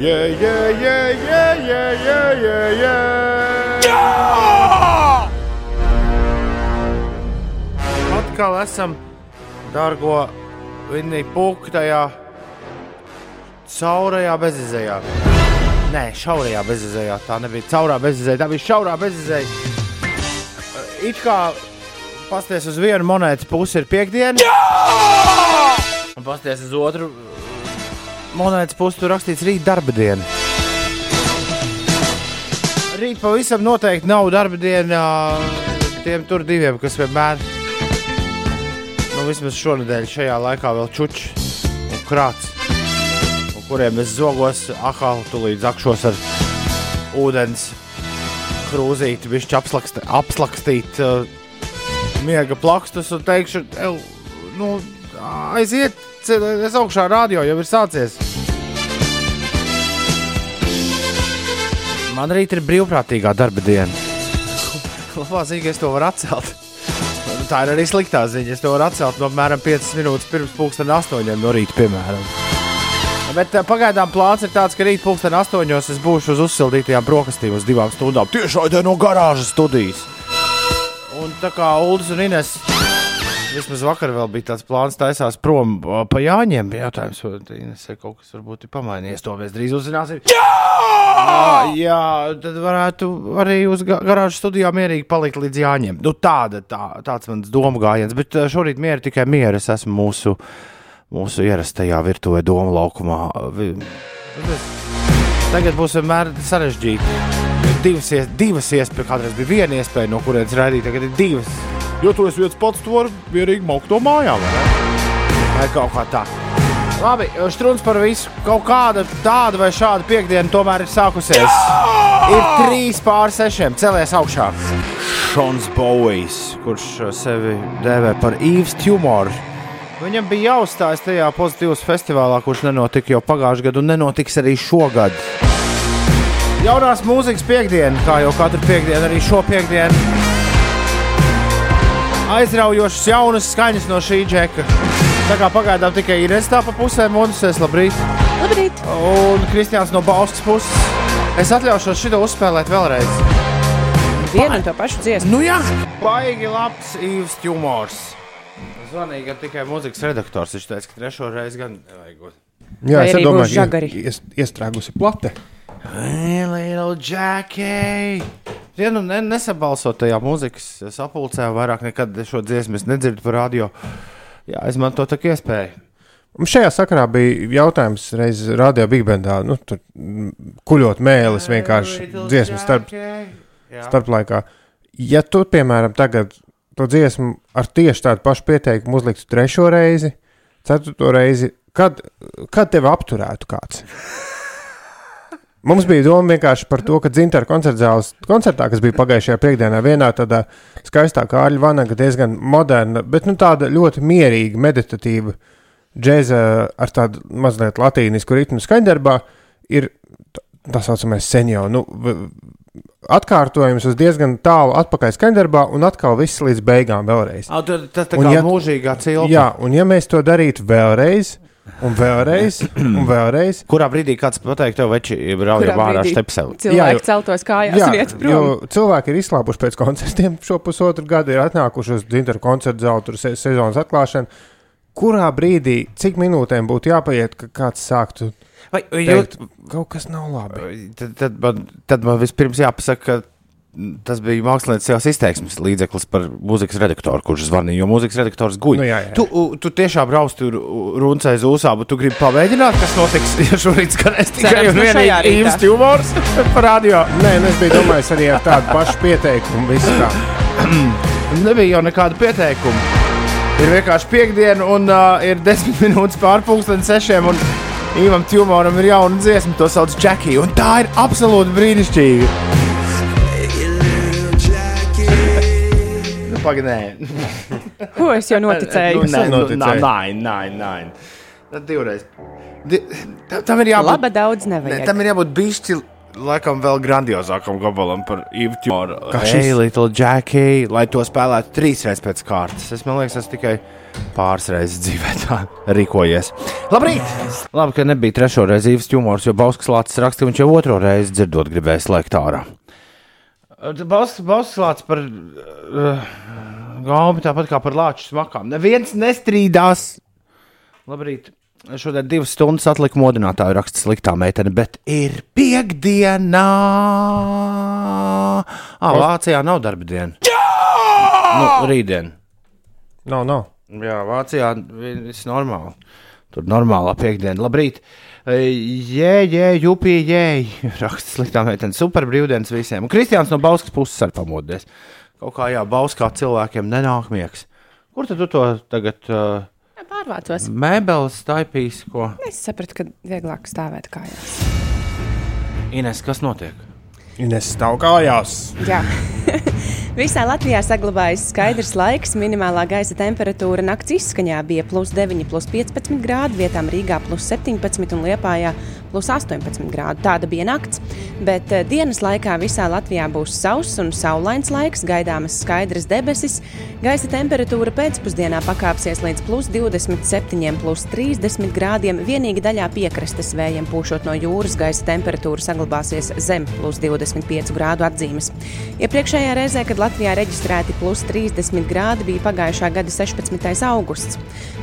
yeah, yeah, yeah, yeah, yeah, yeah, yeah, yeah. Jā! Atkal esam, dārgo Vinni, pūktajā, caurajā bezizējā. Nē, šaurajā bezizējā. Tā nebija caurā bezizējā, tā bija šaurā bezizējā. It kā pasties uz vienu monētas pusi ir piekdiena. Jā! Un pasties uz otru monētas pusi tur rakstīts rīt darba diena. Rīt pavisam noteikti nav darba diena tiem tur diviem, kas vienmēr, nu vismaz šonadēļ šajā laikā vēl čuči un krāts, un kuriem es zogos ahālu tulīt zakšos ar ūdens krūzīti, bišķi apslakst, apslakstīt uh, miega plakstus un teikšu, nu, aiziet, es augšā rādio jau ir sācies. Man rīt ir brīvprātīgā darba diena. Labā ziņa, ka es to varu atcelt. Tā ir arī sliktā ziņa. Es to varu atcelt no apmēram 5 minūtes pirms pusdienas 8 no rīta, piemēram. Bet uh, pagaidām plāns ir tāds, ka rīt pusdienas 8 es būšu uz uzsildītajām brokastīm uz divām stundām. Tieši tādā no garāžas studijas. Un tā kā Ulas un Ines vismaz vakar vēl bija tāds plāns, taisās prom uh, pa Jāņiem. Jautājums, vai Ines kaut kas varbūt ir pamainījies. To mēs drīz uzzināsim. Jā! Ah, jā, tad varētu arī uz ga- garāžas studijā mierīgi palikt līdz Jāņiem. Nu, tāda, tā, tāds mans domu gājiens, bet uh, šorīt miera tikai miera. Es esmu mūsu, mūsu ierastajā virtuvē domu laukumā. Tagad būs vienmēr sarežģīti. Divas, ies- divas iespējas, kādreiz bija viena iespēja, no kurienes raidīt, tagad ir divas. Jo tu esi viens pats, tu vari mierīgi maukt no mājām. vai kaut kā tā. Labi, strūns par visu. Kaut kāda tāda vai šāda piekdiena tomēr ir sākusies. Ir trīs pār sešiem, celies augšā. Šons Bovijs, kurš sevi dēvē par īvs tumoru. Viņam bija jāuzstājas tajā pozitīvas festivālā, kurš nenotika jau pagājušajā gadā un nenotiks arī šogad. Jaunās mūzikas piekdiena, kā jau katru piekdienu, arī šo piekdienu. Aizraujošas jaunas skaņas no šī džeka. Tā kā pagaidām tikai ir tā pa pusēm, monētas, labrīt. Labrīt! Un Kristians no Bauskas puses. Es atļaušos šo uzspēlēt vēlreiz. Vienu un to pašu dziesmu. Nu jā, baigi labs īvs humors. Zvanīja tikai mūzikas redaktors. Viņš teica, ka trešo reizi gan nevajag. Jā, Vai es domāju, ka ies, iestrēgusi plate. Hey, little Jackie! Ja nu ne, nesabalso tajā mūzikas sapulcē, vairāk nekad šo dziesmu es nedzirdu par radio. Jā, izmanto tā iespēju. Šajā sakarā bija jautājums reiz radio Big Bandā, nu, tur kuļot mēlis vienkārši dziesmu starp, starp laikā. Ja tu, piemēram, tagad to dziesmu ar tieši tādu pašu pieteikumu uzliktu trešo reizi, ceturto reizi, kad, kad tevi apturētu kāds? Mums bija doma vienkārši par to, ka Zintra koncertzāles koncertā, kas bija pagājušajā piekdienā, vienā tādā skaistā kārļa vanaga, diezgan moderna, bet nu, tāda ļoti mierīga, meditatīva džēza ar tādu mazliet latīnisku ritmu skaņdarbā, ir tā saucamais senjo. Nu, atkārtojums uz diezgan tālu atpakaļ skaņdarbā un atkal viss līdz beigām vēlreiz. Ah, tad- Tas tā Un kā ja- mūžīgā cilpa. Jā, un ja mēs to darītu vēlreiz, un vēlreiz, un vēlreiz, Kurā brīdī kāds pateiks, tev veči rauja Kurā vārā štepseli? Jā, Cilvēki jo- celtos kājās Jā, iet jo prom. cilvēki ir izslāpuši pēc koncertiem šo pusotru gadu, ir atnākuši uz Dīnteru koncertu zāli, tur se sezonas atklāšanu. Kurā brīdī, cik minūtēm būtu jāpaiet, ka kāds sāktu Vai, teikt, kaut kas nav labi? Tad, tad, man, tad man vispirms jāpasaka, ka tas bija mākslinieks izteiksmes līdzeklis par mūzikas redaktoru, kurš zvanīja. Jo mūzikas redaktors guļ. Nu, jā, jā. Tu, tu tiešām brauc tur runcē zūsā, bet tu gribi pamēģināt, kas notiks, ja šorīt skanēs tikai un nu vienīgi īsts humors par radio. Nē, nu es biju domājis arī ar tādu pašu pieteikumu. visu tā. Nebija jau nekāda pieteikuma. Ir vienkārši piekdiena, un uh, ir desmit minūtes pārpusdienas sešiem. Un Īvam Tjumoram ir jauna dziesma, to sauc Jackie. Un tā ir absolūti brīnišķīga. Pagaidām, Ko es jau noticēju? Nu, nē, nu, noticēju. nē, nē, nē. Tad divreiz. Di, ta- tam ir jābūt. Laba daudz Ne, nevajag. tam ir jābūt bišķi, laikam, vēl grandiozākam gabalam par Īvu Tjumoru. Kā Hey, šis? Little Jackie, lai to spēlētu trīs reizes pēc kārtas. Es domāju, tas tikai pāris reizes dzīvē tā rīkojies. Labrīt! Labi, ka nebija trešo reizi īsts humors, jo Bauskas Lācis rakstīja, viņš jau otro reizi dzirdot gribēja slēgt ārā. Bauskas Lācis par uh, gaubi tāpat kā par lāču smakām. Neviens nestrīdās. Labrīt! Šodien divas stundas atlika modinātāju raksta sliktā meitene, bet ir piekdiena. Ah, Vācijā nav darba diena. Nu, rītdien. Nav, nav. Jā, Vācijā viss normāli. Tur normālā piekdiena. Labrīt! Jē, jē, jupī, jē, raksta sliktā meitene. Super brīvdienas visiem. Un Kristiāns no Bauskas puses arī pamodies. Kaut kā jā, Bauskā cilvēkiem nenāk miegs. Kur tad tu to tagad uh, Pārvācos. mēbeles taipīs? Ko? Es sapratu, ka vieglāk stāvēt kājās. Ines, kas notiek? Ines stāv kājās. Jā. Visā Latvijā saglabājas skaidrs laiks. Minimālā gaisa temperatūra nakts izskaņā bija plus 9, plus 15 grādi, vietām Rīgā plus 17 un Liepājā plus 18 grādi. Tāda bija nakts, bet eh, dienas laikā visā Latvijā būs sauss un saulains laiks, gaidāmas skaidras debesis. Gaisa temperatūra pēcpusdienā pakāpsies līdz plus 27, plus 30 grādiem. Vienīgi daļā piekrastes vējiem pūšot no jūras gaisa temperatūra saglabāsies zem plus 25 grādu atzīmes. Iepriekšējā reizē, kad Latvijā reģistrēti plus 30 grādi, bija pagājušā gada 16. augusts.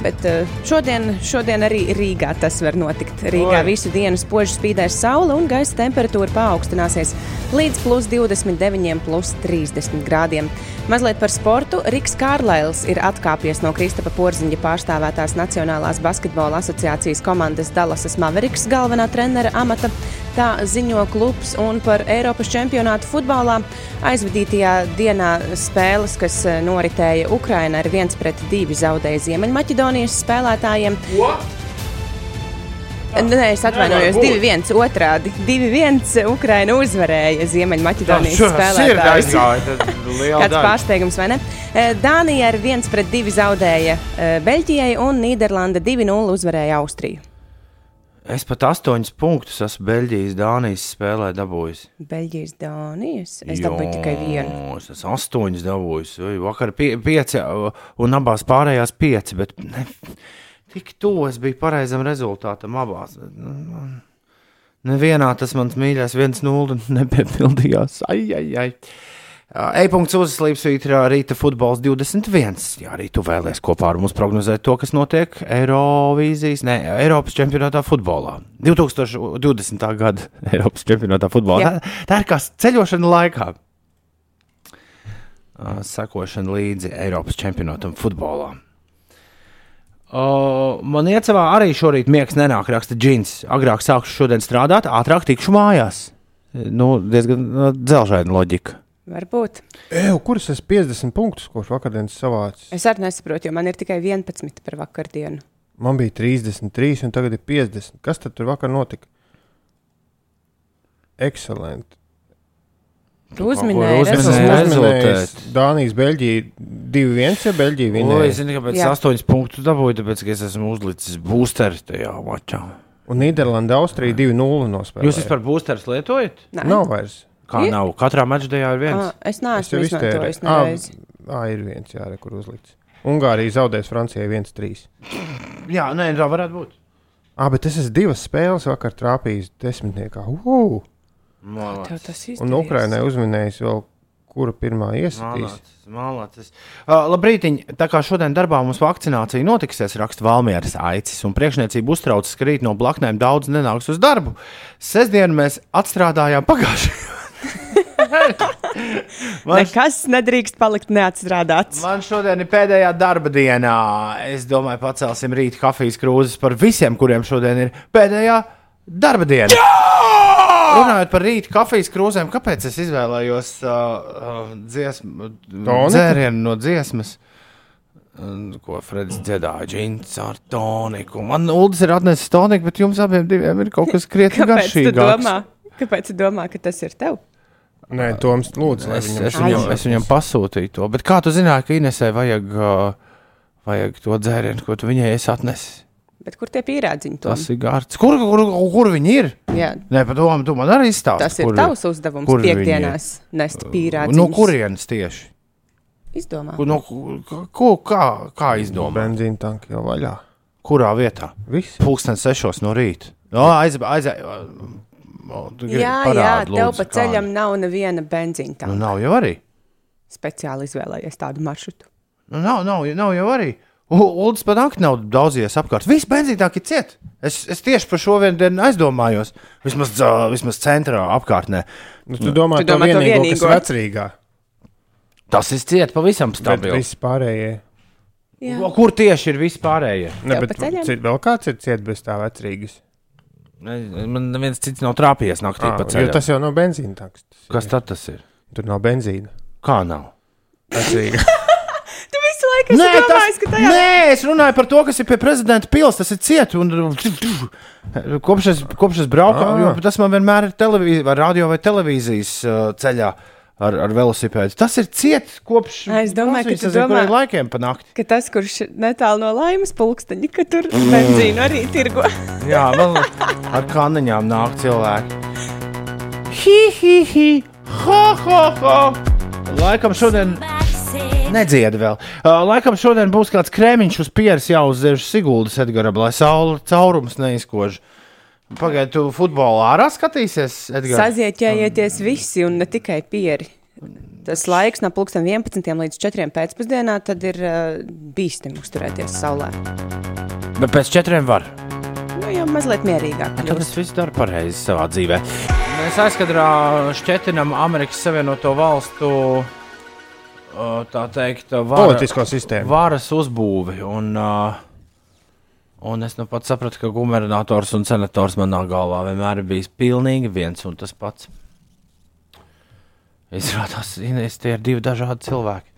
Bet eh, šodien, šodien arī Rīgā tas var notikt. Rīgā Oi. visu dienu spoži spīdēs saule un gaisa temperatūra paaugstināsies līdz plus 29, plus 30 grādiem. Mazliet par sportu. Riks Kārlails ir atkāpies no Kristapa Porziņa pārstāvētās Nacionālās basketbola asociācijas komandas Dallasas Mavericks galvenā trenera amata. Tā ziņo klubs un par Eiropas čempionātu futbolā. Aizvadītajā dienā spēles, kas eh, noritēja Ukrainā, ar 1 pret 2 zaudēja Ziemeļmaķedonijas spēlētājiem. Nē, es atvainojos, 2-1 otrādi. 2-1 Ukraina uzvarēja Ziemeļmaķedonijas spēlētājus. Kāds pārsteigums, vai ne? Dānija ar 1 pret 2 zaudēja Beļģijai un Nīderlanda 2-0 uzvarēja Austriju. Es pat astoņus punktus esmu Beļģijas, Dānijas spēlē dabūjis. Beļģijas, Dānijas. Es dabūju tikai vienu. Es esmu astoņus dabūjis. Vai Vakar pie, pieci, un abās pārējās pieci. Bet ne, tik tuvu es biju pareizam rezultātam abās. Nevienā tas mans mīļākais, viens nulle nepiepildījās. Ai, ai, ai. E-punkts uzslīps rīta futbols 21. Jā, arī tu vēlēsies kopā ar mums prognozēt to, kas notiek Eirovīzijas, ne, Eiropas čempionātā futbolā. 2020. gada Eiropas čempionātā futbolā. Tā, tā ir kā ceļošana laikā. Sekošana līdzi Eiropas čempionātam futbolā. O, man iecavā arī šorīt miegs nenāk, raksta Džins. Agrāk sākšu šodien strādāt, ātrāk tikšu mājās. Nu, diezgan nu, dzelžaina loģika. Varbūt. Eju, kuras es 50 punktus kopš vakardienas savācis? Es arī nesaprotu, jo man ir tikai 11 par vakardienu. Man bija 33, un tagad ir 50. Kas tad tur vakar notika? Excelenti. Tu uzminēji uzminēji? Es Dānijas, Beļģija 2-1, ja Beļģija Oi, vinēja. zini, kāpēc Jā. es astoņus punktus dabūju, tāpēc, ka es esmu uzlicis boosteri tajā mačā. Un Nīderlanda, Austrija 2-0 nospēlēja. Jūs vispār boosterus lietojat? Nē. Nav vairs. Kā Ir? nav? Katrā mačā ir viens. Ā, Es Es neesmu izmantojis nereiz. Ā, ir viens, jā, re, kur uzlikts. Ungārija zaudēs Francijai 1-3. Jā, nē, tā varētu būt. Ah, bet es esmu divas spēles vakar trāpījis desmitniekā. Uh! Un. Ukrainai uzminējis vēl, kura pirmā iesitīs. Mālācis. Uh, labrīt, tā kā šodien darbā mums vakcinācija notiksies, raksta Valmieras aicis, un priekšniecība uztraucas, ka rīt no blaknēm daudz nenāks uz darbu. Sestdien mēs atstrādājām pagājušajā. man, Nekas nedrīkst palikt neatstrādāts. man šodien ir pēdējā darba dienā. Es domāju, pacelsim rīt kafijas krūzes par visiem, kuriem šodien ir pēdējā darba diena. Runājot par rīta kafijas krūzēm, kāpēc es izvēlējos uh, uh, dziesmu, dzērienu no dziesmas? Ko Fredis dziedāja, džins ar toniku. Man Uldis ir atnesis toniku, bet jums abiem diviem ir kaut kas krietni Kāpēc tu garšīgāks. domā? Kāpēc tu domā, ka tas ir tev? Nē, Toms, lūdzu, lai Es, viņam es, viņam, es viņam pasūtīju to. Bet kā tu zināji, ka Inesē vajag, uh, vajag to dzērienu, ko tu viņai esi atnesis? Bet kur tie pierādziņi? Tom? Tas ir gārds. Kur, kur, kur viņi ir? Jā, Nē, pat domā, tu man arī stāsti. tas ir kur, tavs uzdevums kur piekdienās nest pīrādziņus. No kurienes tieši? Izdomā. Ko, no, ko, kā, kā izdomāt? Benzīna tanki jau vaļā. Kurā vietā? Viss. Pūkstens sešos no rīta. No, aiz, aiz, Jā, jā, tev pa ceļam nav neviena benzīna. Nu, Nu, nav jau arī. Speciāli izvēlējies tādu maršrutu. Nu, nav, nav, nav jau arī. Uldis pat naktī nav daudzījies apkārt. Viss benzīnāk ir ciet. Es, es tieši par šo vienu dienu aizdomājos. Vismaz, dzā, vismaz centrā apkārtnē. Nu, tu domā, Tu domā to vienīgo, vienīgo? kas vecrīgā. Tas ir ciet pavisam Bet stabils. viss pārējie. Jā. Kur tieši ir vispārējie? Ne, bet cit, vēl kāds ir ciet bez tā vecrīgas. Man neviens cits nav trāpījies naktī Ah, pa jo tas jau nav benzīna tanks. Tas Kas ir- tad tas ir? Tur nav benzīna. Kā nav? Vecrīga. Tu visu laiku esi domājis, ka tajā nē, es runāju par to, kas ir pie prezidenta pils. Tas ir ciet. Un, kopš, es, kopš es braucu, Ah. jo tas man vienmēr ir televīzija, vai radio vai televīzijas uh, ceļā ar, ar velosipēdu. Tas ir ciet kopš Es domāju, es nezinu, domā- laikiem pa nakti. ka tas, kurš netālu no laimes pulksteņa, ka tur benzīnu arī tirgo. Jā, vēl ar kaniņām nāk cilvēki. Hi, hi, hi, ha, ha, ha. Laikam šodien nedziedi vēl. Uh, laikam šodien būs kāds krēmiņš uz pieres jāuzdzēš Siguldas Edgaram, lai saule caurums neizkož. Pagaidiet, tu futbolā ārā skatīsies, Edgars? Sazieķējieties visi un ne tikai pieri. Tas laiks no 11. līdz 4. pēcpusdienā tad ir uh, bīstami uzturēties saulē. Bet pēc četriem var. Nu, jau mazliet mierīgāk. Tad es visu daru pareizi savā dzīvē. Mēs aizkadrā šķetinam Amerikas Savienoto Valstu, tā teikt, vara, Politisko sistēmu. varas uzbūvi. Un, un es nu pat sapratu, ka gubernators un senators manā galvā vienmēr ir bijis pilnīgi viens un tas pats. Izrādās, Inês, tie ir divi dažādi cilvēki.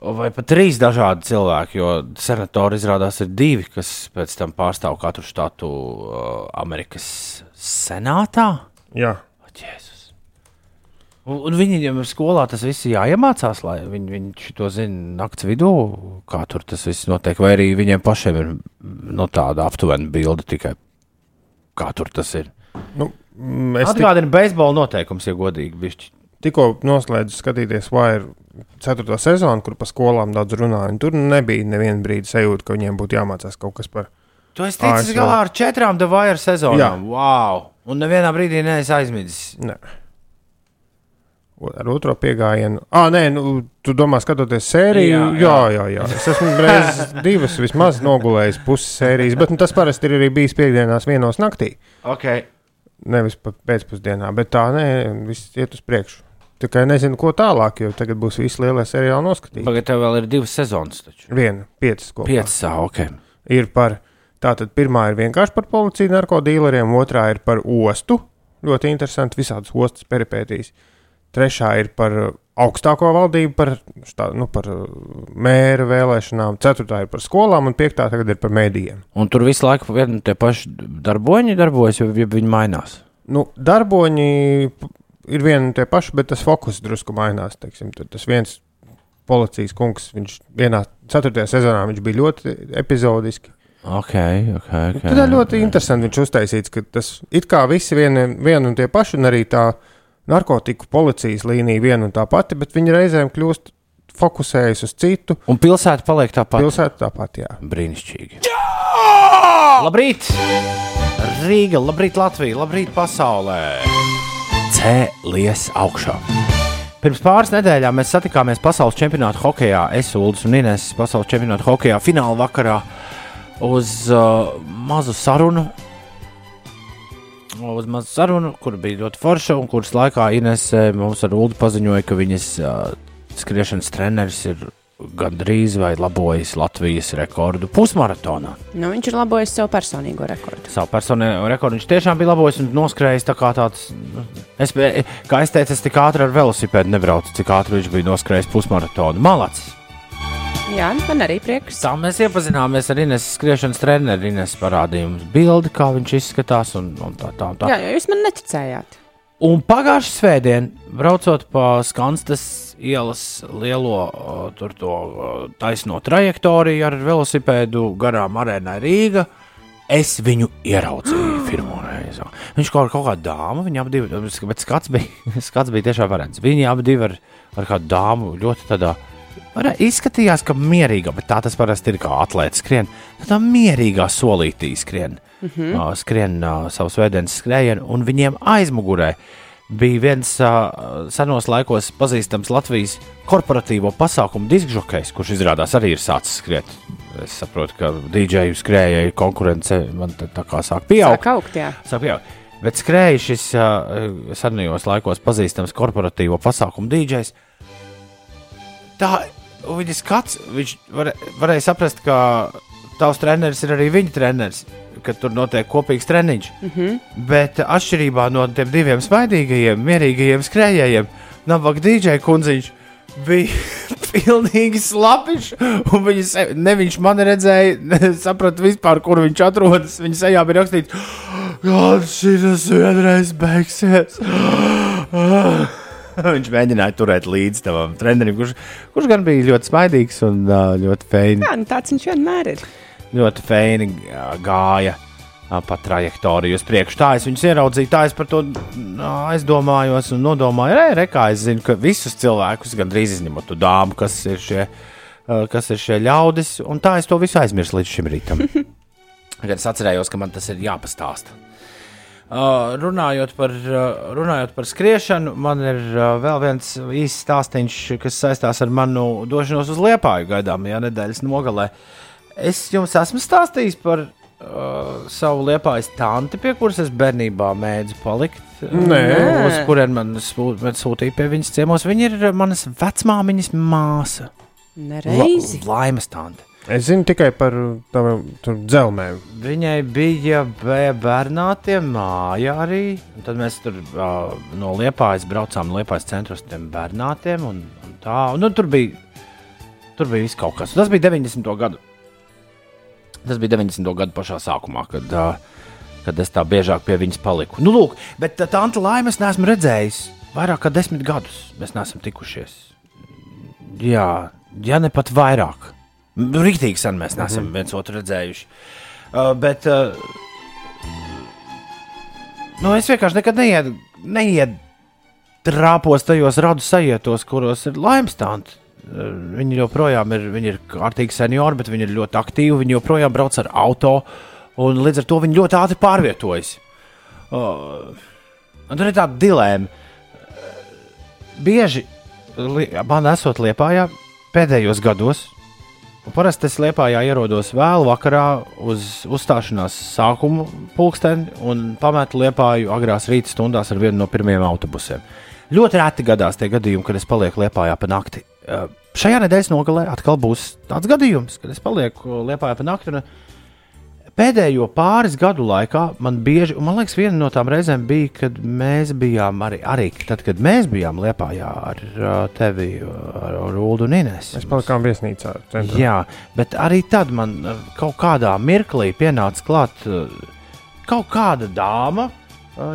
Vai pat trīs dažādi cilvēki, jo senatori izrādās ir divi, kas pēc tam pārstāv katru štatu uh, Amerikas senātā. Jā. Jēzus. Un, viņiem skolā tas viss ir jāiemācās, lai viņi, viņi to zinātu naktas vidū, kā tur tas viss notiek. Vai arī viņiem pašiem ir no tāda aptuvena bilde tikai, kā tur tas ir. Nu, mm, es tik, Atgādini beisbola noteikums, ja godīgi. Bišķi. tikko noslēdzu skatīties Wire 4. sezonu, kur pa skolām daudz runāja. un Tur nebija neviena brīdi sajūta, ka viņiem būtu jāmācās kaut kas par. Tu esi ticis galā ar četrām Devāra sezonām. Jā. Wow! Un nevienā brīdī neesi aizmidzis. Ne. Ar otro piegājienu. Ah, nē, nu, tu domā, skatoties sēriju. Jā, Jā, jā, jā. jā. Es esmu reizes divas vismaz nogulējis puses sērijas, bet nu, tas parasti ir arī bijis piekdienās vienos naktī. Okay. Nevis pēcpusdienā, bet tā nē, viss iet uz priekšu. Tikai nezinu, ko tālāk, jo tagad būs visi lielie seriāli noskatīti. Tagad tev vēl ir divas sezonas. Taču. Viena, piecas kopā. Piecas, ok. ir par, tātad pirmā ir vienkārši par policiju, narkotīleriem, otrā ir par ostu, ļoti interesanti, visādas ostas peripētīs. Trešā ir par uh, augstāko valdību, par, štā, nu, par uh, mēra vēlēšanām, ceturtā ir par skolām, un piektā tagad ir par mēdījiem. Un tur visu laiku vieni un tie paši darboņi darbojas, ja viņi mainās. Nu, darboņi ir vieni un tie paši, bet tas fokus drusku mainās. Teiksim, tas viens policijas kungs, viņš vienā ceturtajā sezonā viņš bija ļoti epizodiski. Ok, ok. okay. Tad ļoti interesanti viņš uztaisīts, ka tas it kā visi vieni, vieni un tie paši, un arī tā narkotiku policijas līnija viena un tā pati, bet viņi reizēm kļūst fokusējas uz citu. Un pilsēta paliek tā pati. Pilsēta tāpat, jā. Brīnišķīgi. Labrīt! Rīga, labrīt, Latvija, labrīt, pasaulē! Cēlies augšā! Pirms pāris nedēļām mēs satikāmies pasaules čempionāta hokeja. Es Ulas un Inês pasaules čempionāta hokeja fināla vakarā uz uh, mazu sarunu. Uz mazu sarunu, kur bija ļoti forša, un kuras laikā Inês eh, mums ar Ulu paziņoja, ka viņas uh, skriešanas treneris ir gandrīz vai labojis Latvijas rekordu pusmaratonā. Nu, viņš ir labojis savu personīgo rekordu. Savu personīgo rekordu viņš tiešām bija labojis un noskrējis tā kā tāds. nu, Es, biju- kā es teicu, es tik ātri ar velosipēdu nebraucu, cik ātri viņš bija noskrējis pusmaratonu. Malacis! Jā, man arī prieks. Tā mēs iepazināmies ar Ines skriešanas treneru. Ines parādīja mums bildi, kā viņš izskatās. Un, un tā, tā, tā. Jā, jo jūs man neticējāt. Un pagājušā svētdienā, braucot pa Skanstas ielas lielo tur to taisno trajektoriju ar velosipēdu garām arēnai Rīga, es viņu ieraudzīju pirmo reizi. Viņš kaut, kaut kāda dāma, viņa abi divi, bet skats bija, skats bija tiešām varants. Viņi abi divi ar, ar kādu dāmu ļoti tādā Varē, izskatījās, ka mierīga, bet tā tas parasti ir kā atlētas skrien. Tā mierīgā solītī skrien, mm -hmm. uh, skrien uh, savus vēdienas skrējienu, un viņiem aizmugurē bija viens uh, senos laikos pazīstams Latvijas korporatīvo pasākumu diskžokejs, kurš izrādās arī ir sācis skriet. Es saprotu, ka dīdžeju skrējēju konkurence man tā kā sāk pieaugt. Sāk augt, jā. Sāk pieaugt. Bet skrēja šis uh, senajos laikos pazīstams korporatīvo pasākumu dīdžejs. Tā viņa skats, viņš var, varēja saprast, ka tavs treneris ir arī viņa treneris, ka tur notiek kopīgs treniņš. Mm -hmm. Bet atšķirībā no tiem diviem smaidīgajiem, mierīgajiem skrējējiem, Navaga dīdžeja kundziņš bija pilnīgi slapiņš. Viņa se, ne viņš man redzēja, ne saprata vispār, kur viņš atrodas. Viņa sejā bija rakstīts, ka šis vienreiz beigsies. Viņš mēģināja turēt līdzi tam trenerim, kurš, kurš gan bija ļoti smaidīgs un ļoti feini. Jā, nu tāds viņš vienmēr ir. Ļoti uh, gāja pa trajektoriju uz priekšu. Tā es viņus ieraudzīju, tā es par to aizdomājos un nodomāju. Re, re, kā es zinu, ka visus cilvēkus, gandrīz izņemot to dāmu, kas ir šie, kas ir šie ļaudis, un tā es to visu aizmirsu līdz šim rītam. Kad es atcerējos, ka man tas ir jāpastāsta. Uh, runājot, par, uh, runājot par skriešanu, man ir uh, vēl viens īsts stāstījums, kas saistās ar manu došanos uz Liepāju gaidāmajā nedēļas nogalē. Es jums esmu stāstījis par uh, savu Liepājas tanti, pie kuras es bērnībā mēdzu palikt. Nē. Uz kurien man sū- man sūtīja pie viņas ciemos. Viņa ir manas vecmāmiņas māsa. La, Nereizi. laimes tante. Es zinu tikai par taviem tur dzelmēm. Viņai bija bē- bērnātie māja arī. un Tad mēs tur uh, no Liepājas braucām no Liepājas centra uz tiem bērnātiem. Un, un tā, nu, tur bija, tur bija viss kaut kas. Tas bija 90. gadu. Tas bija 90. gadu pašā sākumā, kad, uh, kad es tā biežāk pie viņas paliku. Nu, lūk, bet tā Tanta Laima es neesmu redzējis vairāk kā desmit gadus. Mēs neesam tikušies. Jā, ja ne pat vairāk. Rīktīgi sen mēs neesam mm -hmm. viens otru redzējuši. Uh, bet uh, nu, es vienkārši nekad neied, neied trāpos tajos radu sajietos, kuros ir laimstānti. Uh, Viņi joprojām ir, viņi ir kārtīgi seniori, bet viņi ir ļoti aktīvi. Viņi joprojām brauc ar auto, un līdz ar to viņi ļoti ātri pārvietojas. Uh, tur ir tāda dilēma. Bieži man esot liepājā pēdējos gados, Parasti es liepājā ierodos vēlu vakarā uz uzstāšanās sākumu pulksteni un pametu liepāju agrās rīta stundās ar vienu no pirmajiem autobusiem. Ļoti reti gadās tie gadījumi, kad es palieku liepājā pa nakti. Šajā nedēļas nogalē atkal būs tāds gadījums, kad es palieku liepājā pa nakti. Un pēdējo pāris gadu laikā man bieži, un man liekas, viena no tām reizēm bija, kad mēs bijām arī, arī tad, kad mēs bijām liepājā ar uh, tevi, ar, Ulu un Inês. Mēs palikām viesnīcā. Centrā. Jā, bet arī tad man uh, kaut kādā mirklī pienāca klāt uh, kaut kāda dāma,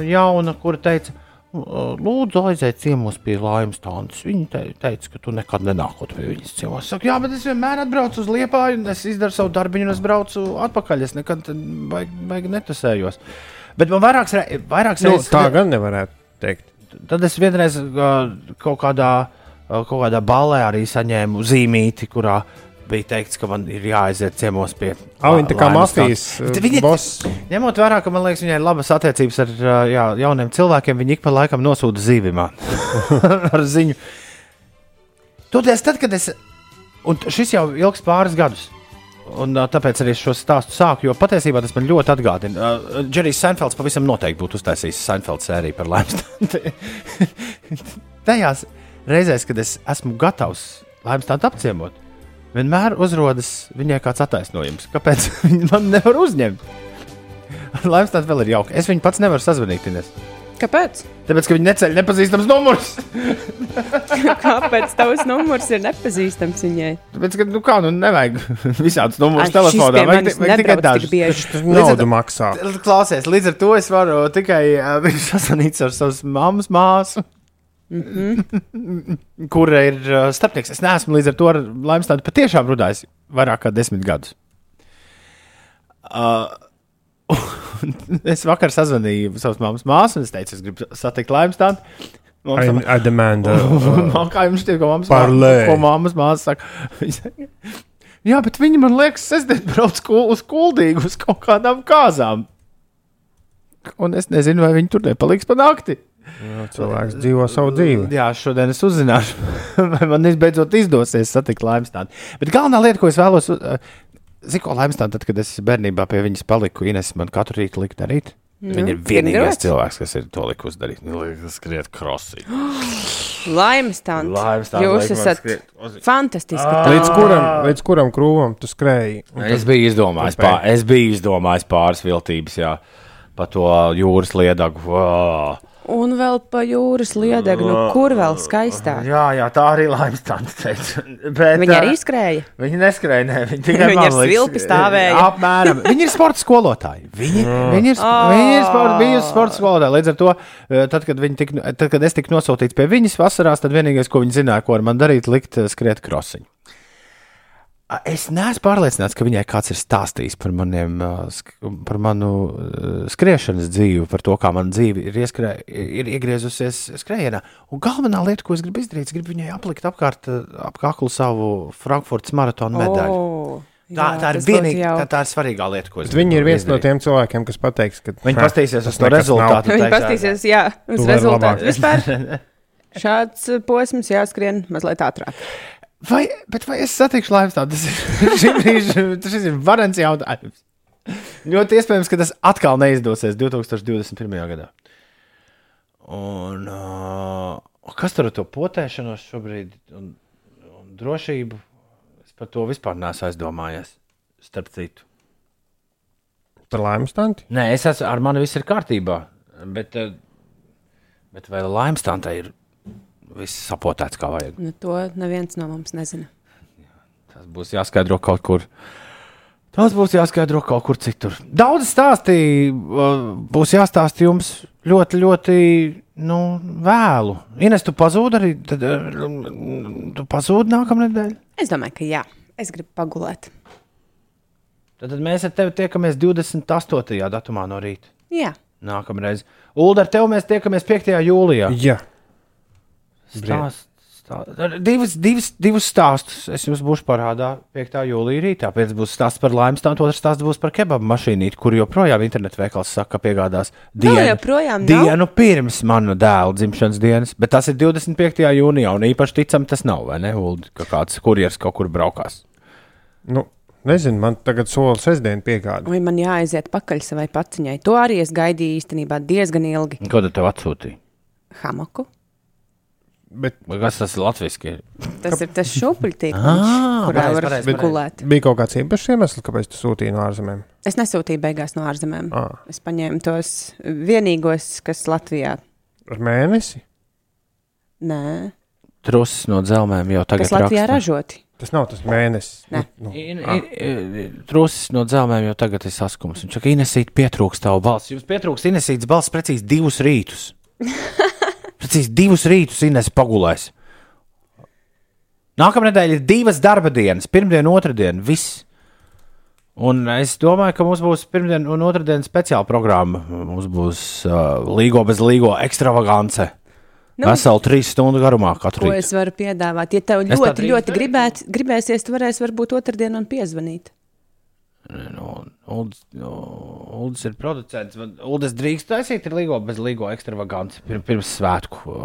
jauna, kura teica, "Uh, Lūdzu, aiziet ciemos pie laimes tādas. Viņa te, teica, ka tu nekad nenākot pie viņas ciemos. Es saku, jā, bet es vienmēr atbraucu uz Liepāju, es izdaru savu darbu, un es braucu atpakaļ. Es nekad baigi, netusējos. Bet man vairākas, vairākas Nu, reizes tā gan nevarētu teikt. Tad es vienreiz uh, kaut kādā, uh, kaut kādā balē arī saņēmu zīmīti, kurā bija teikts, ka man ir jāaiziet ciemos pie viņa tā kā mafijas uh, boss. Ņemot vērā, ka man liekas, viņai ir labas attiecības ar uh, jā, jauniem cilvēkiem, viņi ik pa laikam nosūta zīvi man ar ziņu. Toties, tad, kad es. Un šis jau ilgs pāris gadus. Un, uh, tāpēc arī šo stāstu sāku, jo patiesībā tas man ļoti atgādina. Uh, Džerijs Seinfelds pavisam noteikti būtu uztaisījis Seinfelds sēriju par laimstānu. Tajās reizēs, kad es esmu gatavs laimstānu apciemot, vienmēr uzrodas viņai kāds attaisnojums. Kāpēc viņi man nevar uzņemt? Laimstāns vēl ir jauki. Es viņu pats nevaru sazvanīt. Ines. Kāpēc? Tāpēc, ka viņi neceļ nepazīstams numurs. Kāpēc tavs numurs ir nepazīstams viņai? Tāpēc, ka, nu kā, nu nevajag visādus numurus telefonā. Vajag, vajag tikai dažus. ar naudu maksā. Klausies, līdz ar to es varu tikai uh, viņu sazvanīt ar savas mammas māsu. Kur ir uh, starpnieks? Es neesmu līdz ar to ar Laimstānu patiešām runājis vairāk kā desmit gadus. Uh, es vakar sazvanīju savas mammas māsu, un es teicu, es gribu satikt Laimstānu. I, I demand. Uh, Man kā jums šķiet, ko mammas Parlē. ko mammas māsa saka, Jā, bet viņi man liekas, sestdien brauc kul- uz kuldīgu uz kaut kādām kāzām. Un es nezinu, vai viņi tur nepaliks pa nakti. Cilvēks dzīvo savu dzīvi. Jā, šodien es uzzināšu, vai man beidzot izdosies satikt Laimstānu. Bet galvenā lieta, ko es vēlos, zinu, ko Laimstāna, tad, kad es bērnībā pie viņas paliku, Ines man katru rītu likt darīt. Nu, Viņa ir vienīgais cilvēks, kas ir to likusi darīt. Viņa liekas, skriet krosī. Laimes tāds. Laimstāna Jūs liek man esat skriet fantastiski. Ah. Līdz kuram, līdz kuram krūmam tu skrēji? Un Es biju izdomājis, pār, es biju izdomājis pāris viltības, jā, par to jūras liedagu. Wow. Un vēl pa jūras liedegu, nu kur vēl skaistāk? Jā, jā, tā arī laimes tāda teica. Bet, Viņa arī skrēja. Viņi neskrēja, ne, viņi tikai Viņi man ar svilpi stāvēja. Apmēram. Viņi ir sporta skolotāji. Viņi, viņi ir, oh. viņi ir sporta, bijusi sporta skolotāji. Līdz ar to, tad, kad, viņi tik, tad, kad es tiku nosūtīts pie viņas vasarās, tad vienīgais, ko viņi zināja, ko ar man darīt, likt skriet krosiņu. A, Es neesmu pārliecināts, ka viņai kāds ir stāstījis par, maniem, par manu skriešanas dzīvi, par to, kā man dzīve ir, ieskrē, ir iegriezusies skrējienā. Un galvenā lieta, ko es gribu izdarīt, es gribu viņai aplikt apkārt ā, ap kaklu savu Frankfurtas maratonu medaļu. O, Tā, jā, tā, ir būtu vienīga, jauki. tā, tā ir svarīgā lieta, ko es Bet viņi ir viens no tiem cilvēkiem, kas pateiks, ka Viņi "Ha, paskatīsies uz to rezultātu. Viņi paskatīsies, jā, uz rezultātu. Vispār šāds posms jāskrien mazliet ātrāk. Vai, bet vai es satikšu tādu? Tas ir šī brīža, tas ir varants jautājums. Ļoti iespējams, ka tas atkal neizdosies 2021. gadā. Un, uh, kas tur ar to potēšanos šobrīd un, un drošību? Es par to vispār neesmu aizdomājies. Starp citu. Par laimes tanti? Nē, es esmu ar mani viss ir kārtībā. Bet, bet vai laimstāntai ir viss sapotēts kā vajag? Nu, to neviens no mums nezina. Tas būs jāskaidro kaut kur. Tas būs jāskaidro kaut kur citur. Daudz stāstīja, uh, būs jāstāsta jums ļoti, ļoti nu, vēlu. Ines, tu pazūdi arī. Tad, uh, tu pazūdi nākamā nedēļa. Es domāju, ka jā, es gribu pagulēt. Tad, tad mēs ar tevi tiekamies 28. datumā no rīta. Jā, Nākamreiz. Ulu, ar tevi mēs tiekamies 5. jūlijā. Jā. Stāst, stāst, divas, divas, divus stāstus es jums būšu parādā 5. jūlijā rītā. Pēc tam būs stāsts par laimes stāstu, otrs stāsts būs par kebabu mašīnīti, kur joprojām internetu veikals saka, ka piegādās Vēl joprojām nav? dienu pirms manu dēla dzimšanas dienas, bet tas ir 25. jūnijā, un īpaši ticam tas nav, vai ne, Uld, ka kāds kurjers kaut kur braukās. Nu, nezinu, man tagad sola sestdien piegāda. vai man jāaiziet pakaļ savai paciņai. To arī es gaidīju īstenībā diezgan ilgi. Ko tad tev atsūtīja? Hamaku. Bet Kas tas ir latviešu? Tas ir tas šūpuļtīkls, Ah, kurā var gulēt. bija kaut kāds īpašs iemesls, kāpēc tu sūtīji no ārzemēm. Es nesūtīju beigās no ārzemēm. Ah. Es paņēmu tos vienīgos, kas Latvijā. Ar mēnesi? Nē, Trusis no dzelzmēm jau tagad kas Latvijā raksta. ražoti. Tas nav tas mēnesis. Ne. Nu, in- in- Trusis no dzelzmēm jau tagad ir saskums. Viņš saka, Inesīt, pietrūkst tavu balsi. Jums pietrūkst Inesītas balss precīzi divus rītus. precīzi divus rītus Ines pagulēs. Nākamā nedēļa ir divas darba dienas, pirmdiena, otrdiena, viss. Un es domāju, ka mums būs pirmdiena un otrdiena speciāla programma. Mums būs uh, līgo bez līgo ekstravagance. Nu, Veselu trīs stundu garumā katru Ko rītu. es varu piedāvāt? Ja tev Es ļoti, ļoti gribēt, gribēsies, tu varēsi varbūt otrdien un piezvanīt. Nu, Uldis, nu, ir producents. Uldis drīkst taisīt ar līgo bez līgo ekstravaganci pirms, svētku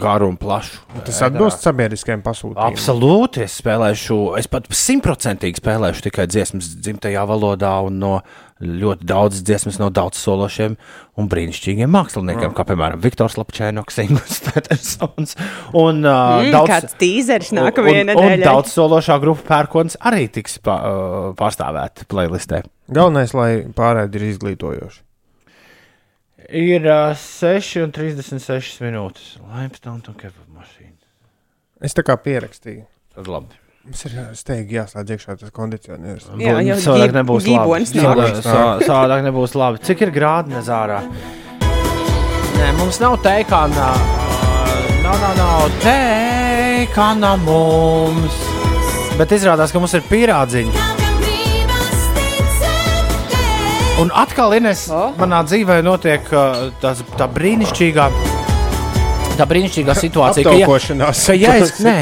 garu un plašu. tas atbilst sabiedriskajiem pasūtījumiem. Absolūti, es spēlēšu, es pat simtprocentīgi spēlēšu tikai dziesmas dzimtajā valodā un no ļoti daudz dziesmas no daudzsološiem un brīnišķīgiem māksliniekiem, kā piemēram Viktors Lapčēnoks, Ingūns Petersons un uh, Mm, daudz. kāds tīzers un- nākamajai un- daudz sološā grupa pērkons arī tiks pa, uh, playlistē. Galvenais, lai pārēdi ir izglītojoši. Ir uh, 6,36 minūtes. Laimstāna un kepa mašīna. Es tā kā pierakstīju. Tad labi. Mums ir steigti jāslēdz iekšā tas kondicionieris. Jā, jau gib- nebūs labi. Savādāk nebūs labi. Cik ir grādi nezārā? Nē, mums nav teikāna. Nav, nav, nav teikāna mums. Bet izrādās, ka mums ir pierādziņi. Un atkal, Ines, O. manā dzīvē notiek uh, tās, tā brīnišķīgā tā brīnišķīgā situācija, ka, ja, ka, ja es, nē,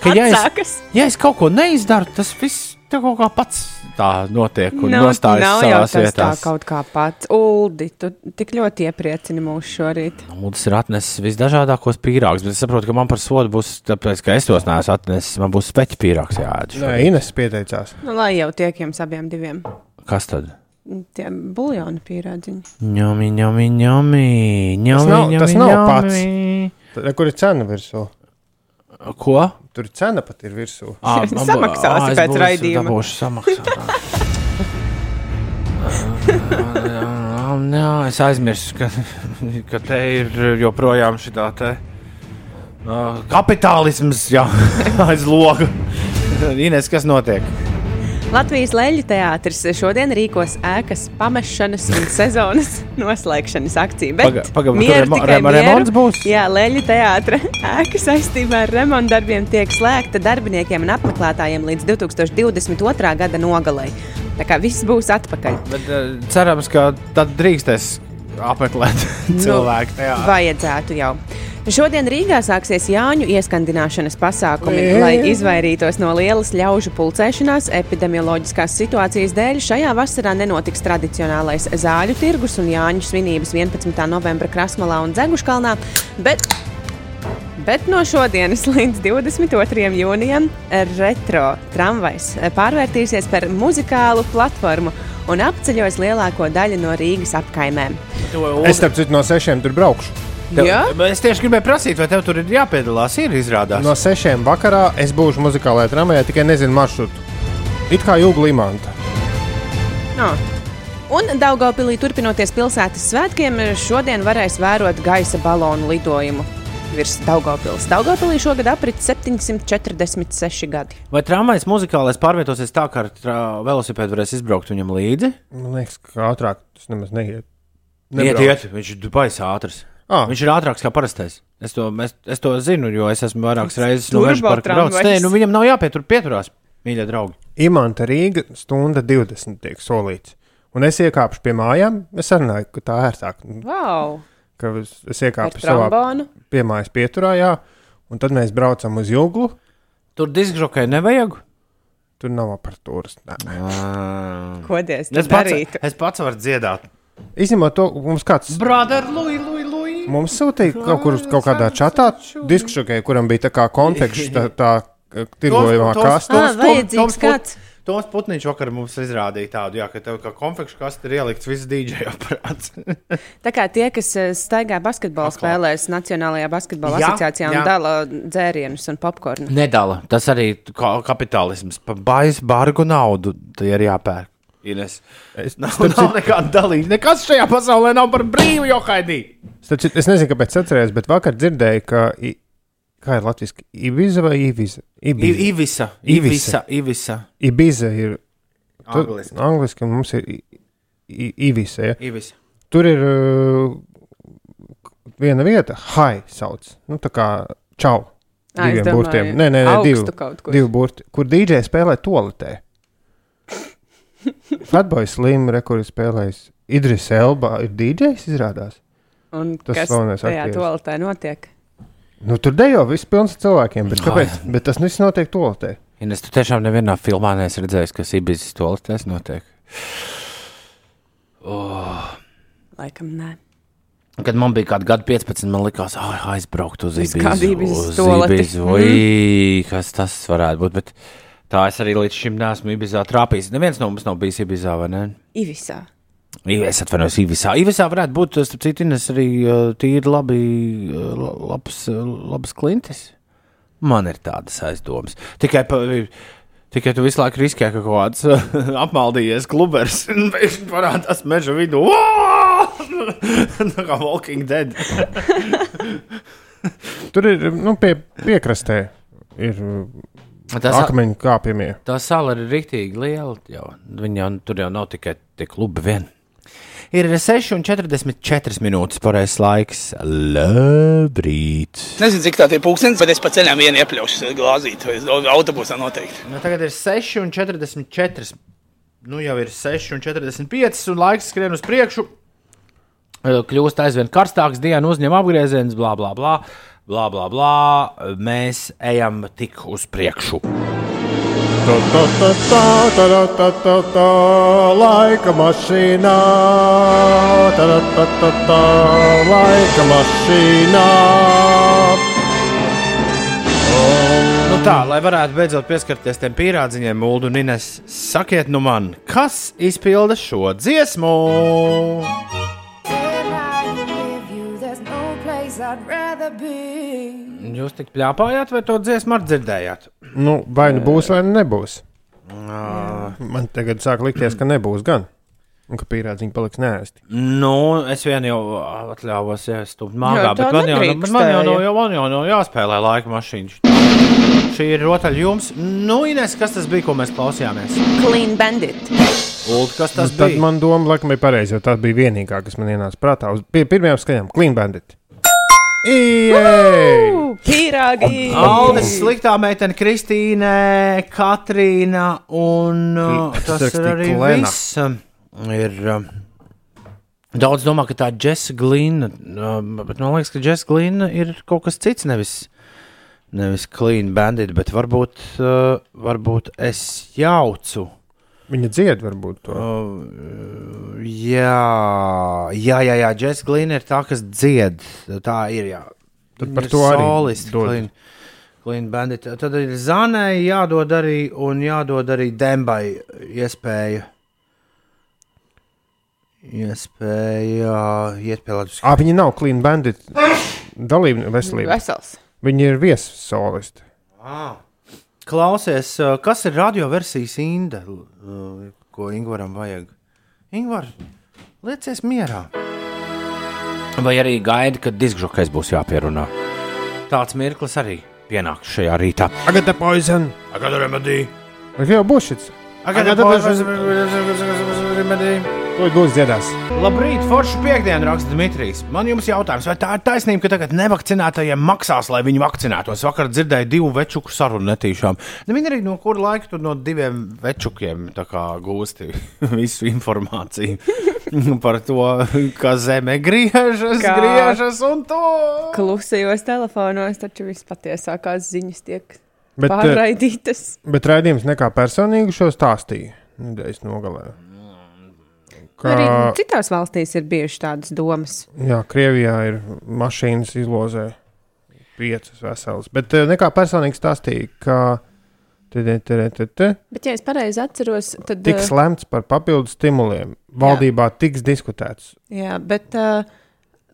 ka ja, es, ja es kaut ko neizdaru, tas viss tā kaut kā pats tā notiek un Nav, nostājas nav jau savās tas tā kaut kā pats. Uldi, tu tik ļoti iepriecini mūs šorīt. Mūdis ir atnesis visdažādākos pīrāgus, bet es saprotu, ka man par sodu būs, tāpēc, ka es tos neesmu atnesis, man būs speķi pīrāgs jāēd. Nē, Ines pieteicās. Nu, lai jau tiek jums abiem diviem. Kas tad? Tie buļļoni pierādziņi. Ņomi, ņomi, ņomi, ņomi, nav- ņomi, tas nav ņomi. pats. Tad, Kur ir cena virsū? Ko? Tur cena pat ir virsū. Ā, man bū- Samaksāsi ā, es pēc būšu raidījuma. Dabūšu samaksāt. Jā, es aizmirsu, ka, ka te ir joprojām šī tā te. ā, Kapitālisms jā, aiz loga. Ines, kas notiek? Latvijas leļu teātris šodien rīkos ēkas pamešanas un sezonas noslēgšanas akciju. Bet Paga- paga, tur mieru remo- tikai remo- mieru. remonts būs? Jā, leļu teātra ēka saistībā ar remontu darbiem tiek slēgta darbiniekiem un apmeklētājiem līdz 2022. gada nogalei. Tā kā viss būs atpakaļ. Bet, uh, cerams, ka tad drīkstēs apmeklēt cilvēku. tajā. Vajadzētu jau. Šodien Rīgā sāksies Jāņu ieskandināšanas pasākumi, Jā. lai izvairītos no lielas ļaužu pulcēšanās. Epidemioloģiskās situācijas dēļ šajā vasarā nenotiks tradicionālais zāļu tirgus un Jāņu svinības 11. novembra Krasmalā un Dzeguškalnā. Bet Bet no šodienas līdz 22. jūnijam retro tramvajs pārvērtīsies par muzikālu platformu un apceļos lielāko daļu no Rīgas apkaimēm. Es starp citu no sešiem tur braukšu. Tev, Jā? Es tieši gribēju prasīt, vai tev tur ir jāpiedalās. Ir izrādās. No sešiem vakarā es būšu muzikālajā tramvajā, tikai nezinu maršrutu. It kā jūga limanta. No. Un Daugopilī turpinoties pilsētas svētkiem, šodien varēs vērot gaisa balonu lidojumu virs Daugopils. Daugopilī šogad aprit 746 gadi. Vai tramvajs muzikālais pārvietosies tā, ka ar velosipēdu varēs izbraukt viņam līdzi? Man liekas, ka ātrāk tas nemaz neiet. Iet, iet, viņš ir baisa ātrs. Ah, Viņš ir ātrāks kā parastais. Es to, es, es to zinu, jo es esmu vairākas reizes no meža parka braucis. Nē, nu viņam nav jāpietur pieturās, mīļie draugi. Imanta Rīga stunda 20 tiek solīts. Un es iekāpšu pie mājām. Es sarunāju, ka tā ērtāk. Wow! Ka es, es Ar iekāpu savā trombonu. piemājas pieturā, jā. Un tad mēs braucam uz jūglu. Tur diskžokai nevajag. Tur nav aparatūras. Nē. Kodies, Es tas pats, darītu. es pats varu dziedāt. Izņemot to, mums kāds Brother, Lui. Mums sūtīja kaut, kur, kaut kādā čatā diskšokai, kuram bija tā kā konfekts, tā, tā tirgojumā tos- kaste. Ah, Toms- vajadzīgs kāds. Toms Putniņš vakar mums izrādīja tādu, jā, ka tev kā konfekšu kaste ir ielikts viss DJ aparāts. Tā kā tie, kas eh, staigā basketbolu Aklā. spēlēs Nacionālajā basketbola Jā, asociācijā un jā. dala dzērienus un popkornu. Nedala. Tas arī kapitālisms. Par baisu, bargu naudu tie ir jāpērk. Ines. Es, Nav, nav nekāda dalība. Nekas šajā pasaulē nav par brīvu, jo haidī. Starp citu, es nezinu, kāpēc atcerējos, bet vakar dzirdēju, ka. I, kā ir latviešu? Ibiza vai Ibiza? Ibiza, Ivisa. Ivisa. Ivisa. Ivisa. Ibiza ir. tu- Angliski. Angliski un mums ir I- I- Ivisa. Ja? Ivisa. Tur ir uh, viena vieta, Hai sauc. Nu, tā kā čau. Diviem burtiem. Nē, nē, nē divi, divi burti, kur DJ spēlē toaletē. Fatboys Slim, rekuris spēlējis. Idris Elba ir DJs, izrādās. Un Tas kas tajā toaletē notiek? Nu, tur dejo viss pilns ar cilvēkiem, bet kāpēc? Bet tas viss notiek toaletē. Ines, tu tiešām nevienā filmā neesi redzējis, kas Ibizas toaletēs notiek. Laikam nē. Kad man bija kaut kāda 15, man likās, ah, aizbraukt uz Ibizu. uz. Ibizu. Ui, kas tas varētu būt? Bet tā es arī līdz šim neesmu Ibizā trāpījis. Neviens no mums nav bijis Ibizā, vai ne? Ivisā. Ī- Es atvainojos, Ivisā. Ivisā varētu būt, starp citu, Ines, arī uh, tīri labi, la- labs, labs klintis. Man ir tādas aizdomas. Tikai, pa, tikai tu visu laiku riskē, ka kaut kāds apmaldījies klubers un parādās meža vidū. Tā kā Walking Dead. Tur ir nu, pie piekrastē. Ir Tas, akmeņu kāpjamie. tā sala ir rīktīgi liela. Jau. Viņa jau, tur jau nav tikai tie klubi vien. Ir 6,44 minūtes pareizais laiks. Labrīt! Nezinu, cik tā ir pūkstens, bet es pa ceļam vienu iepļaušu glāzīt. Autobusā noteikti. Nu, tagad ir 6,44. Nu, jau ir 6,45 un laiks skrien uz priekšu. Kļūst aizvien karstāks, diena uzņem apgriezienus, bla, bla, bla bla, bla, bla. Mēs ejam tik uz priekšu. Tā, tā, tā, tā, tā, tā, tā, tā, laika mašīnā, tā, tā, tā, tā, laika mašīnā. Nu tā, lai varētu beidzot pieskarties tiem pierādziņiem, Mūldu un Ines, sakiet, nu man, kas izpilda šo dziesmu? I'd rather Jūs tik plāpājāt, vai to dziesmu ar dzirdējāt? Nu, vai nu būs, vai nu nebūs. Man tagad sāk likties, ka nebūs gan. Un ka pīrādziņi paliks nēsti. Nu, es vien jau atļāvos iestumt tā bet man jau, bet man jau, nav, nedrīkstēja. jau, man jau nav jāspēlē laika mašīna. Šī ir rotaļ jums. Nu, Ines, kas tas bija, ko mēs klausījāmies? Clean Bandit. Ulu, kas tas Nu, Tad bija? man doma, laikam, bija pareizi, jo tā bija vienīgā, kas man ienāca prātā. Uz pie pirmajām skaņām - Clean Bandit. Pīrāgi! Aldis, sliktā meitene, Kristīne, Katrīna un uh, tas ir arī Klena. viss. um, Ir, um, daudz domā, ka tā ir Jessa Glīna, uh, bet man liekas, ka Jessa Glīna ir kaut kas cits, nevis, nevis Clean Bandit, bet varbūt, uh, varbūt es jaucu. Viņa dzied, varbūt to. Uh, jā, jā, jā, jā Jess Glīna ir tā, kas dzied. Tā ir. Jā. Tad par ir to arī bandit. Tad ir Zanai jādod arī, un jādod arī Dembai iespēja. Iespēja iet pie Latvijas. Ah, viņa nav Clean Bandit dalībnieka veselība. Vesels. Viņa ir viesolisti. Ah. Klausies, kas ir radioversijas Inda, uh, ko Ingūram vajag? Ingūr, liecies mierā. Vai arī gaida, kad diskžokais būs jāpierunā. Tāds mirklis arī pienāks šajā rītā. Agata Poison! Agata remedī. Vai jau būs šis? Agata remedī. To būs dziedās. Labrīt, forši piekdienu raksta Dmitrijs. Man jums jautājums, vai tā ir taisnība, ka tagad nevakcinētajiem maksās, lai viņi vakcinētos? Vakar dzirdēju divu večuku sarunu netīšām. Nu, Viņi arī no kura laika tur no diviem večukiem gūsti visu informāciju par to, ka zeme griežas, Kā? griežas un to. Klusajos telefonos taču vispatiesākās ziņas tiek Bet, eh, pārraidītas. bet raidījums nekā personīgi šo stāstīja. Nedēļas nogalē. Kā, Arī citās valstīs ir bijušas tādas domas. jā, Krievijā ir mašīnas izlozē piecas veselas. Bet eh, nekā personīgi stāstīja, ka te, te, te, te, Bet, ja es pareizi atceros, tad. tiks uh, lemts par papildus stimuliem. Valdībā tiks diskutēts. Jā, bet uh,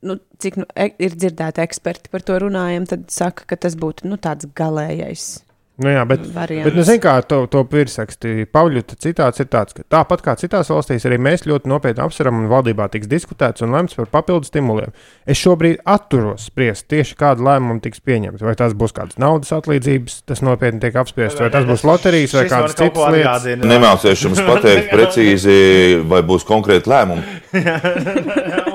nu, cik nu, e ir dzirdēti eksperti par to runājam, tad saka, ka tas būtu nu, tāds galīgais Nu, jā, bet, variants. bet nu, zin, kā to, to virsraksti Pauļuta citāts ir tāds, ka tāpat kā citās valstīs, arī mēs ļoti nopietni apsveram un valdībā tiks diskutēts un lemts par papildus stimuliem. Es šobrīd atturos spriest tieši kādu lēmumu tiks pieņemts. Vai tas būs kādas naudas atlīdzības, tas nopietni tiek apspriests, vai tas būs loterijas vai kādas citas lietas. Nemācīšu jums pateikt precīzi, vai būs konkrēti lēmumi.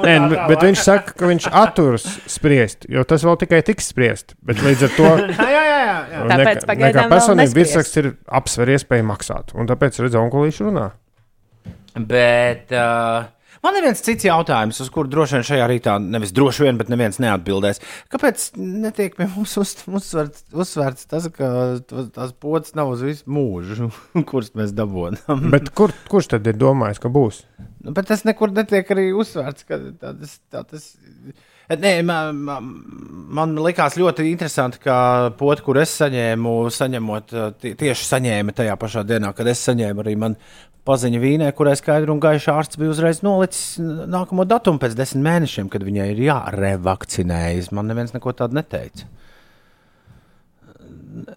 Nē, nu, bet viņš saka, ka viņš atturas spriest, jo tas vēl tikai tiks spriest. Bet līdz ar to Jā, jā, jā. jā. Tāpēc pagaidām personīgi nespriest. virsraksts ir apsver iespēju maksāt. Un tāpēc redzam, ka viņš runā. Bet uh, man ir viens cits jautājums, uz kuru droši vien šajā rītā, nevis droši vien, bet neviens neatbildēs. Kāpēc netiek pie mums uz, uzsvērts, uzsvērts tas, ka to- tās pocis nav uz visu mūžu, kurus mēs dabūjām? Bet kur, kurš tad ir domājis, ka būs? Nu, bet tas nekur netiek arī uzsvērts. ka tā Tas, tā, tas, Nē, man, man, man likās ļoti interesanti, ka poti, kur es saņēmu, saņemot, tie- tieši saņēma tajā pašā dienā, kad es saņēmu arī man paziņu vīnē, kurai skaidri un gaiši ārsts bija uzreiz nolicis nākamo datumu pēc desmit mēnešiem, kad viņai ir jārevakcinējas. Man neviens neko tādu neteica.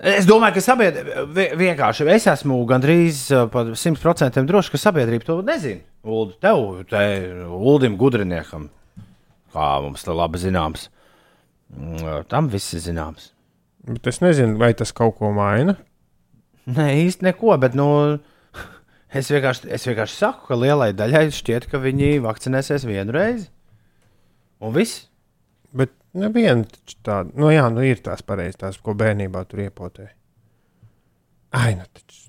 Es domāju, ka sabiedrība vienkārši es esmu gandrīz uh, par 100% drošs, ka sabiedrība to nezina. Ulu, tev, te, Ulim Gudriniekam, kā mums te labi zināms, Mm, tam viss ir zināms. Bet es nezinu, vai tas kaut ko maina. Nē, īsti neko, bet nu, es, vienkārši, es vienkārši saku, ka lielai daļai šķiet, ka viņi vakcinēsies vienu reizi. Un viss. Bet neviena tāda, nu jā, nu ir tās pareizās, ko bērnībā tur iepotē. Ai, nu taču.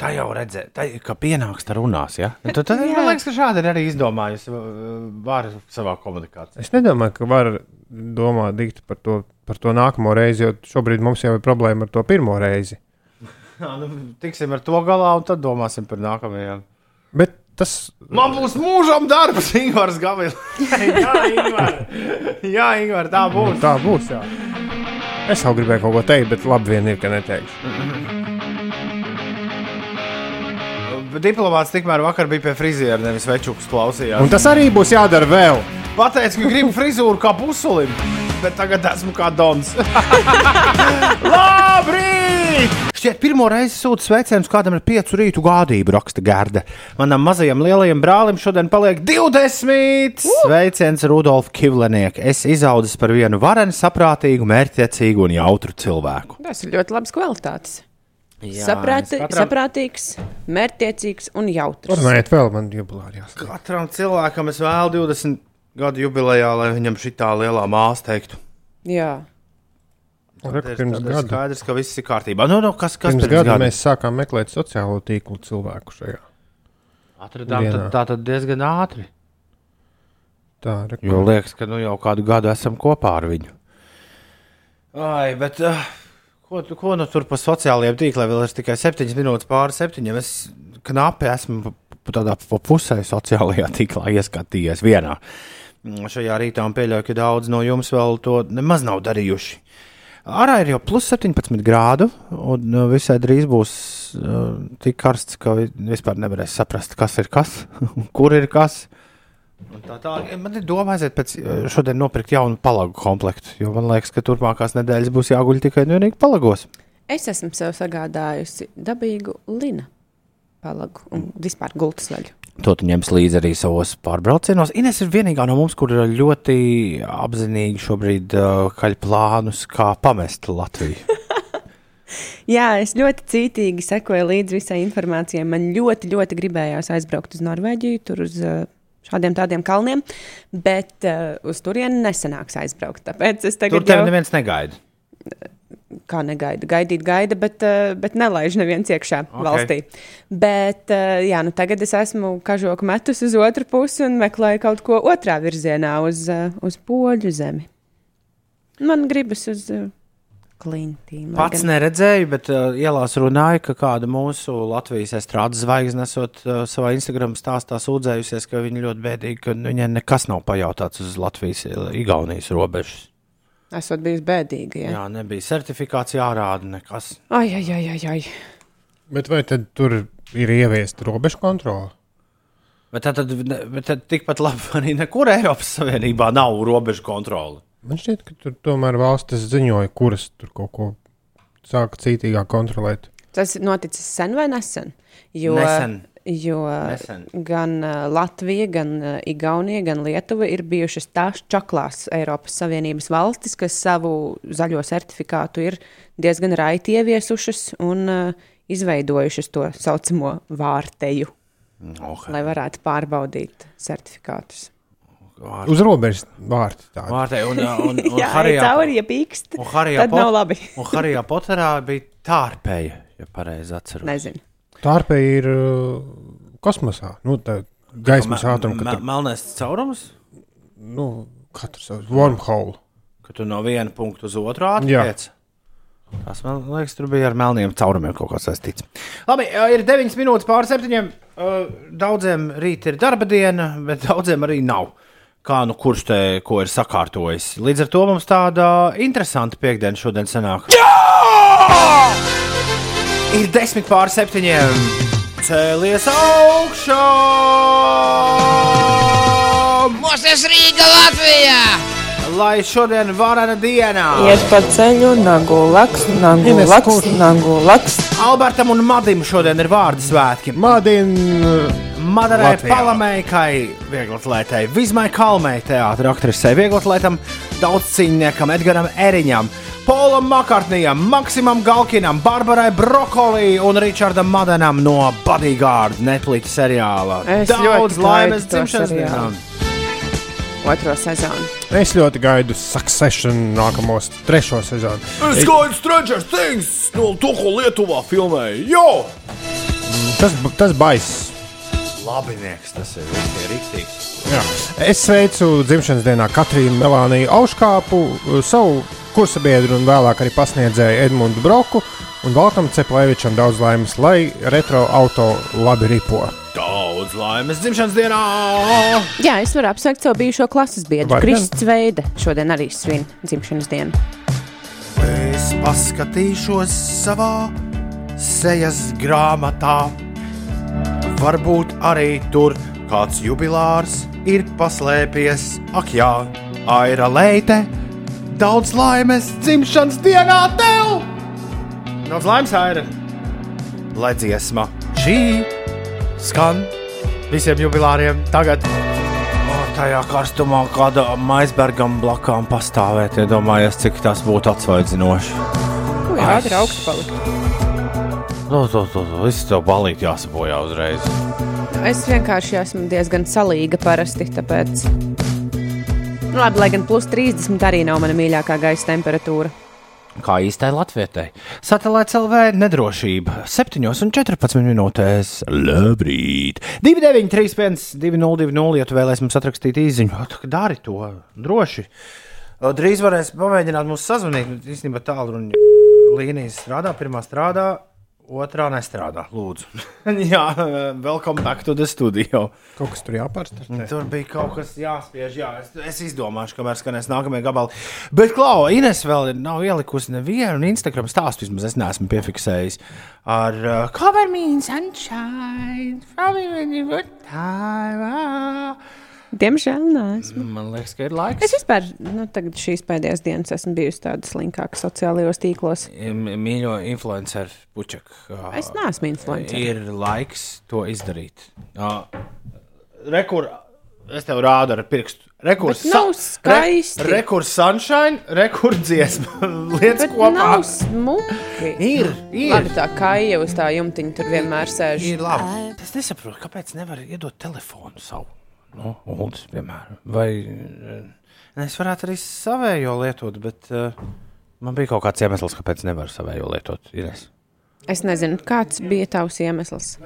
Tā jau redzēja, tā, ka pienāks tā runās. Ja? Nu, Tad, tad, man liekas, ka šādi ir arī izdomājusi uh, vāra savā komunikācijā. Es nedomāju, ka var domā dikti par to, par to nākamo reizi, jo šobrīd mums jau ir problēma ar to pirmo reizi. Jā, nu, tiksim ar to galā, un tad domāsim par nākamajām. Bet tas Man būs mūžam darbs, Ingūns Gavils. Jā, Ingūr, tā būs. tā būs. Jā. Es jau gribēju kaut ko teikt, bet labi vien ir, ka neteikšu. Diplomāts tikmēr vakar bija pie friziera, nevis večukas klausījās. Un tas arī būs jādara vēl. Pateicu, ka gribu frizūru kā pusulim, bet tagad esmu kā Dons. Labrīt! Šķiet, pirmo reizi sūta sveicienus kādam ar piecu rītu gādību, raksta Gārda. Manam mazajam lielajam brālim šodien paliek 20! Sveiciens Rudolf Kivleniek. Es izaudzis par vienu varenu, saprātīgu, mērķtiecīgu un jautru cilvēku. Tas ir ļoti labs kvalitātes. Jā, Saprāti, katram- Saprātīgs, mērķtiecīgs un jautrs. Runājiet vēl man jubilārijas. Katram cilvēkam es vēlu 20 gadu jubilejā, lai viņam šī tā lielā māsa teiktu. Jā, ir- Pirms tad ir gada, skaidrs, ka viss ir kārtībā. Nu, nu, kas, kas pirms pirms gada gada? mēs sākām meklēt sociālo tīklu cilvēku šajā. atradām tad, tā tad diezgan ātri. Tā ir Jo liekas, ka nu jau kādu gadu esam kopā ar viņu. Ai, bet uh, ko, tu- ko nu tur pa sociālajiem tīkliem vēl ir tikai 7 minūtes pāri 7. Es knapi esmu tādā pa pusē sociālajā tīklā ieskatījies vienā. Mm, Šajā rītā un pieļauju, ka daudz no jums vēl to nemaz nav darījuši. Ārā ir jau plus 17 grādu, un uh, visai drīz būs uh, tik karsts, ka vi- vispār nevarēs saprast, kas ir kas, un kur ir kas. Un Tā, tā, man ir doma aiziet pēc uh, šodien nopirkt jaunu palagu komplektu, jo man liekas, ka turpmākās nedēļas būs jāguļ tikai un vienīgi palagos. es esmu sev sagādājusi dabīgu lina palagu un vispār gultas veļu. To tu ņems līdzi arī savos pārbraucienos. Ines ir vienīgā no mums, kur ir ļoti apzinīgi šobrīd uh, kaļ plānus, kā pamest Latviju. Jā, es ļoti cītīgi sekoju līdzi visai informācijai. Man ļoti, ļoti gribējās aizbraukt uz Norvēģiju, tur uz uh, šādiem tādiem kalniem, bet uh, uz turieni nesanāks aizbraukt. Tāpēc es Tur tagad tevi jau neviens negaida. kā negaida, gaidīt, gaida, bet, uh, bet nelaiž neviens iekšā Ok. okay. valstī. Bet uh, jā, nu tagad es esmu kažoku metus uz otru pusi un meklēju kaut ko otrā virzienā, uz, uh, uz poļu zemi. Man gribas uz uh, klintīm. Pats gan- neredzēju, bet uh, ielās runāja, ka kāda mūsu Latvijas estrādes zvaigzne esot uh, savā Instagram stāstā sūdzējusies, ka viņa ļoti bēdīgi, ka viņai nekas nav pajautāts uz Latvijas-Igaunijas robežas. Esot bijis bēdīgi. Jā. Jā, nebija certifikāts jārāda nekas. Ai, ai, ai, ai, ai. Bet vai tad tur ir ieviesta robežu kontrole? Bet tad, ne- bet tad tikpat labi arī nekur Eiropas Savienībā nav robežu kontrole. Man šķiet, ka tur tomēr valstis ziņoja, kuras tur kaut ko sāka cītīgāk kontrolēt. Tas ir noticis sen vai nesen? Jo, Nesen. jo Nesen. gan uh, Latvija, gan uh, Igaunija, gan Lietuva ir bijušas tās čaklās Eiropas Savienības valstis, kas savu zaļo certifikātu ir diezgan raiti ieviesušas un uh, izveidojušas to saucamo vārteju, Okay. lai varētu pārbaudīt certifikātus. Uz robežas vārti. Vārtē, un, un, un, Jā, Harijā, cauri, ja pīkst. un Harijā, Tad nav labi. un Harijā Poterā bija tārpēja, ja pareizi atceros. Nezinu. Tārpēji ir uh, kosmosā. Nu, tā gaismas ātrums, ka Me, tur melnēs caurums, nu, katrs savs wormhole. ka tu no viena punkta uz otru ātrāk. Tas man liekas, tur bija ar melniem caurumiem kaut kas saistīts. Labi, ir 9 minūtes pār 7. Daudziem rīt ir darba diena, bet daudziem arī nav. Kā nu kurš te ko ir sakārtojis. Līdz ar to mums tāda interesanta piekdiena šodien sanāk. Jā! Ir 10 pār 7. Cēlies augšā! Mūsu Rīga Latvijā! Lai šodien varana dienā! Iet pa ceļu, nagu laks, nagu Ines, laks, kurš? nagu laks. Albertam un Madim šodien ir vārdu svētki. Mādien, Madarai. Palamēkai, vieglatlētai, Vizmai Kalmei, teātris aktrisei, vieglatlētam, daudzcīņniekam, Edgaram Eriņam, Polam Makartnijam, Maksimam Galkinam, Barbarai Brokolī un Ričardam Madenam no Bodyguard Netflix seriāla. Es Daudz laimes dzimšanas seriālu. Otro sezonu. es ļoti gaidu Succession nākamos trešo sezonu. Es gaidu Stranger Things no to, ko Lietuvā filmēja. Jo! Tas, tas baiss. Labinieks tas ir, rīktīgs. Es sveicu dzimšanas dienā Katrīnu Melāniju Auškāpu, savu kursabiedru un vēlāk arī pasniedzēju Edmundu Broku un Valtam Ceplēvičam daudz laimes, lai retro auto labi ripo. Daudz laimes dzimšanas dienā! Jā, es varu apsveikt savu bijušo klases biedru. Vai Krists Veida šodien arī svin dzimšanas dienu. Es paskatīšos savā sejas grāmatā. Varbūt arī tur kāds jubilārs ir paslēpies. Ak, jā, Aira Leite, daudz laimes dzimšanas dienā tev! Daudz laimes, Aira! Lai dziesma šī skan visiem jubilāriem tagad. Tajā karstumā kāda aizbergam blakām pastāvēt, iedomājieties, cik tas būtu atsvaidzinoši. Ui, ātri augstu palika. Nu, to, to, to, viss tev balīt jāsabojā uzreiz. Es vienkārši esmu diezgan salīga parasti, tāpēc. Nu, labi, lai gan plus 30 arī nav mana mīļākā gaisa temperatūra. Kā īstai latvietei. Satelīts LV nedrošība 7,14 minūtēs. Labrīt! 2931, 202, ja tu vēlēsies mums atrakstīt īsiņu, tad dari to droši. Drīz varēs pamēģināt mums sazvanīt. Nu, Īstenībā tālruņa līnijas strādā, pirmā strādā, otrā nestrādā. Lūdzu, jā, welcome back to the studio. Kaut kas tur jāpārstāv. Tur bija kaut kas jāspiež. Jā, es, es izdomāšu, kamēr skanēs nākamie gabali. Bet, Klau, Ines vēl nav ielikusi nevienu Instagram stāstu. Vismaz es neesmu piefiksējis ar uh, Cover me in sunshine, from you good time. ah." Diemžēl neesmu. Man liekas, ka ir laiks. Es vispār nu, šīs pēdējās dienas esmu bijusi tāda slinkāka sociālajos tīklos. Mīļo influenceru. Uh, Es neesmu influencer. Ir laiks to izdarīt. Rekur, es tev rādu ar pirkstu. Rekurs, nav skaisti. rekurs sunshine, rekurs dziesma. Lietas Bet kopā. nav smuki. Ir, ir. Labi, tā kā jau uz tā jumtiņa tur vienmēr sēž. Ir labi. Es nesaprotu, kāpēc nevar iedot telefonu savu. Nu, Uldis, piemēram. Vai eh, es varētu arī savējo lietot, bet uh, man bija kaut kāds iemesls, kāpēc nevaru savējo lietot. Ines. Es nezinu, kāds bija tavs iemesls.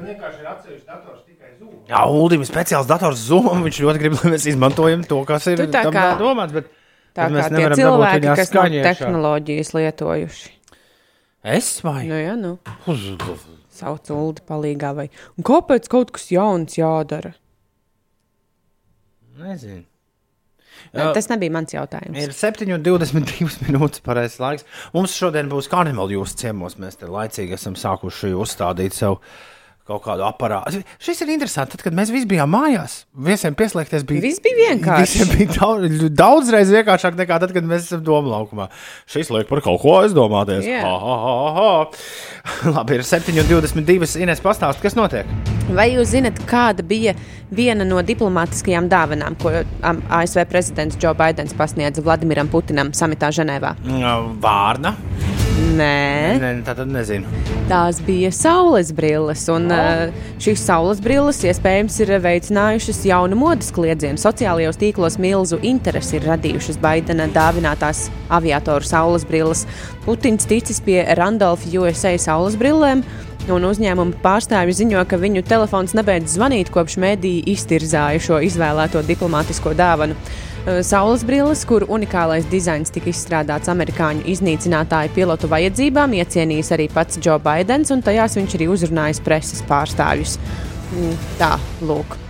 Jā, Uldim ir speciāls dators Zoom. Viņš ļoti grib, lai mēs izmantojam to, kas ir tā kā- domāts. Bet, Tā bet mēs kā tie cilvēki, kas nav tehnoloģijas lietojuši. Es vai? Nu, jā, nu. Sauc ulu palīgā vai. Un kāpēc kaut kas jauns jādara? Nezinu. Jā. Tas nebija mans jautājums. Ir 7,22 minūtes pareizais laiks. Mums šodien būs karnevāla jūsu ciemos. Mēs te laicīgi esam sākuši uzstādīt sev kaut kādu aparātu. Šis ir interesanti. Tad, kad mēs visi bijām mājās, visiem pieslēgties bija. Viss bija vienkārši. Visiem bija daudz, daudzreiz vienkāršāk nekā tad, kad mēs esam doma laukumā. Šis liek par kaut ko aizdomāties. Jā. Ha, ha, ha, ha. Labi, ir 7,22. Ines pastāst, kas notiek. Vai jūs zinat, kāda bija viena no diplomātiskajām dāvanām, ko ASV prezidents Joe Bidenis pasniedza Vladimiram Putinam samitā Ženēvā? Vārna. Nē, Nē, tā tad nezinu. tās bija saules brilles. Un, uh, šīs saules brilles iespējams ir veicinājušas jaunu modes kliedzienu. Sociālajos tīklos milzu interesi ir radījušas Baidena dāvinātās aviatoru saules brilles. Putins ticis pie Randolph USA saules brillēm. Un uzņēmuma pārstāvji ziņo, ka viņu telefons nebeidz zvanīt, kopš mēdīja iztirzāja šo izvēlēto diplomātisko dāvanu. Saules brilles, kur unikālais dizains tika izstrādāts amerikāņu iznīcinātāju pilotu vajadzībām, iecienījis arī pats Joe Bidenis, un tajās viņš arī uzrunājis preses pārstāvjus. Mm, Tā, lūk.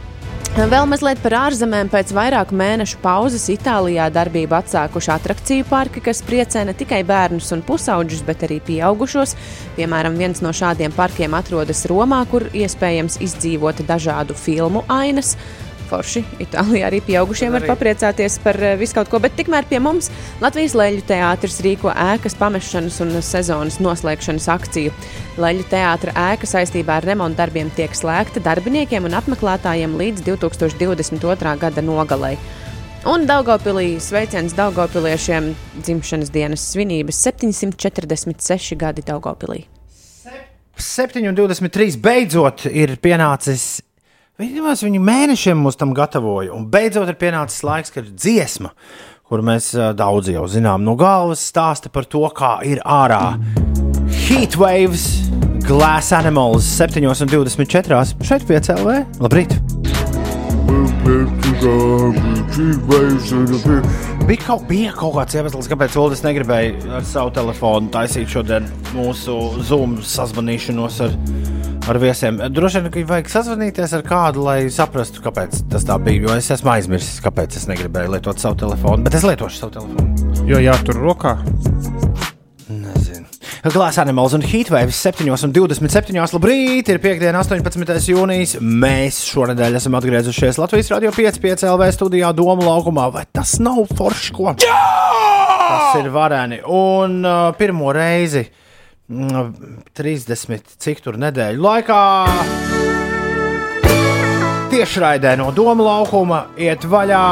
Vēl mazliet par ārzemēm. Pēc vairāku mēnešu pauzes Itālijā darbību atsākuši attrakciju parki, kas priecē ne tikai bērnus un pusauģus, bet arī pieaugušos. Piemēram, viens no šādiem parkiem atrodas Romā, kur iespējams izdzīvot dažādu filmu ainas. Forši Itālijā arī pieaugušiem var Arī. papriecāties par eh, visu kaut ko, bet tikmēr pie mums Latvijas leļu teātris rīko ēkas pamešanas un sezonas noslēgšanas akciju. Leļu teātra ēka saistībā ar remontu darbiem tiek slēgta darbiniekiem un apmeklētājiem līdz 2022. gada nogalei. Un Daugopilī sveiciens Daugopiliešiem dzimšanas dienas svinības 746 gadi Daugopilī. 7,23. beidzot ir pienācis. Viņus viņu mēnešiem mums tam gatavoja, un beidzot ir pienācis laiks, kad ir dziesma, kur mēs daudz jau zinām no galvas, stāsta par to, kā ir ārā. Heatwaves, Glass Animals, 7,24. šeit piecēlē. Labrīt! Bija kaut, bija kaut kāds iemesls, kāpēc Ulas negribēja ar savu telefonu taisīt šodien mūsu Zoom sazvanīšanos ar, ar viesiem. Droši vien, ka vajag sazvanīties ar kādu, lai saprastu, kāpēc tas tā bija. Jo es esmu aizmirsis, kāpēc es negribēju lietot savu telefonu, bet es lietošu savu telefonu. Jo jātur rokā. Nezinu. Glāzes animāls un heatwaves 7,27. Labrīt, ir piekdiena, 18. jūnijas. Mēs šonadēļ esam atgriezušies Latvijas Rādio 5,5 LV studijā Doma laukumā. Vai tas nav forši? Ko? Jā! Tas ir vareni. Un uh, pirmo reizi mm, 30 cik tur nedēļu laikā. Tiešraidē no Doma laukuma iet vaļā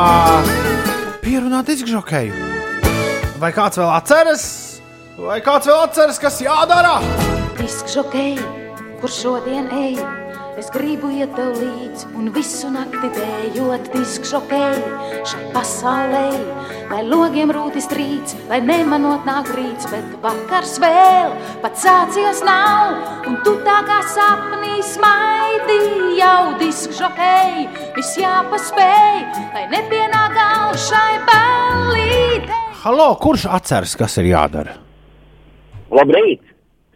pierunāt izgžokēju. Vai kāds vēl atceras? Vai kāds vēl atceras, kas jādara? Diskžokei, kur šodien ej, es gribu iet tev līdzi un visu nakti dējot diskžokei šai pasaulē. Lai logiem rūtis trīc, lai nemanot nāk rīts, bet vakars vēl pat sācies nav. Un tu tā kā sapnī smaidi jau diskžokei, viss jāpaspēj, lai nepienāk galva šai ballītei. Halo, kurš atceras, kas ir jādara? Labrīt!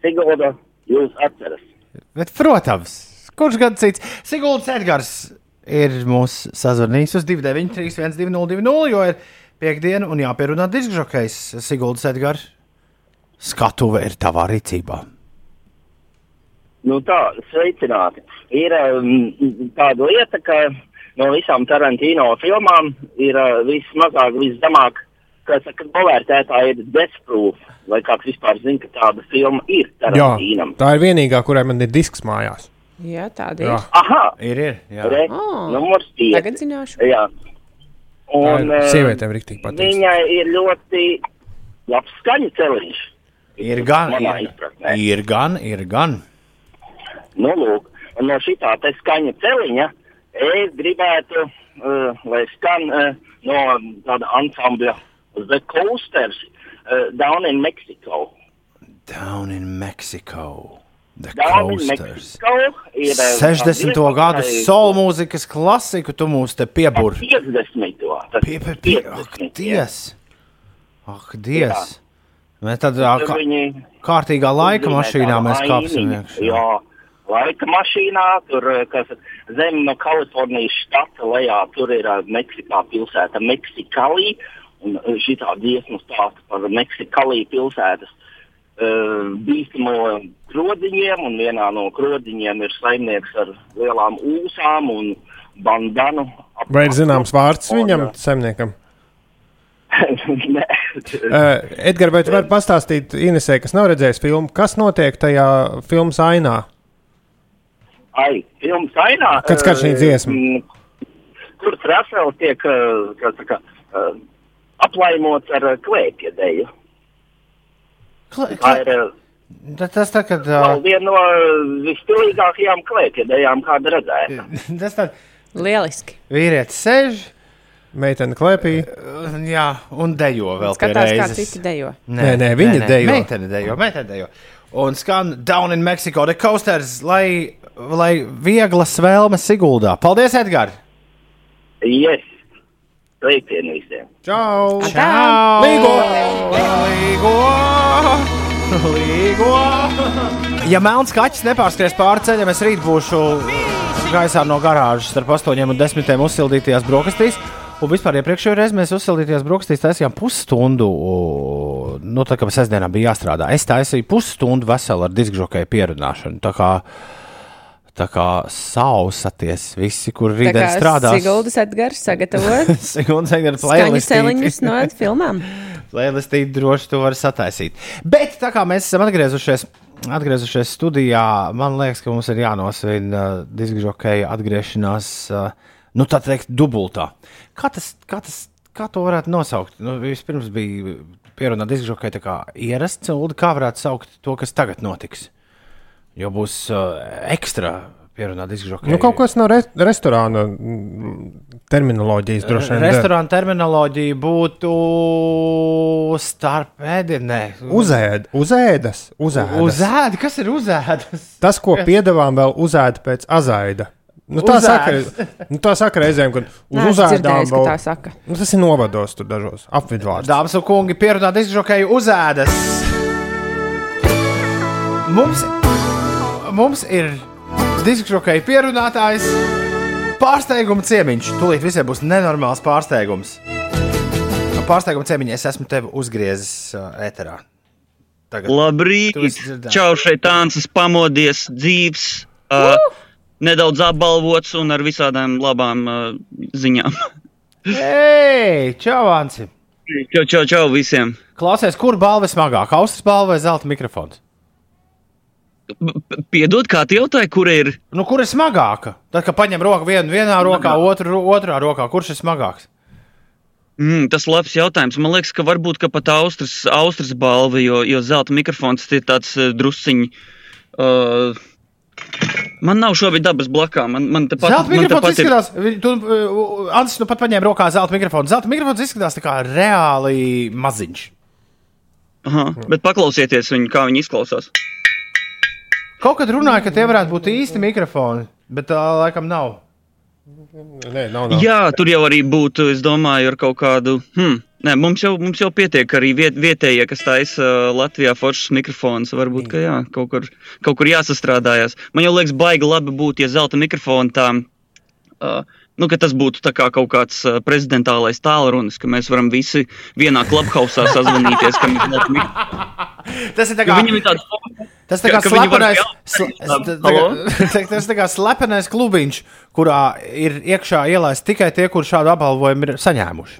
Sigulda, jūs atcerat? Bet, protams, kurš gan cits? Siguldas Edgars ir mūsu sazvanījis uz 293, 1202, jo ir piekdiena un jāpierunā diskžokais. Siguldas Edgars, skatuve ir tavā rīcībā. Nu tā, sveicināti. Ir um, tāda lieta, ka no visām Tarantino filmām ir uh, vismazāk, viszemāk, novērtētāji ir Death Proof. Vai kāds vispār zina, ka tāda filma ir Jā, Tarantīnam? tā ir vienīgā, kurai man ir disks mājās. Jā, tāda Jā. ir. Aha! Ir, ir. Jā. Re, Oh. numurs pieci. Tagad zināšu. Jā. Un, uh, Sievietēm rīktīgi patīk. Viņai ir ļoti labs skaņu celiņš. Ir gan, ir, izpratnē. ir gan, ir gan. Nu, lūk, un no šitā te skaņa celiņa es gribētu, uh, lai skan uh, no tāda ansambļa The Coasters uh, Down in Mexico. Down in Mexico. Ir uh, 60. gadu soul mūzikas klasiku, tu mūs te piebur. 50. Tas Pie, pie, pie, ak, 50. dies! Ak, dies! Mēs tad kā, kārtīgā laika mašīnā mēs kāpsim iekšā. Laika mašīnā, tur uh, kas zem no Kalifornijas štata lejā, tur ir uh, Meksikā pilsēta Meksikālī. Un uh, šī tā dziesma stāsta par Meksikālī pilsētas uh, bīstamo krodziņiem, un vienā no krodziņiem ir saimnieks ar lielām ūsām un bandanu. ap Vai ir zināms vārds Un, viņam, uh, saimniekam? Nē. Uh, Edgars, vai tu vari pastāstīt Inesē, kas nav redzējis filmu, kas notiek tajā filmas ainā? Ai, filmas ainā. Kad skan šī eh, dziesma? mm, Kur Rasels tiek eh, kā saka, eh, aplaimots ar eh, klēpja deju. Tā ir eh, ta- Tas tā, kad. ā, viena no visstilīgākajām klēpja dejām, kāda redzēta. Tas tā, Lieliski. vīrietis sēž, Meitene klēpī. jā, un dejo vēl pie Skatās, kā citi dejo. Nē, nē, viņa dejo. Meitene dejo, meitene dejo. Un skan Down in Mexico, The Coasters, lai, lai vieglas vēlmes Siguldā. Paldies, Edgars! Yes, sveicieni visiem! Čau! Čau! Līgo! Līgo! Līgo! Ja melns kaķis nepārskries pāri ceļam, es rīt būšu gaisā no garāžas starp 8 un 10 uzsildītajās brokastīs. Un vispār iepriekšējā reizē mēs uzsildītajās brokastīs taisījām pusstundu. Nu, tā kā sestdienā bija jāstrādā. Es taisīju pusstundu veselu ar diskžokēju pierunāšanu. Tā kā, sausaties visi, kur rītdien kā strādās. Siguldas Edgars sagatavot Edgars, skaņu playlistīt. celiņus no filmām. Playlistīt droši to var sataisīt. Bet tā kā mēs esam atgriezušies, atgriezušies studijā, man liekas, ka mums ir jānosvin uh, diskžokeja atgriešanās, uh, nu tā teikt, dubultā. Kā tas, kā tas, kā to varētu nosaukt? Nu, vispirms bija pierunā diskžokeja tā kā ierasts, un kā varētu saukt to, kas tagad notiks? Jo būs uh, ekstra pierunā diskžokeja. Nu, kaut kas no re restorāna terminoloģijas droši vien. Restorāna terminoloģija būtu starp ēdienē. Uzēd, uzēdas, uzēdas. Uzēdi, kas ir uzēdas? Tas, ko piedāvājam, vēl uzēda pēc azaida. Nu, tā, saka, Uzēdas. nu, tā saka reizēm, kad uz uzēdām vēl- tā saka. Nu, tas ir novados tur dažos apvidvārdos. Dāmas un kungi, pierunāta izžokēju uzēdas. Mums, mums ir diskžokēju pierunātājs. Pārsteiguma ciemiņš. Tūlīt visiem būs nenormāls pārsteigums. Pārsteiguma ciemiņš es esmu tevi uzgriezis uh, ēterā. Tagad. Labrīt! Čau, šeit Tāncis pamodies, dzīves, uh, nedaudz apbalvots un ar visādām labām uh, ziņām. Hei, čau, Anci! Čau, čau, čau visiem! Klausies, kur balva ir smagāka? Austrijas balva vai zelta mikrofons? Piedod, kā tu jautāji, kur ir? Nu, kur ir smagāka? Tad, kad paņem roku vienu vienā rokā, otru otrā rokā, kurš ir smagāks? Mm, tas ir labs jautājums. Man liekas, ka varbūt ka pat Austrijas, Austrijas balva, jo, jo zelta mikrofons ir tāds uh, drusciņš. Uh, man nav šobrīd dabas blakām. Man, man tepat, Zelta mikrofons ir- izskatās, vi- tu, uh, Ansis, nu pat paņēma rokā zelta mikrofonu. Zelta mikrofons izskatās tā kā reāli maziņš. Aha, bet paklausieties, viņu, kā viņi izklausās. Kaut kad runāja, ka tie varētu būt īsti mikrofoni, bet tā laikam nav. Nē, nav, Jā, tur jau arī būtu, es domāju, ar kaut kādu. Hmm, nē, mums, jau, mums jau pietiek arī viet, vietējie, kas taisa uh, Latvijā foršas mikrofons. Varbūt, ka jā, kaut kur, kaut kur jāsastrādājas. Man jau liekas, baigi labi būtu, ja zelta mikrofona tā. Uh, Nu, tas būtu kā kaut kāds prezidentālais tālrunis, ka mēs varam visi vienā klubhausā sazvanīties. Tas ir tā kā. viņam ir tāds Tas tā kā ka slepenais, sl- tas tā kā slepenais klubiņš, kurā ir iekšā ielaists tikai tie, kur šādu apbalvojumu ir saņēmuši.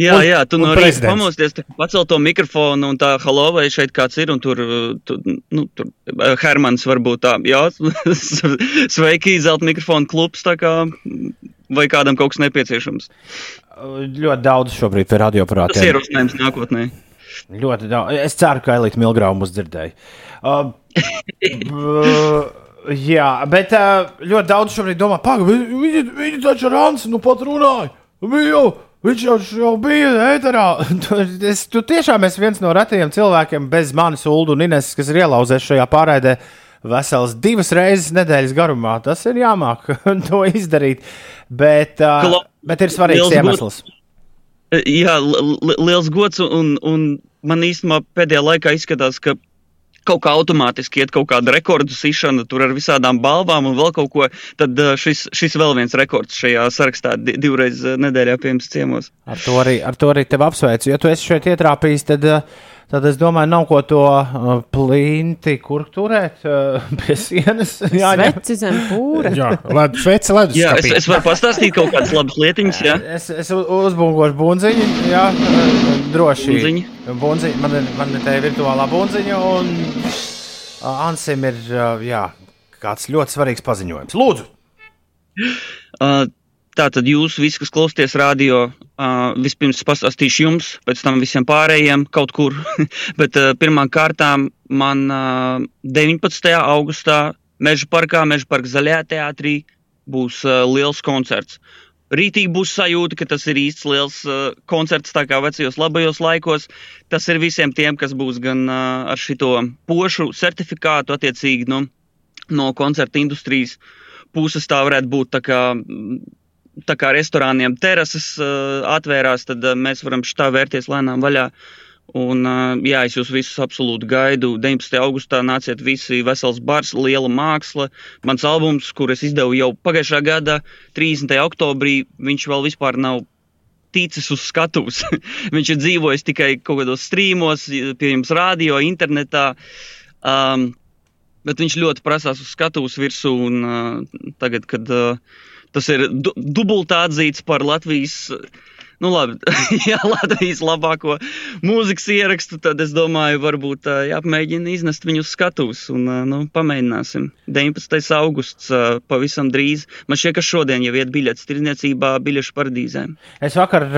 Jā, Un- jā, tu no rīta pamosties, pacelt to mikrofonu un tā, halo, vai šeit kāds ir, un tur, tu, nu, tur Hermans varbūt tā, jā, sveiki, zelta mikrofonu klubs, tā kā, vai kādam kaut kas nepieciešams. Ļoti daudz šobrīd pie Tas radioaparātiem. ierosinājums nākotnē. Ļoti daudz. Es ceru, ka Elīte Milgrāva mūs dzirdēja. Uh, b- jā, bet uh, ļoti daudz šobrīd domā, pagaidi, viņi, viņi taču ar Ansu nu pat runāja. Viņi jau, viņš jau, jau bija ēterā. Es, tu tiešām esi viens no retajiem cilvēkiem bez manis, Ulu un Ines, kas ir ielauzēs šajā pārraidē. Vesels divas reizes nedēļas garumā. Tas ir jāmāk to izdarīt. Bet, uh, Klau- bet ir svarīgs iemesls. Uh, Jā, li- li- liels gods, un, un man īstenībā pēdējā laikā izskatās, ka kaut kā automātiski iet kaut kāda rekordu sišana, tur ar visādām balvām un vēl kaut ko. Tad uh, šis, šis vēl viens rekords šajā sarakstā di- divreiz uh, nedēļā pie jums ciemos. Ar to arī, ar to arī tevi apsveicu. Ja tu esi šeit ietrāpījis, tad, eh, tad es domāju, nav ko to uh, plinti, kur turēt uh, pie sienas. jāņem. Sveci zem pūra. Jā, led, sveci ledus. Jā, es, es varu pastāstīt kaut kādas labas lietiņas, jā. Es, es u- uzbūvēšu bunziņu, jā, eh, droši. Bunziņu? Bunziņu. Man, ir, man ir tā virtuālā bunziņa, un uh, Ansim ir uh, jā, kāds ļoti svarīgs paziņojums. Lūdzu! Uh, Tātad jūs visi, kas klausāties radio, uh, vispirms pastāstīšu jums, pēc tam visiem pārējiem kaut kur. Bet uh, pirmām kārtām man uh, 19. augustā Meža parkā, Meža parka zaļajā teātrī būs uh, liels koncerts. Rītīgi būs sajūta, ka tas ir īsts liels uh, koncerts, tā kā vecajos labajos laikos. Tas ir visiem tiem, kas būs gan uh, ar šito pošu certifikātu, attiecīgi no, no koncerta industrijas puses. Tā varētu būt tā kā tā kā restorāniem terases uh, atvērās, tad uh, mēs varam šitā vērties lēnām vaļā. Un, uh, jā, es jūs visus absolūti gaidu. 19. augustā nāciet visi vesels bars, liela māksla. Mans albums, kur es izdevu jau pagājušā gada 30. oktobrī, viņš vēl vispār nav ticis uz skatuves. viņš ir dzīvojis tikai kaut kādos strīmos, pie jums radio, internetā. Um, bet viņš ļoti prasās uz skatuves virsū. Un, uh, tagad, kad uh, tas ir du dubultā atzīts par Latvijas. Nu, labi, jā, Latvijas labāko mūzikas ierakstu, tad es domāju, varbūt jāpamēģina iznest viņu uz skatuves. Un, nu, pamēģināsim. 19. augusts pavisam drīz. Man šķiet, ka šodien jau iet biļetes tirdzniecībā, biļešu paradīzēm. Es vakar,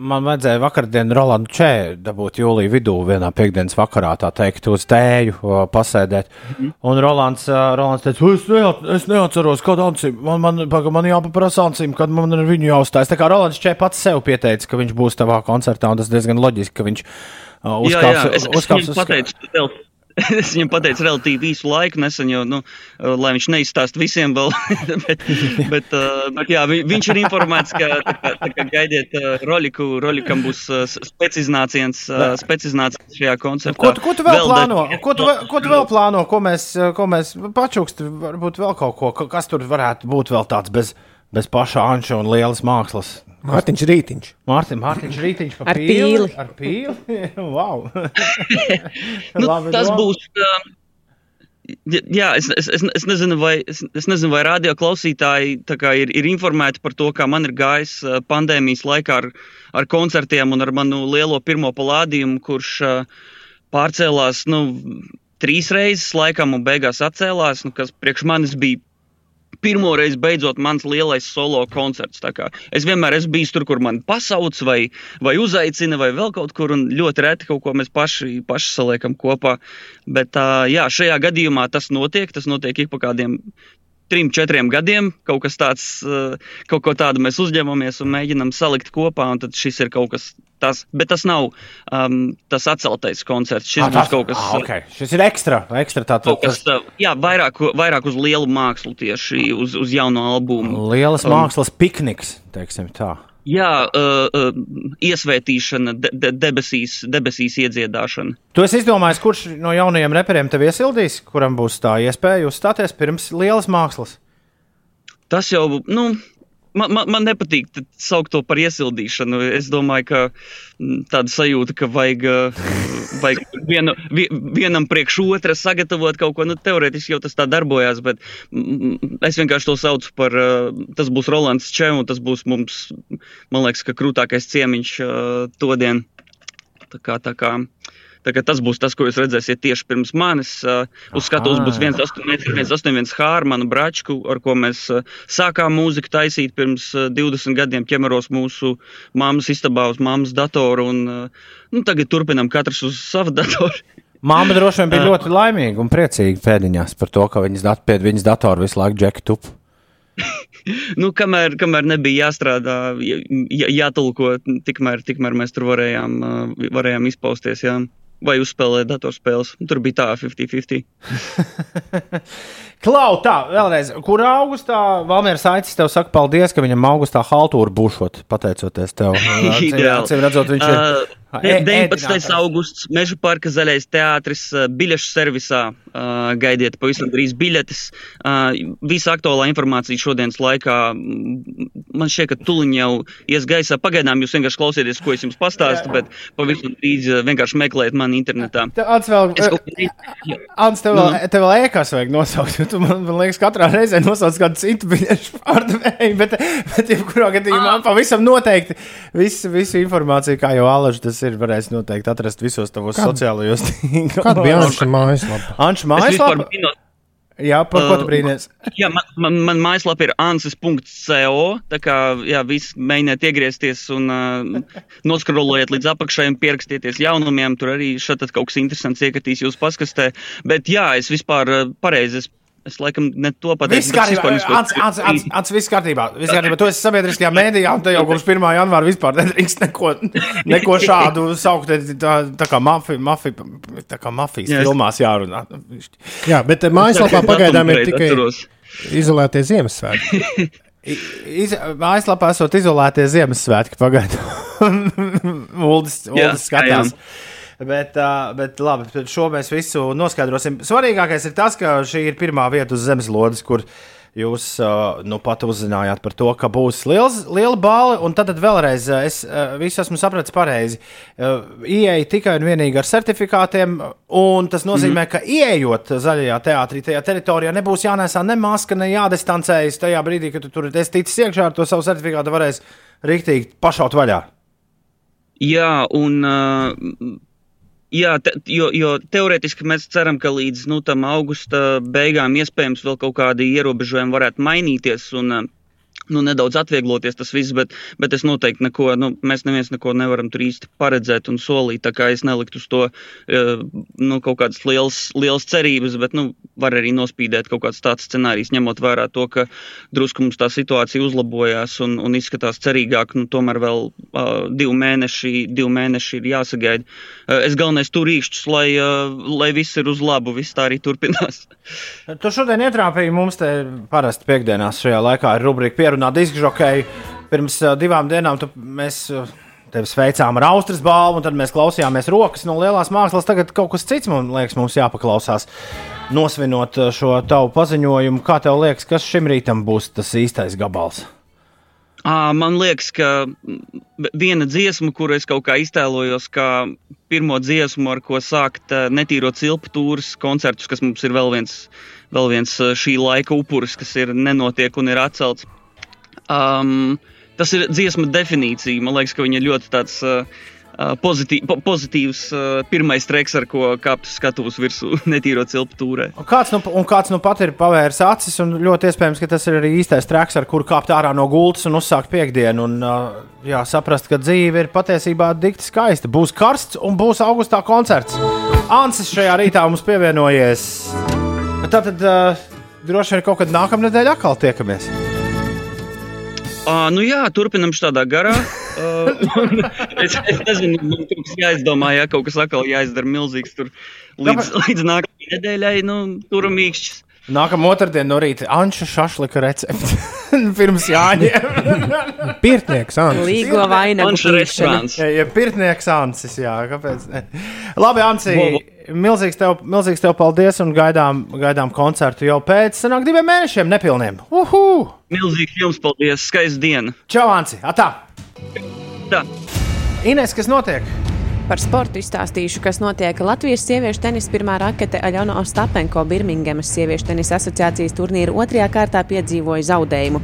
man vajadzēja vakardienu Rolandu Čē dabūt jūlijā vidū, vienā piekdienas vakarā, tā teikt, uz tēju pasēdēt. Un Rolands, Rolands teica, es, neat, es neatceros, kad Ansim, man, man, man jāpaprasa Ansim, kad man ar viņu jāuzstājas. Tā kā Rolands Čē pats sev pieteica, ka viņš būs tavā koncertā, un tas diezgan loģiski, ka viņš uh, Jā, jā, uzkāps, es, es uzkāps viņam uz tel, es viņam pateicu relatīvi īsu laiku, nesen jau, nu, uh, lai viņš neizstāst visiem vēl. bet, bet, uh, bet jā, vi- viņš ir informēts, ka tā kā, tā kā gaidiet uh, Roliku, Rolikam būs specizināciens, uh, specizināciens šajā koncertā. Ko, ko tu vēl, vēl plāno? daži- Ko tu, vēl- ko tu vēl plāno? Ko mēs, ko mēs pačukst, varbūt vēl kaut ko, ka- kas tur varētu būt vēl tāds bez, bez paša anša un lielas mākslas? Mārtiņš Rītiņš. Mārtiņš, Mārtiņš Rītiņš Ar pīli. Ar pīli? wow! Nu, Labi tas doma. būs. Uh, jā, es, es, es, es nezinu, vai, es, es nezinu, vai radio klausītāji ir, ir informēti par to, kā man ir gājis uh, pandēmijas laikā ar, ar koncertiem un ar manu lielo pirmo palādījumu, kurš uh, pārcēlās nu, trīs reizes laikam un beigās atcēlās, nu, kas priekš manis bija pirmo reizi beidzot mans lielais solo koncerts. Es vienmēr esmu bijis tur, kur man pasauc, vai, vai uzaicina, vai vēl kaut kur, un ļoti reti kaut ko mēs paši, paši saliekam kopā. Bet tā, jā, šajā gadījumā tas notiek. Tas notiek ik pa kādiem trim, četriem gadiem. Kaut kas tāds, kaut ko tādu mēs uzņemamies un mēģinam salikt kopā, un tad šis ir kaut kas. Tas, bet tas nav um, tas atceltais koncerts. Šis Ah, būs kaut kas ah, okay. Šis ir ekstra. ekstra tā, tā, kas, uh, jā, vairāk, vairāk uz lielu mākslu tieši uz, uz jauno albumu. Lielas Um, mākslas pikniks, teiksim tā. Jā, uh, uh, iesvētīšana, de, de, debesīs, debesīs iedziedāšana. Tu esi izdomājis, kurš no jaunajiem reperiem tev iesildīs, kuram būs tā iespēja uzstāties pirms lielas mākslas? Tas jau, nu, man, man, man nepatīk saukt to par iesildīšanu. Es domāju, ka mm, tāda sajūta, ka vajag, uh, vajag vienu, vi, vienam priekš otra sagatavot kaut ko, nu, teorētiski jau tas tā darbojās, bet mm, es vienkārši to saucu par, uh, tas būs Rolands Čē, un tas būs mums, man liekas, ka krūtākais ciemiņš uh, to dienu. Tā kā, tā kā tas būs tas, ko jūs redzēsiet tieši pirms manis. Uz skatuves būs 181 H ar manu bračku, ar ko mēs sākām mūziku taisīt pirms uh, 20 gadiem, ķemeros mūsu mammas istabā uz mammas datoru. Un, nu, tagad turpinām katrs uz savu datoru. Māma droši vien bija ļoti laimīga un priecīga pēdiņās par to, ka viņas, dat pie viņas datora visu laiku džeku tup. nu, kamēr, kamēr nebija jāstrādā, jā, jā, jātulko, tikmēr, tikmēr mēs tur varējām, varējām izpausties. Jā. Vai uzspēlēt datorspēles. Tur bija tā 50-50. Klau, tā, vēlreiz, kur augustā Valmieras Aicis tev saka paldies, ka viņam augustā haltūra būšot, pateicoties tev. Acīm redzot, viņš ir. Uh, ē- 19. ēdinātājs. augusts, Meža parka zaļais teātris, uh, biļešu servisā. Uh, gaidiet, pavisam drīz biļetes. Uh, visa aktuālā informācija šodienas laikā. mm, Man šķiet, ka tuliņ jau ies gaisā. Pagaidām jūs vienkārši klausieties, ko es jums pastāstu, bet pavisam drīz uh, vienkārši meklējiet mani internetā. Ants vēl, Es kaut Ants, tev vēl, Nu. tev vēl ēkas vajag nosaukt. Tu man, man liekas, katrā reizē nosauc kādu citu biļešu pārdevēju, bet, bet jebkurā gadījumā pavisam noteikti visu, visu informāciju, kā jau Alaž, tas ir, varēs noteikti atrast visos tavos Kāda- sociālajos tīklos. Kāda bija Anša mājaslapa? Anša Es vispār mājaslapa? Jā, par ko tu Uh, brīnies? Jā, man, man, man mājaslapa ir ansis.co. Tā kā jā, visi mēģiniet iegriezties un uh, noskrolojiet līdz apakšai un pierakstieties jaunumiem. Tur arī šeit kaut kas interesants iekatīs jūsu paskastē. Bet jā, es vispār uh, pareizi. Es, laikam ne to Viss pateicu. es kārtībā. Ants, viss kārtībā. Viss kārtībā. Tu esi sabiedriskajā mēdījā, un te jau kopš 1. janvāra vispār nedrīkst neko, neko šādu saukt. Tā, tā kā mafija, mafija, tā kā mafijas Jā, filmās jārunā. Jā, bet eh, mājaslapā pagaidām ir tikai atceros. izolētie Ziemassvētki. Iz, mājaslapā esot izolētie Ziemassvētki pagaidām. Uldis, Jā, Uldis skatās. jā, Bet, bet labi, šo mēs visu noskaidrosim. Svarīgākais ir tas, ka šī ir pirmā vieta uz zemeslodes, kur jūs nu pat uzzinājāt par to, ka būs liels, liela balva. Un tad, tad vēlreiz es visu esmu sapratis pareizi. Ieja tikai un vienīgi ar certifikātiem, un tas nozīmē, mm ka ieejot zaļajā teātrī, tajā teritorijā nebūs jānēsā ne maska, ne jādistancējas. Tajā brīdī, kad tu tur esi ticis iekšā ar to savu certifikātu, varēs riktīgi pašaut vaļā. Jā, un. Uh, Jā, te, jo, jo teorētiski mēs ceram, ka līdz nu, augusta beigām iespējams vēl kaut kādi ierobežojumi varētu mainīties. Un, nu, nedaudz atviegloties tas viss, bet, bet es noteikti neko, nu, mēs neviens neko nevaram tur īsti paredzēt un solīt. Tā kā es neliktu uz to uh, nu, kaut kādas lielas, lielas cerības, bet nu, var arī nospīdēt kaut kāds tāds scenārijs, ņemot vērā to, ka drusku mums tā situācija uzlabojās un, un izskatās cerīgāk. Nu, tomēr vēl uh, divi, mēneši, divi mēneši ir jāsagaida. Uh, es galvenais tur īkšķus, lai, uh, lai viss ir uz labu, viss tā arī turpinās. Tu šodien ietrāpīji mums te parasti piekdienās šajā laikā ir rubrika pierunāt diskžokēju. Pirms uh, divām dienām tu, mēs uh, tevi sveicām ar Austrijas balvu, un tad mēs klausījāmies rokas no lielās mākslas. Tagad kaut kas cits man liekas, mums jāpaklausās. Nosvinot šo tavu paziņojumu, kā tev liekas, kas šim rītam būs tas īstais gabals? Man liekas, ka viena dziesma, kuru es kaut kā iztēlojos, kā pirmo dziesmu, ar ko sākt netīro cilpu tūrus koncertus, kas mums ir vēl viens, vēl viens šī laika upuris, kas ir nenotiek un ir atcelts. Um, tas ir dziesma definīcija. Man liekas, ka viņa ļoti tāds. Uh, Pozitī, po, pozitīvs uh, pirmais treks, ar ko kāpt skatuves virsū, netīro cilpu tūrē. Un kāds, nu, un kāds nu pat ir pavērs acis, un ļoti iespējams, ka tas ir arī īstais treks, ar kuru kāpt ārā no gultas un uzsākt piekdienu. Un, uh, jā, saprast, ka dzīve ir patiesībā dikti skaista. Būs karsts un būs augustā koncerts. Ansis šajā rītā mums pievienojies. Tātad uh, droši vien kaut kad nākamnedēļ atkal tiekamies. Uh, nu jā, turpinam tādā garā. Uh, es, es nezinu, man tur jāizdomā, ja kaut kas atkal jāizdara milzīgs tur līdz, līdz nākamajai nedēļai, nu, turam īkšķis. Nākamā otrdiena no rīta Anča šašlika recepte. Pirms jāņem. Pirtnieks Ansis. Līgo vainagu Anša restorāns. Ja, ja pirtnieks Ansis, jā, kāpēc? Ne? Labi, Ansi, milzīgs tev, milzīgs tev paldies un gaidām, gaidām koncertu jau pēc, sanāk, diviem mēnešiem nepilniem. Uhu! Milzīgs jums paldies, skaista diena. Čau, Ansi! Atā! Tā. Ines, kas notiek? Par sportu izstāstīšu, kas notiek Latvijas sieviešu tenisa pirmā rakete Aļona Ostapenko Birmingemas sieviešu tenisa asociācijas turnīra otrajā kārtā piedzīvoja zaudējumu.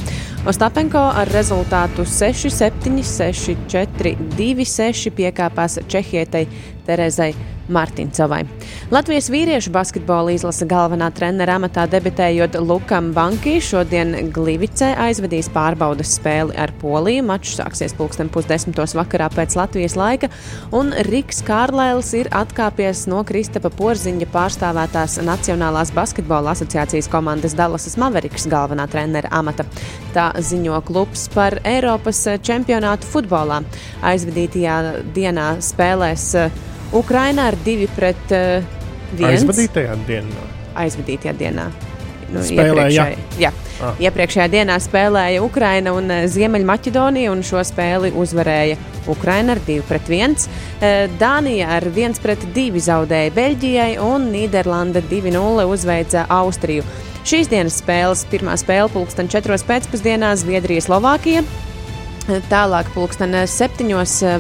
Ostapenko ar rezultātu 6-7, 6-4, 2-6 piekāpās Čehietai Terezai Martincovai. Latvijas vīriešu basketbola izlase galvenā trenera amatā debitējot Lukam Banki šodien Glivicē aizvedīs pārbaudas spēli ar Poliju. Mačs sāksies pulksten pusdesmitos vakarā pēc Latvijas laika, un Riks Kārlēls ir atkāpies no Kristapa Porziņa pārstāvētās Nacionālās basketbola asociācijas komandas Dallasas Maveriks galvenā trenera amata. Tā ziņo klubs par Eiropas čempionātu futbolā. Aizvedītajā dienā spēlēs Ukrainā ar 2 pret 1. Aizvadītajā dienā. Aizvadītajā dienā. Nu, Spēlēja, iepriekšēj- jā. Ah. Iepriekšējā dienā spēlēja Ukraina un eh, Ziemeļmaķedonija, un šo spēli uzvarēja Ukraina ar 2 pret 1. Eh, Dānija ar 1 pret 2 zaudēja Beļģijai, un Nīderlanda 2-0 uzveica Austriju. Šīs dienas spēles pirmā spēle pulksten 4. pēcpusdienā Zviedrija-Slovākija. Tālāk pulksten 7.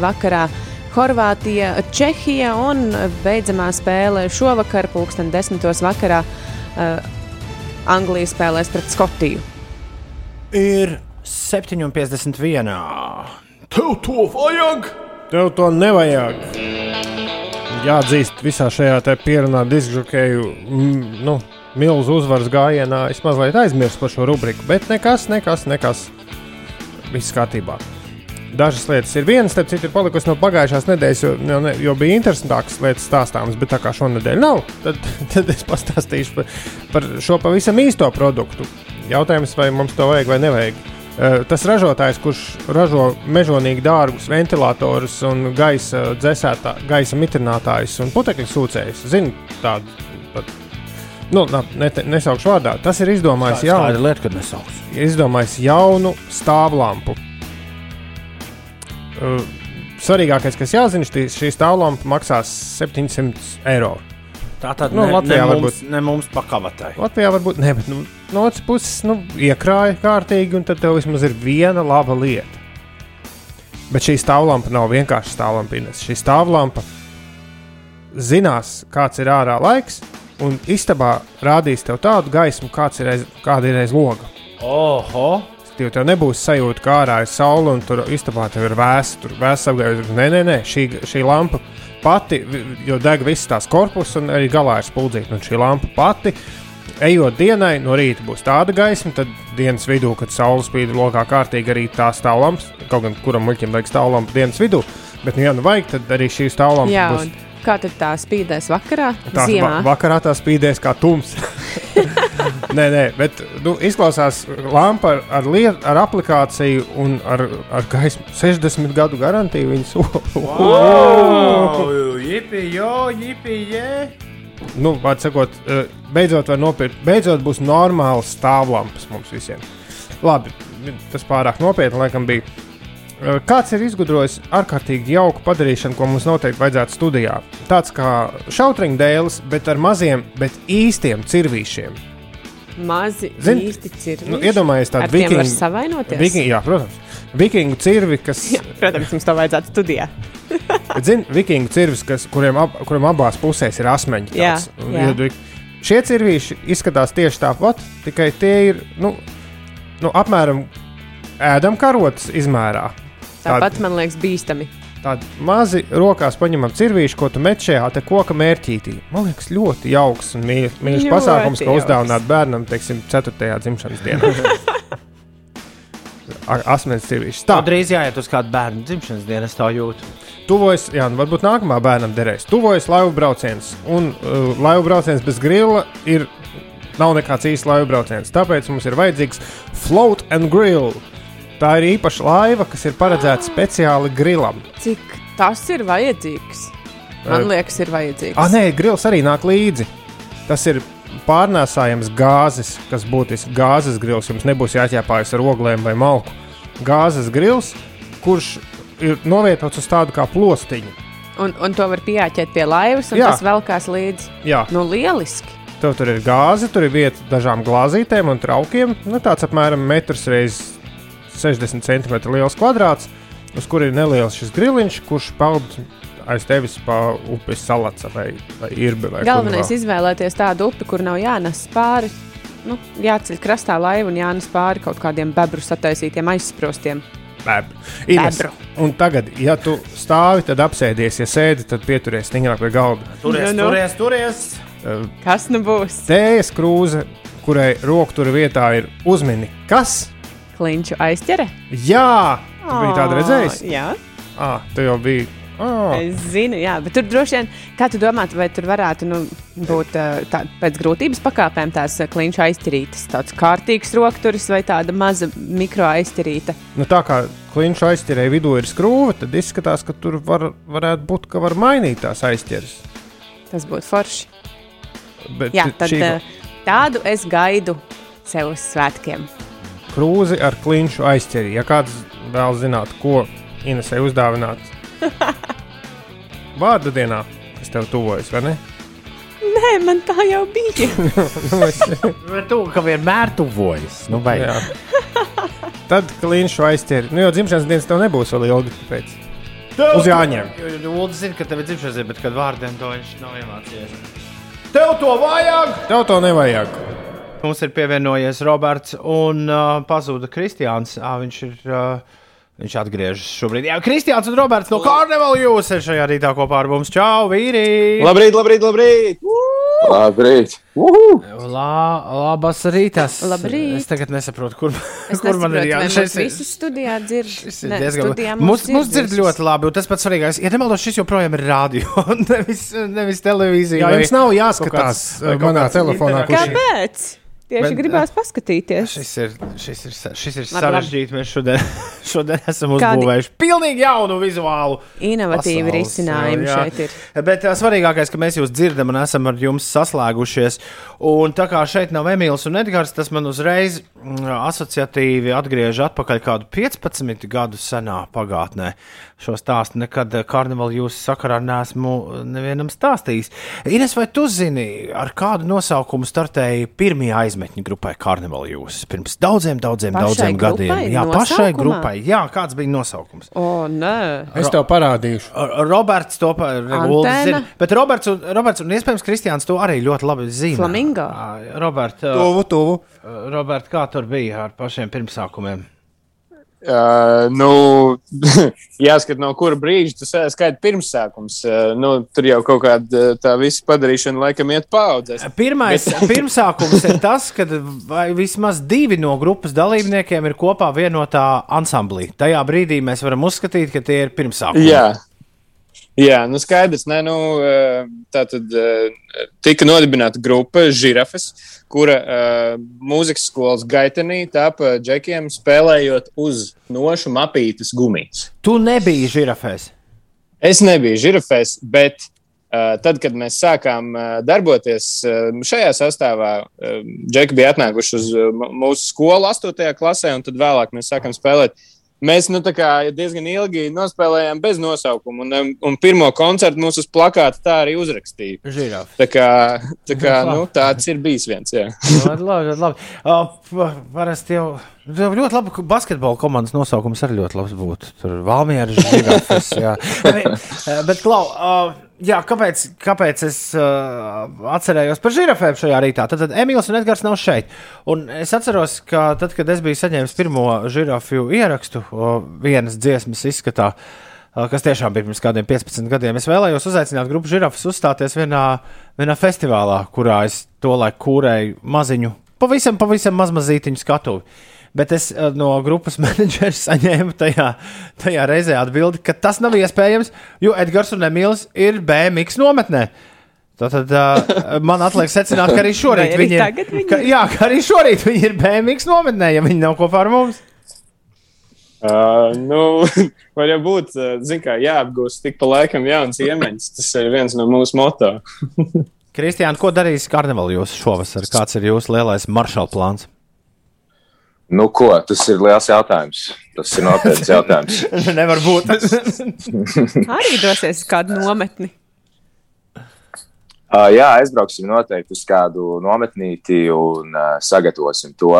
vakarā Horvātija, Čehija un beidzamā spēle šovakar pulksten 10. vakarā uh, Anglija spēlēs pret Skotiju. Ir 7,51. Tev to vajag! Tev to nevajag. Jāatzīst, visā šajā te pierunā diskžokēju nu, milzu uzvaras gājienā. Es mazliet aizmirsu par šo rubriku, bet nekas, nekas, nekas. Viss kārtībā. Dažas lietas ir vienas, starp citu, ir palikusi no pagājušās nedēļas, jo, jo, ne- jo bija interesantākas lietas stāstāmas, bet tā kā šonadēļ nav, tad, tad es pastāstīšu par, par šo pavisam īsto produktu. Jautājums, vai mums to vajag vai nevajag. Eh, Tas ražotājs, kurš ražo mežonīgi dārgus ventilatorus un gaisa dzēsētā, gaisa mitrinātājus un putekļu sūcējus, zina tādu. pat- Nu, ne, nesaukšu vārdā. Tas ir izdomājis jaunu, izdomājis jaunu stāvlampu. Uh, svarīgākais, kas jāzina, šī, šī stāvlampa maksās 700 eiro. Tā tad Nu, ne, Latvijā ne, varbūt- ne mums pakavatai. Latvijā varbūt ne, bet nu, no otras puses nu, iekrāja kārtīgi, un tad tev vismaz ir viena laba lieta. Bet šī stāvlampa nav vienkārši stāvlampa. Šī stāvlampa zinās, kāds ir ārā laiks, un istabā rādīs tev tādu gaismu, ir aiz, kāda ir aiz loga. Oho! Jo tev nebūs sajūta, kā ārā ir saule, un tur istabā tev ir vēss, tur vēss apgājis. Nē, nē, nē, šī, šī lampa pati, jo deg visas tās korpus, un arī galā ir spuldzīta. Un šī lampa pati ejot dienai, no rīta būs tāda gaisma, tad dienas vidū, kad saule spīd lokā kārtīgi, arī tā stāvlamps, kaut gan kuram muļķim vajag stāvlampu dienas vidū, bet, nu, ja nu vajag, tad arī šī stāvlampa būs. un kā tad tā spīdēs vakarā? Tā Ziemā. va vakarā tā spīdēs kā tums. nē, nē, bet nu, izklausās lampa ar, ar, liet, ar aplikāciju un ar, ar gaismu 60 gadu garantiju. Viņas Jipi, jo, jipi, jē! nu, vārds sakot, eh, beidzot var nopirkt, beidzot būs normāls stāvlampas mums visiem. Labi, tas pārāk nopietni laikam bija. Eh, Kāds ir izgudrojis ārkārtīgi jauku padarīšanu, ko mums noteikti vajadzētu studijā? Tāds kā šautriņdēlis, bet ar maziem, bet īstiem cirvīšiem. Mazi Zini, īsti cirvi. Nu, Iedomājieties, Ar tādu tiem var vikingu, savainoties? vikingu, jā, protams, vikingu cirvi, kas, Jā, protams, mums to vajadzētu studijā. zin, vikingu cirvis, kas, kuriem, ab, kuriem abās pusēs ir asmeņi. Jā, tāds, un jā. iedu- Šie cirvīši izskatās tieši tāpat, tikai tie ir nu, nu, apmēram ēdam karotes izmērā. Tāpat man liekas bīstami. Tādi mazi rokās paņemam cirvīšu, ko tu met šajā te koka mērķītī. Man liekas, ļoti jauks un mīļš, pasākums, ko uzdāvināt bērnam, teiksim, 4. dzimšanas dienā. Asmens cirvīšs. Tā Tā, drīz jāiet uz kādu bērnu dzimšanas dienu, es tā jūtu. tuvojas, jā, nu varbūt nākamā bērnam derēs. Tuvojas laivu brauciens. Un uh, laivu brauciens bez grila ir. Nav nekāds īsts laivu brauciens. Tāpēc mums ir vajadzīgs float and grill. Tā ir īpaša laiva, kas ir paredzēta speciāli grilam. Cik tas ir vajadzīgs? Man liekas, ir vajadzīgs. Ah, nē, grils arī nāk līdzi. Tas ir pārnēsājams gāzes, kas būtiski gāzes grils. Jums nebūs jāķēpājas ar oglēm vai malku. Gāzes grils, kurš ir novietots uz tādu kā plostiņu. Un, un to var pieķert pie laivas, un Jā. Tas velkās līdzi. Jā, Nu, lieliski. tev tur ir gāze, tur ir vieta dažām glāzītēm un traukiem. Nu, tāds apmēram metrs reizes 60 cm liels kvadrāts, uz kura ir neliels šis griliņš, kurš peld aiz tevis pa upes salaca vai, vai irbi. Vai kur Galvenais ir izvēlēties tādu upi, kur nav jānes pāri. Nu, jāceļ krastā laiva un jānes pāri kaut kādiem bebru sataisītiem aizsprostiem. Bebru. Ines, Bebru. Un tagad, ja tu stāvi, tad apsēdies, ja sēdi, tad pieturies stingrāk pie galda. Turies, Nu, nu. turies, turies! Uh, Kas nu būs? Tējas krūze, kurai roktura vietā ir uzmini. Kas? Kliņšu aizķere? Jā, tu biji tāda redzējis. Jā, Ah, tu jau biji. Ah. es zinu, jā, bet tur droši vien, kā tu domā, vai tur varētu nu, būt tā, pēc grūtības pakāpēm tās ā, kliņšu aizķerītes, tāds kārtīgs rokturis vai tāda maza mikro aizķerīta. Nu, tā kā kliņš aizķerēja vidū ir skrūve, tad izskatās, ka tur var, varētu būt, ka var mainīt tās aizķeres. Tas būtu forši. Bet Jā, tad šī tādu es gaidu sev uz svētkiem. Krūze ar kliņšu aizķeri. Ja kāds vēl zināt, ko Inesai uzdāvināt vārdu dienā, kas tev tuvojas, vai ne? Nē, man tā jau bija. nu, es, Bet tu, ka vienmēr tuvojas. Nu. Tad kliņšu aizķeri. Nu, jo dzimšanas dienas tev nebūs vēl ilgi. Tāpēc. Uz Jāņiem. Ulu zina, ka tev ir dzimšanas diena, bet kad vārdiem to viņš nav iemācījies. Tev to vajag! Tev to nevajag. Mums ir pievienojies Roberts un uh, pazuda Kristiāns. Uh, viņš ir. Uh, Viņš atgriežas šobrīd. Jā, Kristiāns un Roberts no Carnival jūs ir šajā rītā kopā ar mums. Čau, vīri! Labrīt, labrīt, labrīt! Labrīt! Uhu! Lā, labas rītas! Labrīt. Es tagad nesaprotu, kur, Es kur man ir jāatcerās. mūs visus studijā dzird. Šis ir Ne, diezgan. Mums, mums dzird ļoti labi, un tas pats svarīgākais. Ja nemaldos, šis joprojām ir radio, nevis, nevis televīzija. Jā, jums nav jāskatās kāds- uh, manā telefonā, interaktīvs- kurš Kāpēc? Tieši Bet, gribās paskatīties. Šis ir, šis ir, šis ir sarežģīti. Mēs šodien, šodien esam Kādi- uzbūvējuši pilnīgi jaunu vizuālu. Pasaules, risinājumi jā. šeit ir. Bet uh, svarīgākais, ka mēs jūs dzirdam un esam ar jums saslēgušies. Un tā kā šeit nav Emīls un Edgars, tas man uzreiz mm, asociatīvi atgriež atpakaļ kādu 15 gadu senā pagātnē. Šo stāstu nekad eh, karnevāla jūsu sakarā neesmu nevienam stāstījis. Ines, vai tu zini, ar kādu nosaukumu startēja pirmie aizmetņu grupai karnevāla jūs? Pirms daudziem, daudziem, Pašai daudziem gadiem. Jā, pašai Nosaukumā? grupai. Jā, kāds bija nosaukums? O, nē. es tev parādīšu. Ro- Roberts to Antena. zina. Bet Roberts un, Roberts un iespējams Kristiāns to arī ļoti labi zina. Flamingo. Robert, Tuvu, tuvu. Robert, kā tur bija ar pašiem pirmsākumiem? Uh, nu, jāskat, no kura brīža tas skaita pirmsākums. Uh, nu, tur jau kaut kāda tā visa padarīšana laikam iet paudzēs. Pirmais Bet... pirmsākums ir tas, ka vismaz divi no grupas dalībniekiem ir kopā vienotā ansamblī. Tajā brīdī mēs varam uzskatīt, ka tie ir pirmsākumi. Jā. Jā, nu skaidrs, ne, nu, tā tad tika nodibināta grupa Žirafes, kura uh, mūzikas skolas gaitenī tāpa džekiem spēlējot uz nošu mapītas gumijas. Tu nebiji žirafēs? Es nebiju žirafēs, bet uh, tad, kad mēs sākām uh, darboties uh, šajā sastāvā, uh, džeki bija atnākuši uz uh, mūsu skolu 8. klasē, un tad vēlāk mēs sākām spēlēt uh, Mēs nu, diezgan ilgi nospēlējām bez nosaukuma, un, um, un pirmo koncertu mums uz plakāta tā arī uzrakstīja. Žiraf. Tā kā, tā kā nu, tāds ir bijis viens. Labi, labi, labi. Uh, parasti jau. Ļoti labi, basketbola komandas nosaukums arī ļoti labs būtu. Tur Valmiera žirafes. Bet, Klau, uh, Jā, kāpēc, kāpēc es uh, atcerējos par žirafēm šajā rītā? Tad, tad Emīls un Edgars nav šeit. Un es atceros, ka tad, kad es biju saņēmis pirmo žirafju ierakstu uh, vienas dziesmas izskatā, uh, kas tiešām bija pirms kādiem 15 gadiem, es vēlējos uzaicināt grupu žirafus uzstāties vienā, vienā festivālā, kurā es to laiku kūrēju maziņu, pavisam, pavisam mazmazītiņu skatuvi. Bet es uh, no grupas menedžera saņēmu tajā, tajā reizē atbildi, ka tas nav iespējams, jo Edgars un Emīls ir BMX nometnē. Tad uh, man atliek secināt, ka arī šorīt arī viņi ir. viņi... Ka, jā, ka arī šorīt viņi ir BMX nometnē, ja viņi nav kopā ar mums. Uh, nu, var jau būt, zināmā kā, jāapgūst tik pa laikam jauns iemaņas. Tas ir viens no mūsu moto. Kristiāna, ko darīs karnevālā jūs šovasar? Kāds ir jūsu lielais maršala plāns? Nu, ko, tas ir liels jautājums. Tas ir nopietns jautājums. Nevar būt. Arī dosies uz kādu nometni. Uh, jā, aizbrauksim noteikti uz kādu nometnīti un uh, sagatavosim to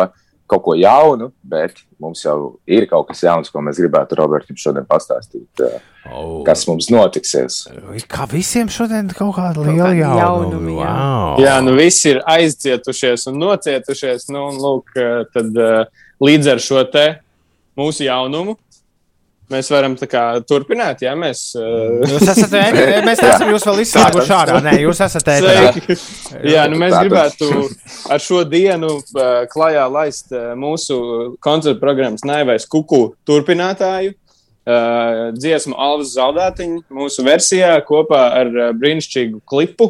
kaut ko jaunu, bet mums jau ir kaut kas jauns, ko mēs gribētu Robertam šodien pastāstīt. Uh, oh. Kas mums notiksies? Kā visiem šodien kaut kāda liela jaunuma. Jā. Wow. jā, nu visi ir aizcietušies un nocietušies. Nu, un, lūk, tad, uh, līdz ar šo te mūsu jaunumu Mēs varam kā, turpināt, ja mēs. Uh... Jūs esat, mēs neesam jūs vēl izslēguši ārā. Nē, jūs esat ēterā. Jā, nu mēs gribētu ar šo dienu uh, klajā laist uh, mūsu koncertu programmas Naivais kuku turpinātāju. Uh, dziesmu Alvas Zaldātiņu mūsu versijā kopā ar uh, brīnišķīgu klipu.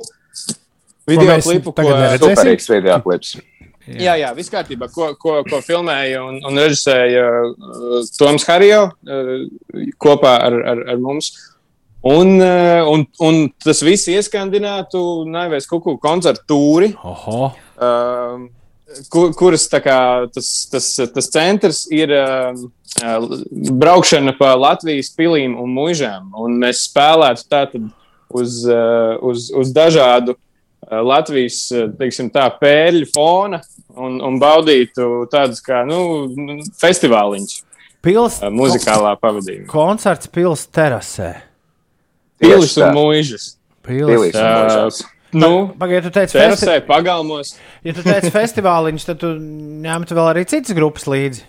Video klipu, ko superīgs video klips. Jā, jā, viss kārtībā, ko, ko, ko filmēja un, un režisēja uh, Toms Harijo uh, kopā ar, ar, ar mums. Un, uh, un, un tas viss ieskandinātu Naivēs Kuku koncertu tūri. Oho. Uh, kur, kuras kā, tas, tas, tas centrs ir uh, uh, braukšana pa Latvijas pilīm un mūžām. Un mēs spēlētu tātad uz, uh, uz, uz dažādu Latvijas eh, teiksim, tā, pēļu fona un, un baudītu tādus kā nu, festivāliņus. Pils, eh, muzikālā pavadījumā. Koncerts pils terasē. Pilis un mūžas. Mūžas. Nu, Pagaidiet, tu teici, terasē, festi... pagalmos. Ja tu teici festivāliņš, tad tu ņemtu vēl arī citas grupas līdzi.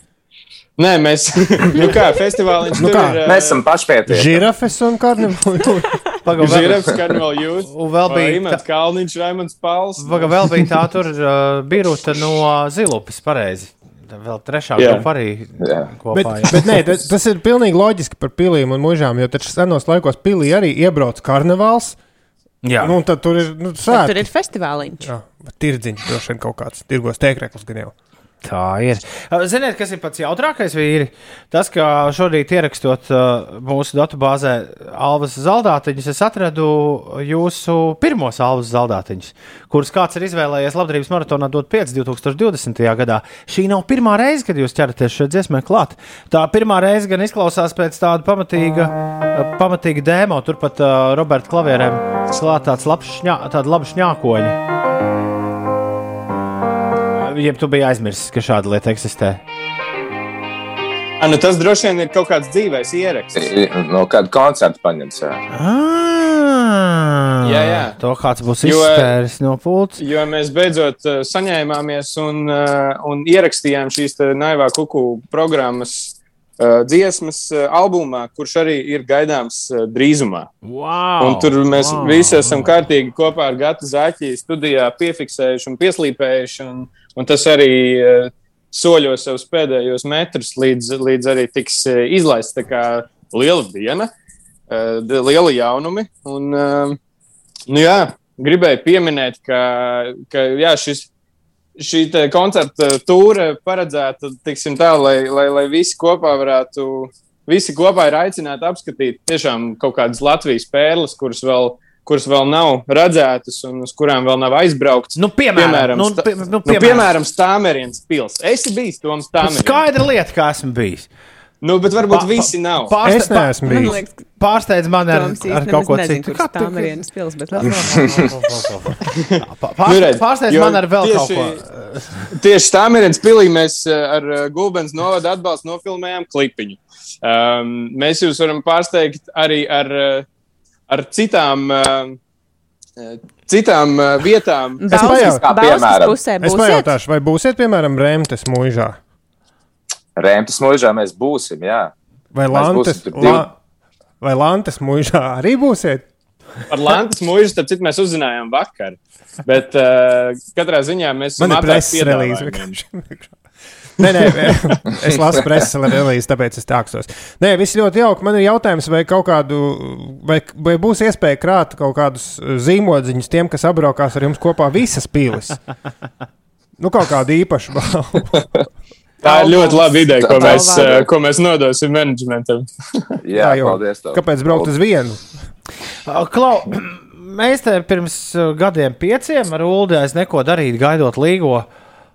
Nē, mēs nu kā, festivālā nu kā, ir, mēs esam pašpietiekami. Žirafes un karnevāls. Pagaidām, Žirafes karnevāls jūs. Un vēl bija Imants Kalniņš, Raimons Pauls. Pagaidām, vēl bija tā tur uh, biruta no Zilupes, pareizi. Vēl trešā Jā. grupa arī Jā. kopā. Bet, jā. bet nē, tas, tas ir pilnīgi loģiski par pilīm un mūžām, jo taču senos laikos pilī arī iebrauc karnevāls. Jā. Nu, tad tur ir nu, svētki. tur ir festivāliņš. Jā, tirdziņš droši vien kaut kāds tirgos tēkreklis gan jau. Tā ir. Ziniet, kas ir pats jautrākais, vīri? Tas, ka šorīt ierakstot mūsu datubāzē Alvas zaldātiņus, es atradu jūsu pirmos Alvas zaldātiņus, kurus kāds ir izvēlējies labdarības maratonā dot 5 2020. gadā. Šī nav pirmā reize, kad jūs ķeraties šeit dziesmē klāt. Tā pirmā reize gan izklausās pēc tāda pamatīga, pamatīga dēmo, turpat uh, Roberta klavierēm klāt tāds labs šņā, laba šņākoņa. Jeb tu biji aizmirsis, ka šāda lieta eksistē? A, nu tas droši vien ir kaut kāds dzīvais ieraksts. No kāda koncerta paņemts. Jā. Ah, Jā, jā. To kāds būs izspēris no pults. Jo mēs beidzot uh, saņēmāmies un, uh, un ierakstījām šīs te naivā kuku programmas uh, dziesmas uh, albumā, kurš arī ir gaidāms uh, drīzumā. Wow, Un tur mēs wow, visi esam kārtīgi kopā ar Gatu Zāķi studijā piefiksējuši un pieslīpējuši. Un, un tas arī uh, soļos savus pēdējos metrus, līdz, līdz arī tiks uh, izlaists. Tā kā liela diena, d- liela jaunumi. Un, nu jā, gribēju pieminēt, ka, ka jā, šis. Šī koncerta tūre paredzēta tā, lai, lai, lai visi kopā varētu, visi kopā ir aicināti apskatīt tiešām kaut kādas Latvijas pērles, kuras vēl, kuras vēl nav redzētas un uz kurām vēl nav aizbraukts. Nu, piemēram, nu, sta- pi- nu, nu, piemēram. piemēram Stāmerienas pils. Esi bijis Toms Stāmerienas. Skaidra lieta, kā esmu bijis. Nu, bet varbūt Pa- visi nav. Pārste- Es neesmu bijis. liekas, Pārsteidz man ar, ar kaut ko citu. Kā tu- Stāmerienas pils, bet Pa- Nu, pārste- redz, Pārsteidz jo man ar vēl kaut tieši- ko. Tieši Stāmerienas pilī mēs eh, ar eh, Gulbens novada atbalstu nofilmējām klipiņu. Um, mēs jūs varam pārsteigt arī ar, eh, ar citām, eh, citām eh, vietām. Pusē es būsiet? pajautāšu, vai būsiet, piemēram, Rēmtes mūžā Rēmtas mūžā mēs būsim, jā. vai Lantes, būsim la, vai Lantes mūžā arī būsiet? Par Lankas mūžu, starp citu, mēs uzzinājām vakar. Bet uh, katrā ziņā mēs esam vienkārši. Nē, nē, es lasu preses relīzi, tāpēc es tāksos. Nē, viss ļoti jauki. Man ir jautājums, vai kaut kādu, vai, vai būs iespēja krāt kaut kādus zīmodziņus tiem, kas apbraukās ar jums kopā visas pīles. Nu, kaut kādu īpašu balvu. Tā ir ļoti laba ideja, ko mēs, uh, ko mēs nodosim managementam. Jā, jau. paldies. tev. Kāpēc braukt uz vienu? Klau, mēs te pirms uh, gadiem pieciem ar Ulu aiz neko darīt, gaidot līgo.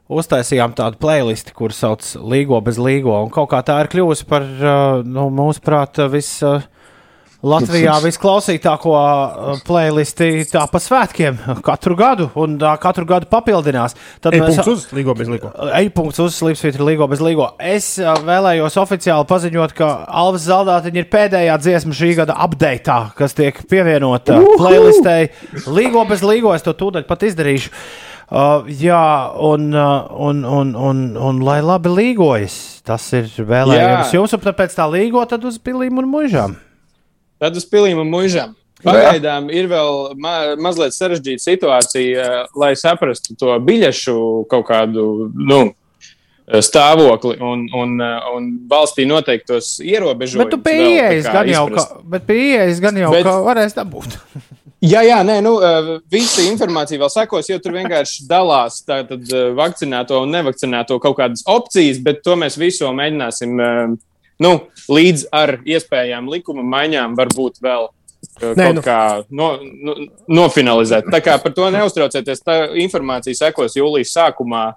Uztaisījām tādu playlisti, kur sauc Līgo bez Līgo. Un kaut kā tā ir kļuvusi par, uh, nu, mūsuprāt, vis, uh, Latvijā visklausītāko uh, playlisti tā pa svētkiem katru gadu, un tā katru gadu papildinās. Tad Ej, mēs- punkts uz līgo bez līgo. E-punkts uz Slipsvītra Līgo bez Līgo. Es uh, vēlējos oficiāli paziņot, ka Alvis Zaldātiņa ir pēdējā dziesma šī gada update, kas tiek pievienota playlistē Līgo bez Līgo. Es to tūdaļ pat izdarīšu. Uh, jā, un, uh, un, un, un, un lai labi līgojas. Tas ir vēlējums Jā. jums, un tāpēc tā līgo tad uz pilīm un mužām. Tad uz pilīm un mužām. Pagaidām ir vēl ma mazliet sarežģīta situācija, eh, lai saprastu to biļešu kaut kādu nu, stāvokli un, un, eh, un valstī noteiktos ierobežojumus. Bet tu pie vēl tā ieejas kā gan jau, ka, bet pie ieejas gan jau, Bet- ka varēs dabūt. Jā, jā, nē, nu, eh, visa informācija vēl sekos, jo tur vienkārši dalās tātad, eh, vakcinēto un nevakcinēto kaut kādas opcijas, bet to mēs visu mēģināsim eh, nu, līdz ar iespējām likuma maiņām varbūt vēl. Nē, nu- kā no, no, nofinalizēt. Tā kā par to neuztraucieties. Tā informācija sekos jūlijas sākumā.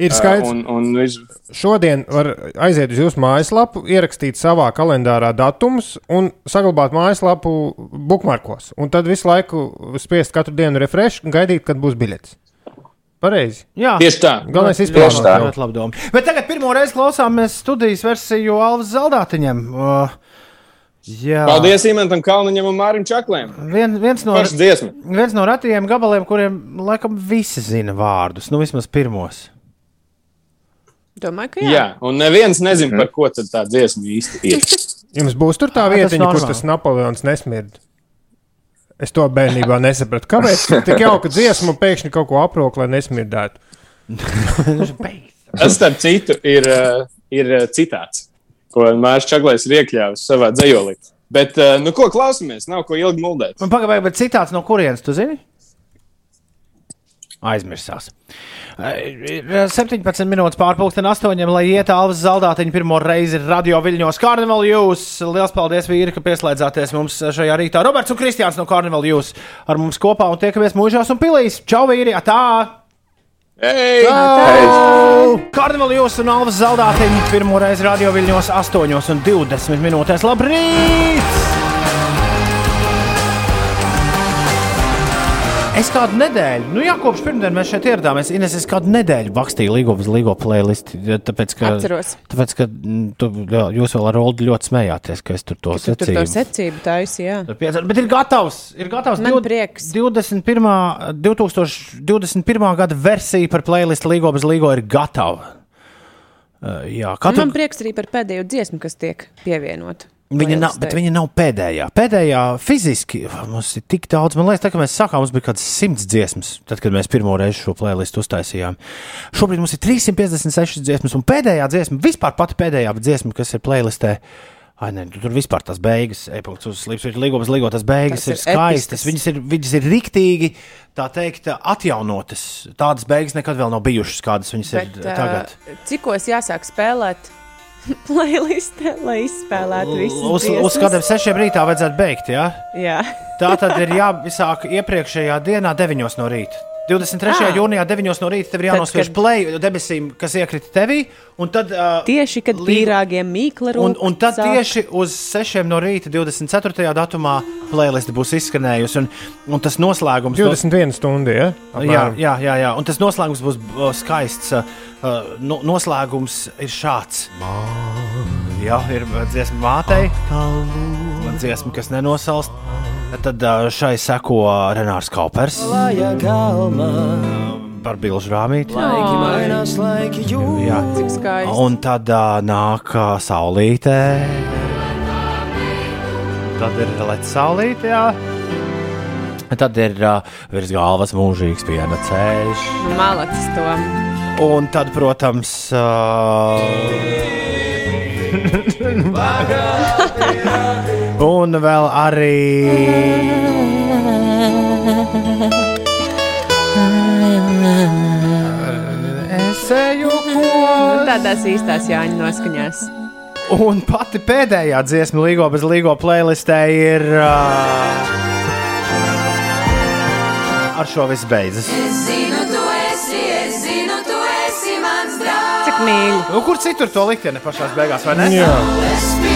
Ir eh, skaidrs. Un, un viss Šodien var aiziet uz jūsu mājaslapu, ierakstīt savā kalendārā datumus un saglabāt mājaslapu bookmarkos. Un tad visu laiku spiest katru dienu refresh un gaidīt, kad būs biļets. Pareizi. Jā, Tieši tā. Galvenais Ļoti- izpildīt. Tā. ļoti labi doma. Bet tagad pirmo reizi klausāmies studijas versiju Alvis Zaldātiņam. Uh, jā. Paldies Imantam Kalniņam un Mārim Čaklēm. Vien, viens, no, viens no retajiem gabaliem, kuriem laikam visi zina vārdus, nu vismaz pirmos. Domāju, ka Jā. jā. un neviens nezina, par ko tad tā dziesma īsti ir. Jums būs tur tā vietiņa, kur tas Napoleons nesmird. Es to bērnībā nesapratu. Kāpēc tik jauka dziesma un pēkšņi kaut ko aprok, lai nesmirdētu? Tas, starp citu, ir, eh, ir eh, citāts, ko Mārcis Čaklējs ir iekļāvis savā dzējolī. Bet, eh, nu, ko klausāmies? Nav ko ilgi muldēt. Man pagaidām, bet citāts no kurienes, tu zini? Aizmirsās. Eh, 17 minūtes pārpusdien, 8, lai iet Alvis Zaldātiņa pirmo reizi radio viļņos. Karnevāla jūs! Liels paldies, vīri, ka pieslēdzāties mums šajā rītā. Roberts un Kristiāns no Karnevāla jūs ar mums kopā un tiekamies mūžās un pilīs. Čau, vīri! Tā! Hey! Karnevāla jūs un Alvis Zaldātiņa pirmo reizi radio viļņos 8 un 20 minūtēs. Labrīt! Es kādu nedēļu, nu jā, kopš pirmdienas mēs šeit ieradāmies. Ines, es kādu nedēļu rakstīju Ligo playlistu. ja Tāpēc, ka, Atceros. tāpēc, ka mm, tu, jā, jūs vēl ar Olu ļoti smējāties, ka es tur to Tur, tur to secību taisīja. jā. Bet ir gatavs. Ir gatavs Man div- prieks. 21. 2021. gada versija par playlistu bez Ligo ir gatava. Uh, jā, katru, Man prieks arī par pēdējo dziesmu, kas tiek pievienota. Viņa nav, bet viņa nav pēdējā. Pēdējā fiziski mums ir tik daudz. Man liekas, tā, ka mēs sākām, mums bija kaut kāds simts dziesmas, tad, kad mēs pirmo reizi šo playlistu uztaisījām. Šobrīd mums ir 356 dziesmas, un pēdējā dziesma, vispār pati pēdējā dziesma, kas ir playlistē. Ai, nē, tu tur vispār tās beigas, e-punkts uz slīpas, ir līgums, līgo, tās beigas Tas ir ir skaistas. Viņas ir, viņas ir riktīgi, tā teikt, atjaunotas. Tādas beigas nekad vēl nav bijušas, kādas viņas Bet, ir tagad. cikos jāsāk spēlēt playlistē, lai izspēlētu visu? Uz, uz kādiem sešiem rītā vajadzētu beigt, jā? Jā. Tā tad ir jāsāk iepriekšējā dienā, 9 no rīta. 23. Ah. jūnijā, 9 no rīta, tev ir jānospiež kad- play debesīm, kas iekrita tevī. Un tad, uh, Tieši kad pīrāgiem mīkla un, rūp un tad sāk. tieši uz 6 no rīta, 24. datumā, playlist būs izskanējusi. Un, un tas noslēgums 21 stundu, ja? Jā, Apmēram. jā, jā, jā, un tas noslēgums būs uh, skaists. Uh, no, noslēgums ir šāds. Jā, ir dziesma mātei. Dziesma, kas nenosalst. Tad šai seko Renārs Kaupers. Par bilžu rāmīti. Laiki mainās, laiki jūtas. Jā, Cik skaisti. Un tad uh, nāk uh, saulītē. Tad ir lec saulītē, jā. Tad ir uh, virs galvas mūžīgs piena ceļš. Malacis to. Un tad, protams, uh, un vēl arī. Es eju Nu, tādās īstās Jāņa noskaņās. Un pati pēdējā dziesma, Līgo bez Līgo playlistē, ir. Uh, ar šo viss beidzas. Es zinu, tu esi, es zinu, tu esi mans draugs. Cik mīļi. Nu, kur citur to likteni pašā beigās, vai ne? Jā.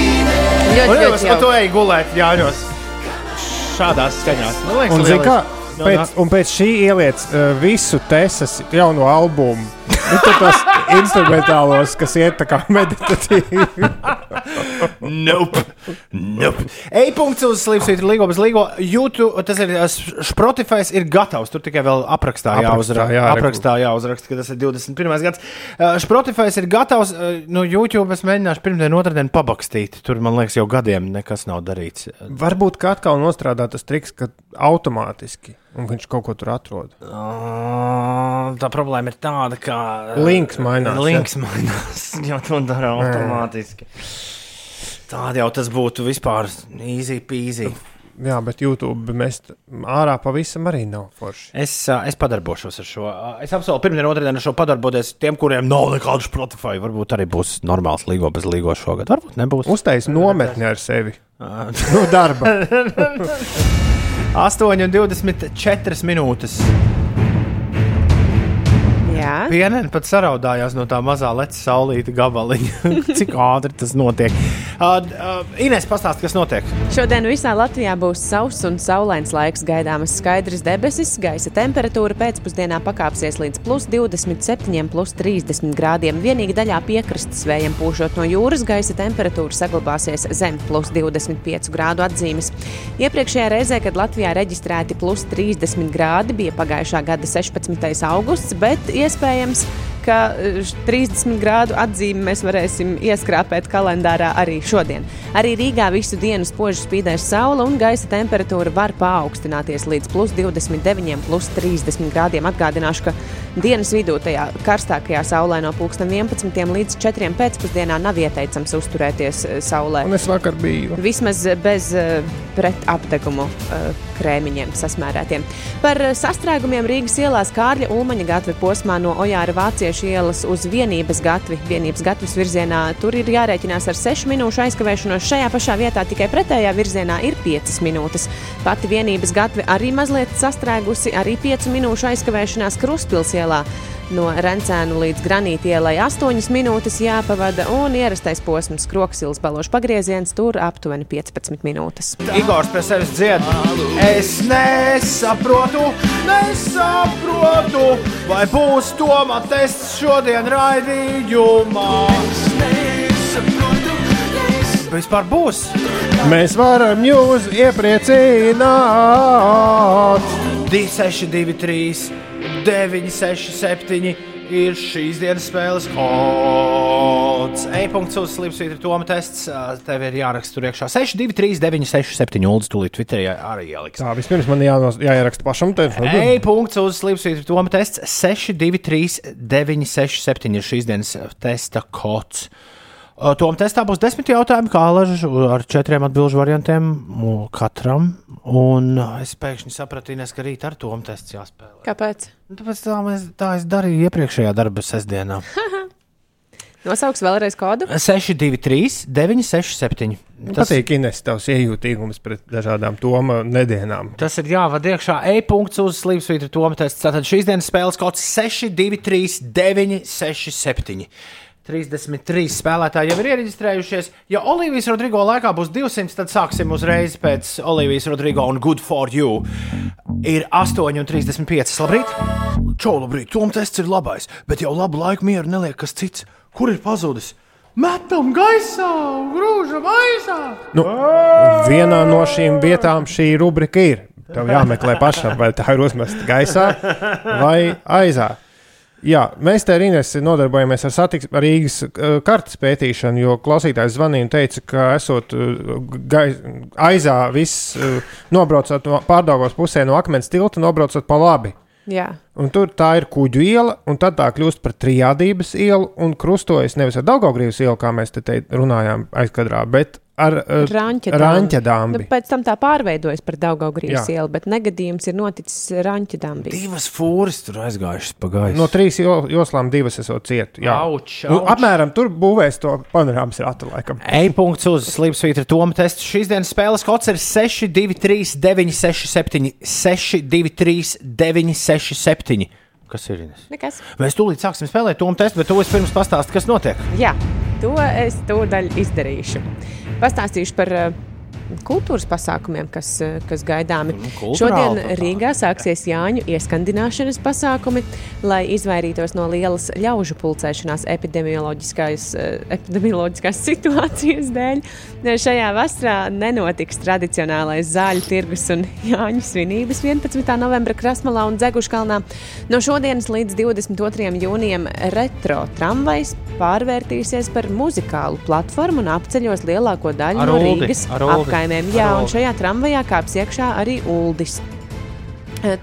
Ļoti, ļoti par to eju gulēt, Jāņos. Šādās skaņās. Man liekas, Un, zini, kā, pēc, un pēc šī ieliec uh, visu Tesas jauno albumu. Nu, tos instrumentālos, kas iet tā kā meditatīvi. nope. nope. E-punkts uz Slimsvītra Līgo bez Līgo. YouTube, tas ir Spotify, ir gatavs. Tur tikai vēl aprakstā, Aprakstā, jāuzraksta, jā, aprakstā jāuzraksta, ka tas ir 21. gads. Uh, Spotify ir gatavs. Uh, no YouTube es mēģināšu pirmdien, otrdien pabakstīt. Tur, man liekas, jau gadiem nekas nav darīts. Varbūt kā atkal nostrādā tas triks, ka automātiski un viņš kaut ko tur atrod. Uh, tā problēma ir tāda, ka Links mainās, Links jā. mainās. Jā, to dara automātiski. Tāda jau tas būtu vispār easy peasy. Jā, bet YouTube mest ārā pavisam arī nav forši. Es, es padarbošos ar šo. Es apsolu, pirmdien, otrdien ar šo padarboties. Tiem, kuriem nav nekādu Spotify, varbūt arī būs normāls līgo bez līgo šogad. Varbūt nebūs. Uztais nometni ar sevi. no darba. 8,24 minūtes. Jā. Pienēna pat saraudājās no tā mazā leca saulīta gabaliņa. Cik ātri tas notiek? Uh, uh, Ines, pastāsti, kas notiek. Šodien visā Latvijā būs sauss un saulains laiks, gaidāmas skaidras debesis, gaisa temperatūra pēcpusdienā pakāpsies līdz plus 27, plus 30 grādiem. Vienīgi daļā piekrastes vējiem pūšot no jūras, gaisa temperatūra saglabāsies zem plus 25 grādu atzīmes. Iepriekšējā reizē, kad Latvijā reģistrēti plus 30 grādi, bija pagājušā gada 16. augusts, bet iespējams, iespējams ka eh, 30 grādu atzīmi mēs varēsim ieskrāpēt kalendārā arī šodien. Arī Rīgā visu dienu spoži spīdēs saule un gaisa temperatūra var paaugstināties līdz plus 29, plus 30 grādiem. Atgādināšu, ka dienas vidū tajā karstākajā saulē no 11 līdz 4 pēcpusdienā nav ieteicams uzturēties eh, saulē. Un es vakar biju. Vismaz bez uh, pretapdegumu uh, krēmiņiem sasmērētiem. Par sastrēgumiem Rīgas ielās Kārļa Ulmaņa gatve posmā no Ojāra Vāciešu ielas uz vienības gatvi, vienības gatves virzienā. Tur ir jārēķinās ar 6 minūšu aizkavēšanos. Šajā pašā vietā tikai pretējā virzienā ir 5 minūtes. Pati vienības gatve arī mazliet sastrēgusi, arī 5 minūšu aizkavēšanās Kruspils ielā. No Rencēnu līdz Granīta ielai 8 minūtes jāpavada, un ierastais posms Kroksils balošs pagrieziens tur aptuveni 15 minūtes. Igors pie sevis dzied. Es nesaprotu, nesaprotu, vai būs Toma tests šodien raidījumā. Vispār būs. Mēs varam jūs iepriecināt. 2, 6, 2, 3, 9, 6, 7, ir šīs dienas spēles kods. E-punkts uz Slimsvītra Toma tests. Tev ir jāraksta tur iekšā 6, 2, 3, 9, 6, 7, 0. Tūlīt Twitterī arī ieliks. Tā, vispirms man jānos, jāieraksta pašam. Te, E-punkts uz Slimsvītra Toma tests 6, 2, 3, 9, 6, 7 ir šīs dienas testa kods. Tom testā būs desmit jautājumi, kā alaži ar četriem atbildžu variantiem katram. Un es pēkšņi sapratu, Ines, ka rīt ar Tomu tests jāspēlē. Kāpēc? Nu, Tāpēc tā, mēs, tā es darīju iepriekšējā darba sestdienā. Nosauks vēlreiz kodu. 6, 2, 3, 9, 6, 7. Tas patīk Ines, tavs iejūtīgums pret dažādām Toma nedēļām. Tas ir jāvada iekšā e-punkts uz Slimsvītra Toma tests. Tātad šīs dienas spēles kods 6, 2, 3, 9, 6, 7. 33 spēlētāji jau ir iereģistrējušies. Ja Olivijas Rodrigo laikā būs 200, tad sāksim uzreiz pēc Olivijas Rodrigo un Good for You. Ir 8,35. Labrīt! Čau, labrīt! Tom tests ir labais, bet jau labu laiku mieru neliek kas cits. Kur ir pazudis? Metam gaisā, grūžam aizā! Nu, vienā no šīm vietām šī rubrika ir. Tev jāmeklē pašam, vai tā ir uzmesta gaisā vai aizā. Jā, mēs te Rīgas nodarbojamies ar satiksmi, ar Rīgas uh, kartes pētīšanu, jo klausītājs zvanīja un teica, ka esot uh, gai, aizā viss uh, nobraucot no pārdagos pusē no akmens tilta, nobraucot pa labi. Jā. Un tur tā ir kuģu iela, un tad tā kļūst par trijādības ielu un krustojas nevis ar Daugaugrības ielu, kā mēs te teikt, runājām aizkadrā, bet ar uh, Raņķedāmbi. Nu, pēc tam tā pārveidojas par Daugaugrības ielu, bet negadījums ir noticis Raņķedāmbī. Divas fūras tur aizgājušas pa gaisu. No trīs jo- joslām divas esot cietu. Jā, Auč, Nu, auč. apmēram tur būvēs to panorāmas ratu laikam. E-punkts uz Slimsvītra Toma testu. Šīs dienas spēles kods ir 6, 2, 3, 9, 6, 7, 6, 2, 3, 9, 6, 7. Kas ir? Ines? Nekas. Mēs tūlīt sāksim spēlēt Toma testu, bet tu vispirms pastāsti, kas notiek. Jā, to es tūdaļ izdarīšu. Pastāstīšu par uh, kultūras pasākumiem, kas, uh, kas gaidāmi. kultūrāli Šodien pasākumi. Rīgā sāksies Jāņu ieskandināšanas pasākumi, lai izvairītos no lielas ļaužu pulcēšanās epidemioloģiskās, uh, epidemioloģiskās situācijas dēļ. Šajā vasarā nenotiks tradicionālais zāļu tirgus un Jāņu svinības 11. novembra Krasmalā un Dzeguškalnā. No šodienas līdz 22. jūnijam retro tramvajs pārvērtīsies par muzikālu platformu un apceļos lielāko daļu Ar no Rīgas Uldi, apkaimēm. Jā, un šajā tramvajā kāps iekšā arī Uldis.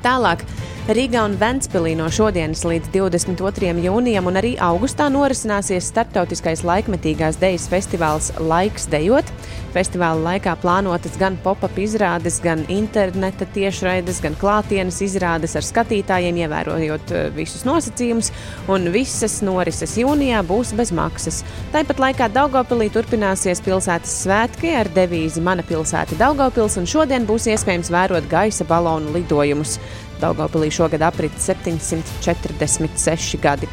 Tālāk. Rīgā un Ventspīlī no šodienas līdz 22. jūnijam un arī augustā norisināsies starptautiskais laikmetīgās dejas festivāls Laiks dejot. Festivāla laikā plānotas gan pop-up izrādes, gan interneta tiešraides, gan klātienes izrādes ar skatītājiem, ievērojot eh, visus nosacījumus, un visas norises jūnijā būs bez maksas. Tāpat laikā Daugopilī turpināsies pilsētas svētki ar devīzi Mana pilsēta Daugopils, un šodien būs iespējams vērot gaisa balonu lidojumus. Daugopilī šogad aprit 746 gadi.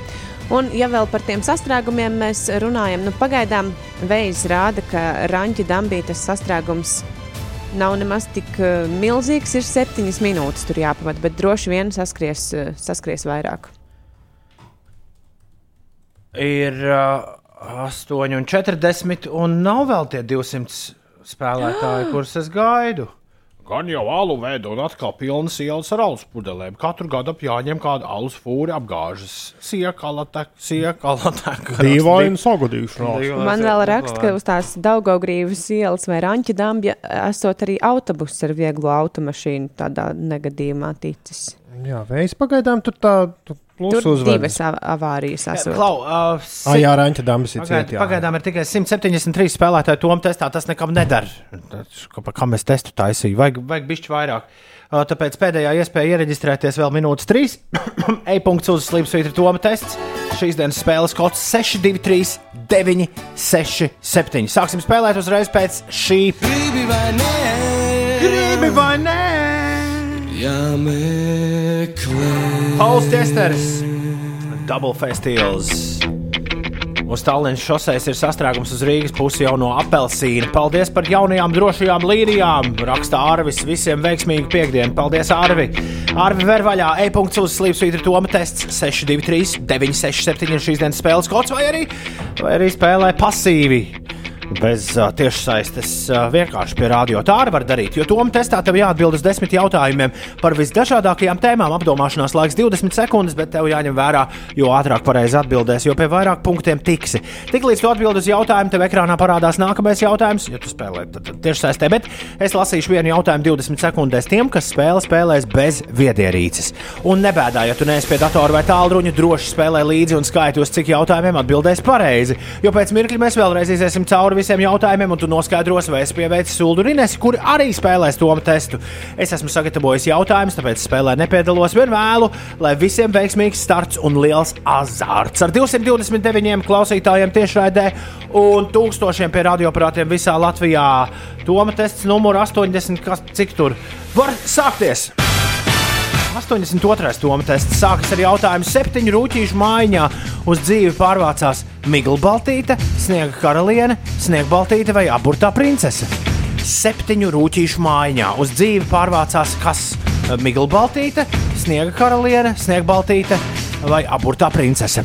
Un, ja vēl par tiem sastrēgumiem mēs runājam, nu, pagaidām vējs rāda, ka Ranķa dambītas sastrēgums nav nemaz tik uh, milzīgs. Ir septiņas minūtes tur jāpavada, bet droši vien saskries, uh, saskries vairāk. Ir uh, 8,40 un nav vēl tie 200 spēlētāji, kurus es gaidu. Gan jau alu veidu un atkal pilnas ielas ar alus pudelēm. Katru gadu ap jāņem kāda alus fūri apgāžas. Siekala, tek, siekala, tek. Dīvaini sagadīšanās. Man vēl raksta, ka uz tās Daugaugrības ielas vai Ranķa dambja esot arī autobuss ar vieglu automašīnu tādā negadījumā ticis. Jā, vējs pagaidām tur tā tu plus Tur uzvedas. divas av- avārijas esot. Klau, uh, Ah, jā, Raņķa dambas ir jā. pagaidām ir tikai 173 spēlētāji. Tom testā tas nekam nedara. Tas, Kā, kā mēs testu taisīju, vajag, vajag bišķi vairāk. Uh, Tāpēc pēdējā iespēja iereģistrēties vēl minūtes 3. E-punkts uz Slimsvītra Toma tests. Šīs dienas spēles kods 623, 9, 6, 7. Sāksim spēlēt uzreiz pēc šī. Gribi vai nē? Gribi vai nē? Jāmeklē. Pauls Testers, Double Festivals. Uz Tallinas šoseis ir sastrēgums uz Rīgas pusi jau no apelsīna. Paldies par jaunajām drošajām līnijām. Raksta Arvis. Visiem veiksmīgu piekdienu. Paldies, Arvi. Arvi Vervaļā, e-punkts uz Slimsvītra Toma tests 623, 967 ir šīs dienas spēles kods vai arī, vai arī spēlē pasīvi. Bez uh, tiešsaistes uh, vienkārši pie radio. Tā arī var darīt, jo Toma testā tev jāatbild uz desmit jautājumiem par visdažādākajām tēmām. Apdomāšanās laiks 20 sekundes, bet tev jāņem vērā, jo ātrāk pareizi atbildēs, jo pie vairāk punktiem tiksi. Tiklīdz tu atbild uz jautājumu, tev ekrānā parādās nākamais jautājums, ja tu spēlē tiešsaistē, bet es lasīšu vienu jautājumu 20 sekundēs tiem, kas spēle spēlēs bez viedierīces. Un nebēdā, ja tu neesi pie datora vai tālruņa, droši spēlē līdzi un skaitos, cik jautājumiem atbildēs pareizi. Jo pēc mirkļa mēs vēlreiz iziesim cauri visiem jautājumiem, un tu noskaidrosi, vai es pieveicu Sulu Rinesi, kuri arī spēlēs to testu. Es esmu sagatavojis jautājumus, tāpēc spēlē nepiedalos vien vēlu, lai visiem veiksmīgs starts un liels azarts. Ar 229 klausītājiem tiešraidē un tūkstošiem pie radioaparātiem visā Latvijā. Toma tests numur 80, kas cik tur var sākties? 82. Toma tests sākas ar jautājumu septiņu rūtīšu mājiņā. Uz dzīvi pārvācās Migla Baltīte, Sniega karaliene, Sniega Baltīte vai aburtā princese. Septiņu rūtīšu mājiņā uz dzīvi pārvācās kas? Migla Baltīte, Sniega karaliene, Sniega Baltīte vai aburtā princese.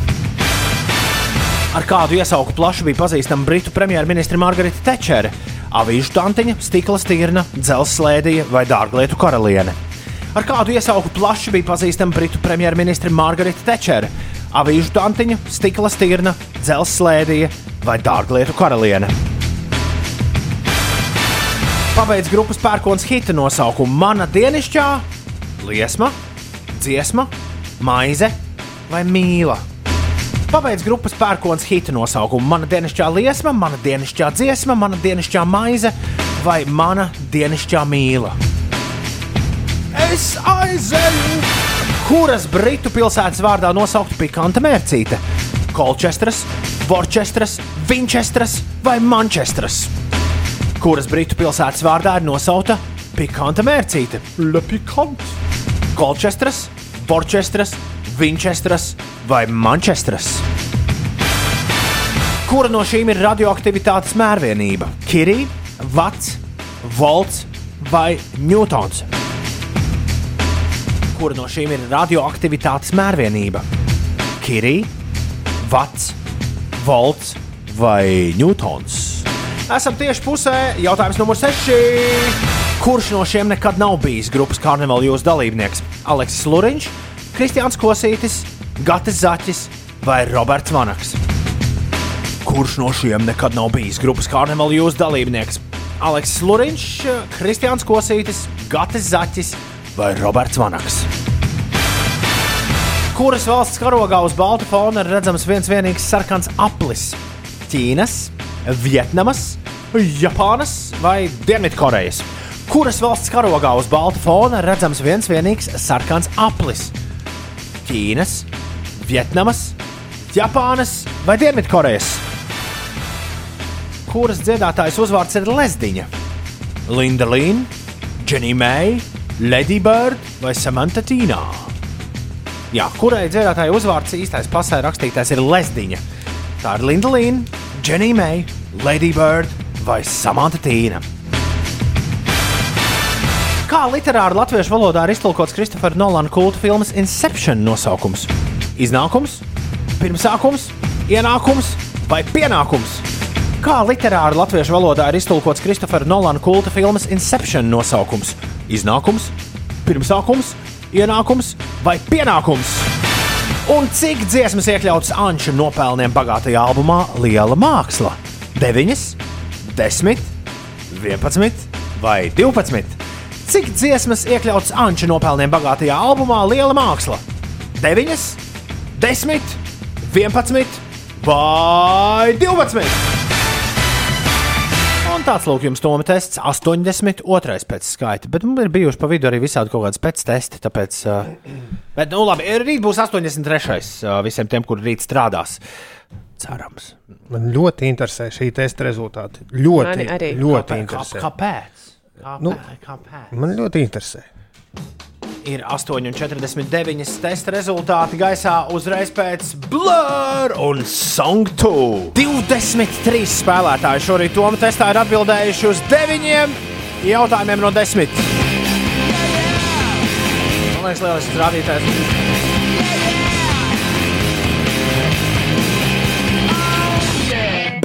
Ar kādu iesauku plašu bija pazīstama Britu premjerministra Margarita Tečere, avīžu tantiņa, stikla stīrna, dzelzceļa slēdija vai dārglietu karaliene. Ar kādu iesauku plaši bija pazīstama Britu premjerministra Margarita Tečere, avīžu tantiņa, stikla stirna, dzelzceļa slēdija vai dārglietu karaliene. Pabeidz grupas pērkons hita nosaukumu Mana dienasčā, liesma, dziesma, maize vai mīla. Pabeidz grupas pērkons hita nosaukumu Mana dienasčā liesma, Mana dienasčā dziesma, Mana dienasčā maize vai Mana dienasčā mīla. Es aizēju! Kuras britu pilsētas vārdā nosaukta pikanta mērcīte? Kolčestras, Worcestras, Vinčestras vai Manchestras? Kuras britu pilsētas vārdā ir nosaukta pikanta mērcīte? Le pikant! Kolčestras, Worcestras, Vinčestras vai Manchestras? Kura no šīm ir radioaktivitātes mērvienība? Kirija, Vats, Volts vai Ņūtons? Kura no šīm ir radioaktivitātes mērvienība? Kirija, Vats, Volts vai Ņūtons? Esam tieši pusē. Jautājums numur 6. Kurš no šiem nekad nav bijis grupas karnevāla jūsu dalībnieks? Aleksis Luriņš, Kristiāns Kosītis, Gatis Zaķis vai Roberts Vanaks? Kurš no šiem nekad nav bijis grupas karnevāla jūsu dalībnieks? Aleksis Luriņš, Kristiāns Kosītis, Gatis Zaķis vai Roberts Vanaks. Kuras valsts karogā uz balta fona ir redzams viens vienīgs sarkans aplis? Ķīnas, Vietnamas, Japānas vai Dienvidkorejas? Kuras valsts karogā uz balta fona redzams viens vienīgs sarkans aplis? Ķīnas, Vietnamas, Japānas vai Dienvidkorejas? Kuras dziedātājas uzvārds ir Lezdiņa? Linda Līna, Dženija Meija, Lady Bird vai Samantha Tīnā. Jā, kurai dziedātāja uzvārds īstais pasē rakstītais ir Lesdiņa. Tā ir Linda Līna, Dženija Meija, Lady Bird vai Samantha Tīna. Kā literāri latviešu valodā ir iztulkots Kristofera Nolana kulta filmas Inception nosaukums? Iznākums, pirmsākums, ienākums vai pienākums? Kā literāri latviešu valodā ir iztulkots Kristofera Nolana kulta filmas Inception nosaukums? Iznākums, pirmsākums, ienākums vai pienākums? Un cik dziesmas iekļautas Anča nopelniem bagātajā albumā Liela māksla? 9, 10, 11 vai 12? Cik dziesmas iekļautas Anča nopelniem bagātajā albumā Liela māksla? 9, 10, 11 vai 12? Tāds lūk, jums Toma tests 82. pēc skaita. Bet mums ir bijuši pa vidu arī visādi kaut kādas pēc testi. Tāpēc, uh, bet, nu, labi, rīt būs 83. Uh, visiem tiem, kur rīt strādās. Cerams. Man ļoti interesē šī testa rezultāti. Ļoti, Mani arī. ļoti Kāpēc? interesē. Kāpēc? Kāpēc? Nu, Kāpēc? Man ļoti interesē. Ir 8,49 testa rezultāti gaisā uzreiz pēc Blur un Song 2. 23 spēlētāji šorīt Toma testā ir atbildējuši uz 9 jautājumiem no 10. Man liekas, lielisks rādītājs.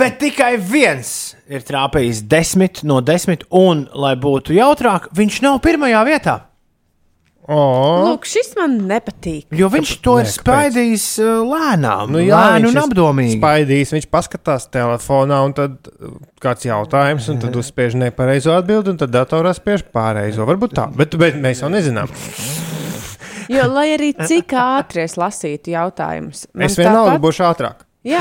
Bet tikai viens ir trāpījis 10 no 10, un, lai būtu jautrāk, viņš nav pirmajā vietā. Oh. Lūk, šis man nepatīk. Jo viņš to ir spaidījis uh, lēnām, nu, jā, lēnu un apdomīgi. Spaidījis, viņš paskatās telefonā, un tad uh, kāds jautājums, un tad uzspiež nepareizo atbildi, un tad datorā spiež pareizo. Varbūt tā, bet, bet mēs jau nezinām. Jo, lai arī cik ātri es lasītu jautājumus, man Es vienalga tāpat- būšu ātrāk. Jā,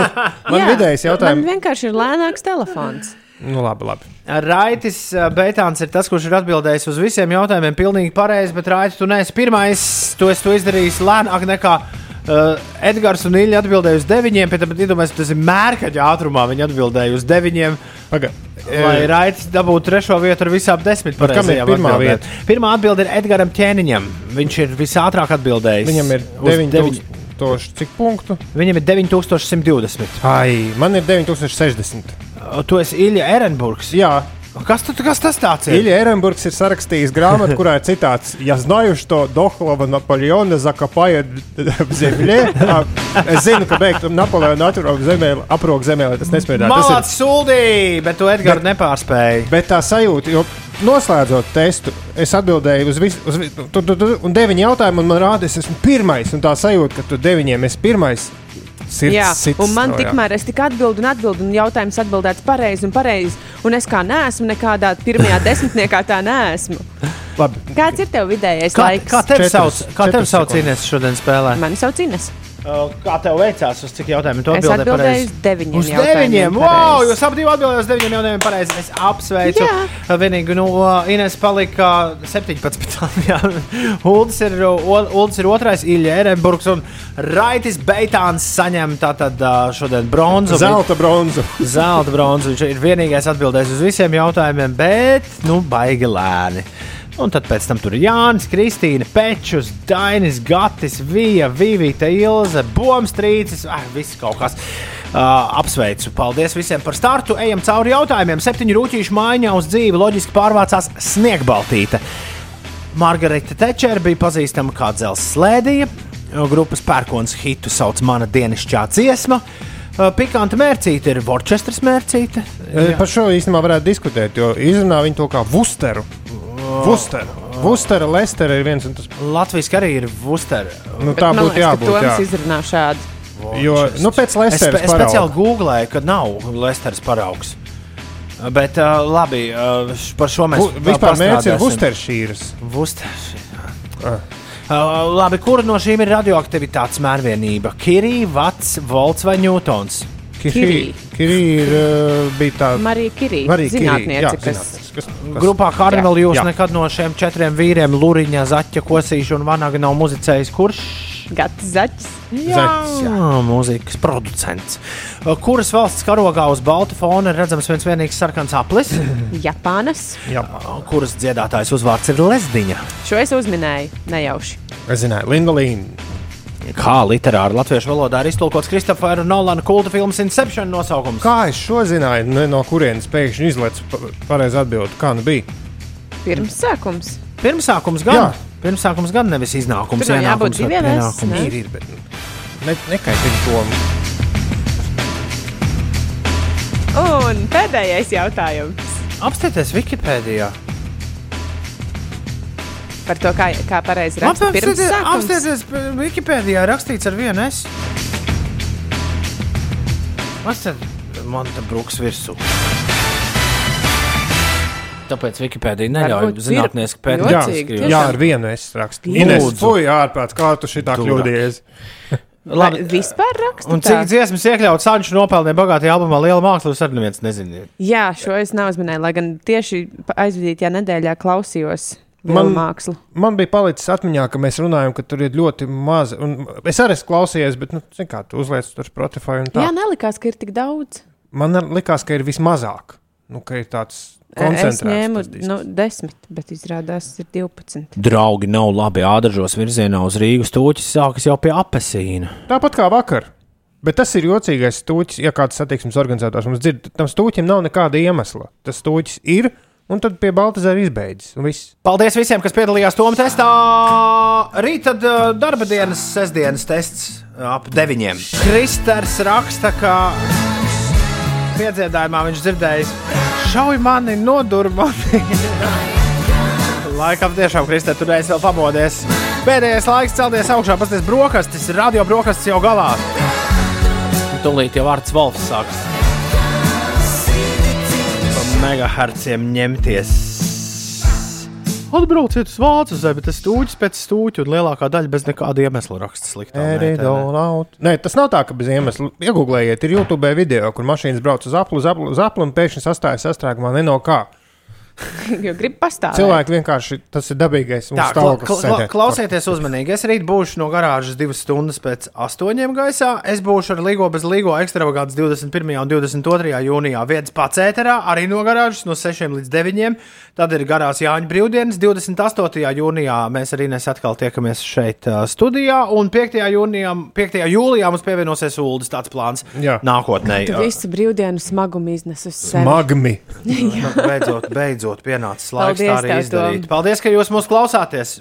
Man vidējais jautājums- Man vienkārši ir lēnāks telefons. Nu, labi, labi. Raitis uh, Beitāns ir tas, kurš ir atbildējis uz visiem jautājumiem. Pilnīgi pareizi, bet Raitis, tu neesi pirmais. Tu esi to izdarījis lēnāk nekā uh, Edgars un Ilja atbildēja uz deviņiem. Pēc tam iedomājieties, tas ir mērkaģa ātrumā. Viņi atbildēja uz deviņiem. Paga. Lai Raitis dabūtu trešo vietu ar visām desmit pareizajām pirmā atbildēm. Pirmā atbilde ir Edgars Ķēniņam. Viņš ir visātrāk atbildējis. Viņam ir uz 9000 cik punktu? Viņam ir 9120. Ai, man ir 9060. Tu esi Ilja Ehrenburgs. Jā. Kas, tu, kas tas tāds ir? Ilja Ehrenburgs ir sarakstījis grāmatu, kurā ir citāts: Ja zināju to Dohlava Napoleona Zakapaja zemlē, es zinu, ka beigtu Napoleona atrok zemē, aprok zemē, lai tas nesmēdā. Malāts ir... suldī, bet tu Edgaru nepārspēji. Bet tā sajūta, jo noslēdzot testu, es atbildēju uz visiem, un deviņi jautājumi, un man rāda, es esmu pirmais, un tā sajūta, ka tu deviņiem esi pirmais Sirds, Jā, sits un man no, tikmēr es tik atbildu un atbildu, un jautājums atbildēts pareizi un pareizi. Un es kā neesmu nekādā pirmajā desmitniekā, tā neesmu. Labi. Kāds ir tev vidējais Kā, laiks? kā tevi sauc? Kā tevi sauc. Ines šodien spēlē? Mani sauc Ines. Uh, Kā tev veicās? Uz cik jautājumiem tu Es atbildēji atbildēju pareizi? uz deviņiem Uz deviņiem! Wow! Jūs abi divi atbildējāt uz deviņiem jautājumiem pareizi. Es apsveicu. Jā. Vienīgi, nu, uh, Ines palika 17. Jā. Uldis ir, Uldis ir otrais, Ilja Ehrenburgs un Raitis Beitāns saņem tātad uh, šodien bronzu. Zelta bronzu. Zelta bronzu. Viņš ir vienīgais atbildējis uz visiem jautājumiem, bet, nu, baigi lēni. Un tad pēc tam tur ir Jānis, Kristīna, Pečus, Dainis, Gatis, Vija, Vivita, Ilze, Bomstrīcis, ah, viss kaut kas. Uh, apsveicu, paldies visiem par startu. Ejam cauri jautājumiem. Septiņu rūtīšu maiņā uz dzīvi loģiski pārvācās Sniegbaltīte. Margarita Tečera bija pazīstama kā dzelzceļa slēdija. Grupas pērkons hitu sauc Mana dienasčā dziesma. Uh, Pikanta mērcīte ir Worcestras mērcīte. Eh, Par šo īstenībā varētu diskutēt, jo izrunā viņu to kā Vusteru. Vusteru. Vustera, Lestera ir viens un tas Latvijas arī ir Vustera. Nu, tā būtu jābūt. Toms Jā. izrunā šādi. Jo, nu, pēc Es, Lesteras spe- es speciāli googlēju, ka nav Lesteras paraugs. Bet uh, labi, uh, par šo mēs Vu- vispār mērķis ir. Vusteršīras. Vusteršīra. Uh, labi, kura no šīm ir radioaktivitātes mērvienība? Kirija, Vats, Volts vai Ņūtons? Kirī. Kirī ir, uh, bija tā Marija Kirī, Marija Kirī, zinātniece, jā, kas- kas, kas Grupā Karnevāla jūs jā. nekad no šiem četriem vīriem, Luriņa, Zaķa, Kosīša un Vanaga nav muzicējis. Kurš? Gatis Zaķis. Jā, mūzikas producents. Uh, Kuras valsts karogā uz balta fona ir redzams viens vienīgs sarkans aplis? Japānas. Jā. Kuras dziedātājs uzvārds ir Lesdiņa? Šo es uzminēju nejauši. Es zināju, Linda Līna. Kā literāri latviešu valodā ir iztulkots Kristofera Nolana kulta filmas Inception nosaukums? Kā es šo zināju, ne, no kurienes pēkšņi izlaiž pareizi atbildēt? Kā nu bija? Pirmsākums. Pirmsākums gan. Jā. Pirmsākums gan nevis iznākums. Nav jābūt diviem ne? Ir, ir, bet ne, nekaitīgi to. Un pēdējais jautājums Apstieties Wikipēdijā. Par to, kā, kā pareizi raksta pirmsākums. Apstieties Wikipēdijā rakstīts ar vienu S. Kas tad man te brūks virsū? Tāpēc Wikipēdija neļauj zinātnieki Jā, pētīt. Jocīgi, jā, ar vienu es rakstu. Lūdzu. Ines, fuj, ārprāt, kā tu šitā kļūdījies? Vai vispār raksta Un cik dziesmas iekļauts Sanču nopelniem bagātajā albumā Liela māksla, jūs arī neviens neziniet. Jā, šo es neuzminēju, lai gan tieši aizvadītajā nedēļā klausījos Man- man mākslu. Man bija palicis atmiņā, ka mēs runājam, ka tur ir ļoti maz. un Es arī esmu klausījies, bet, nu, kā, tu uzliec tur Spotify un tā. Jā, nelikās, ka ir tik daudz. Man likās, ka ir vismazāk. Nu, ka ir tāds Es koncentrēts. ņēmu nu, desmit, bet izrādās ir 12. Draugi nav labi ādažos virzienā uz Rīgas stūķis, sākas jau pie apelsīna. Tāpat kā vakar. Bet tas ir jocīgais stūķis, ja kāds satiksmes organizators mums dzird. Tam stūķim nav nekāda iemesla. Tas stūķis ir, un tad pie Baltazara izbeidzas. viss. Paldies visiem, kas piedalījās Toma testā. Rīt tad uh, darba dienas, sestdienas tests uh, ap deviņiem. Kristers raksta, ka piedziedājumā viņš dzirdējis, šauj mani, nodur mani. Laikam tiešām, Kristē, tur reizes vēl pamodies. Pēdējais laiks celties augšā, pasties brokastis, radio brokastis jau galā. Tūlīt jau vārds Volfs sāks. Pa megaherciem ņemties. Atbrauciet uz Vācu zemi, bet tas stūķis pēc stūķa un lielākā daļa bez nekāda iemesla raksta sliktā. Eridonaut. Nē, tas nav tā, ka bez iemesla. Iegūlējiet, ir YouTube video, kur mašīnas brauc uz aplu, uz aplu, uz aplu un pēkšņi sastājas sastrēgumā ne no kā. jo grib pastāvēt. Cilvēki vienkārši tas ir dabīgais. Tā, kla, kla, kla, klausieties uzmanīgi. Es rīt būšu no garāžas divas stundas pēc astoņiem gaisā. Es būšu ar Ligo bez Ligo ekstravagants 21. un 22. jūnijā. Vietas pats ēterā, arī no garāžas no 6 līdz 9. Tad ir garās Jāņa brīvdienas. 28. jūnijā mēs arī nes atkal tiekamies šeit uh, studijā. Un 5. Jūnijā, 5. jūlijā mums pievienosies Uldis. Tāds plāns Jā. nākotnē. Tu visu brīvdienu smagumu iznes uz sevi. Magmi. Nu, beidzot, beidzot pienācis laiks Paldies tā arī izdarīt. Tom. Paldies, ka jūs mūs klausāties.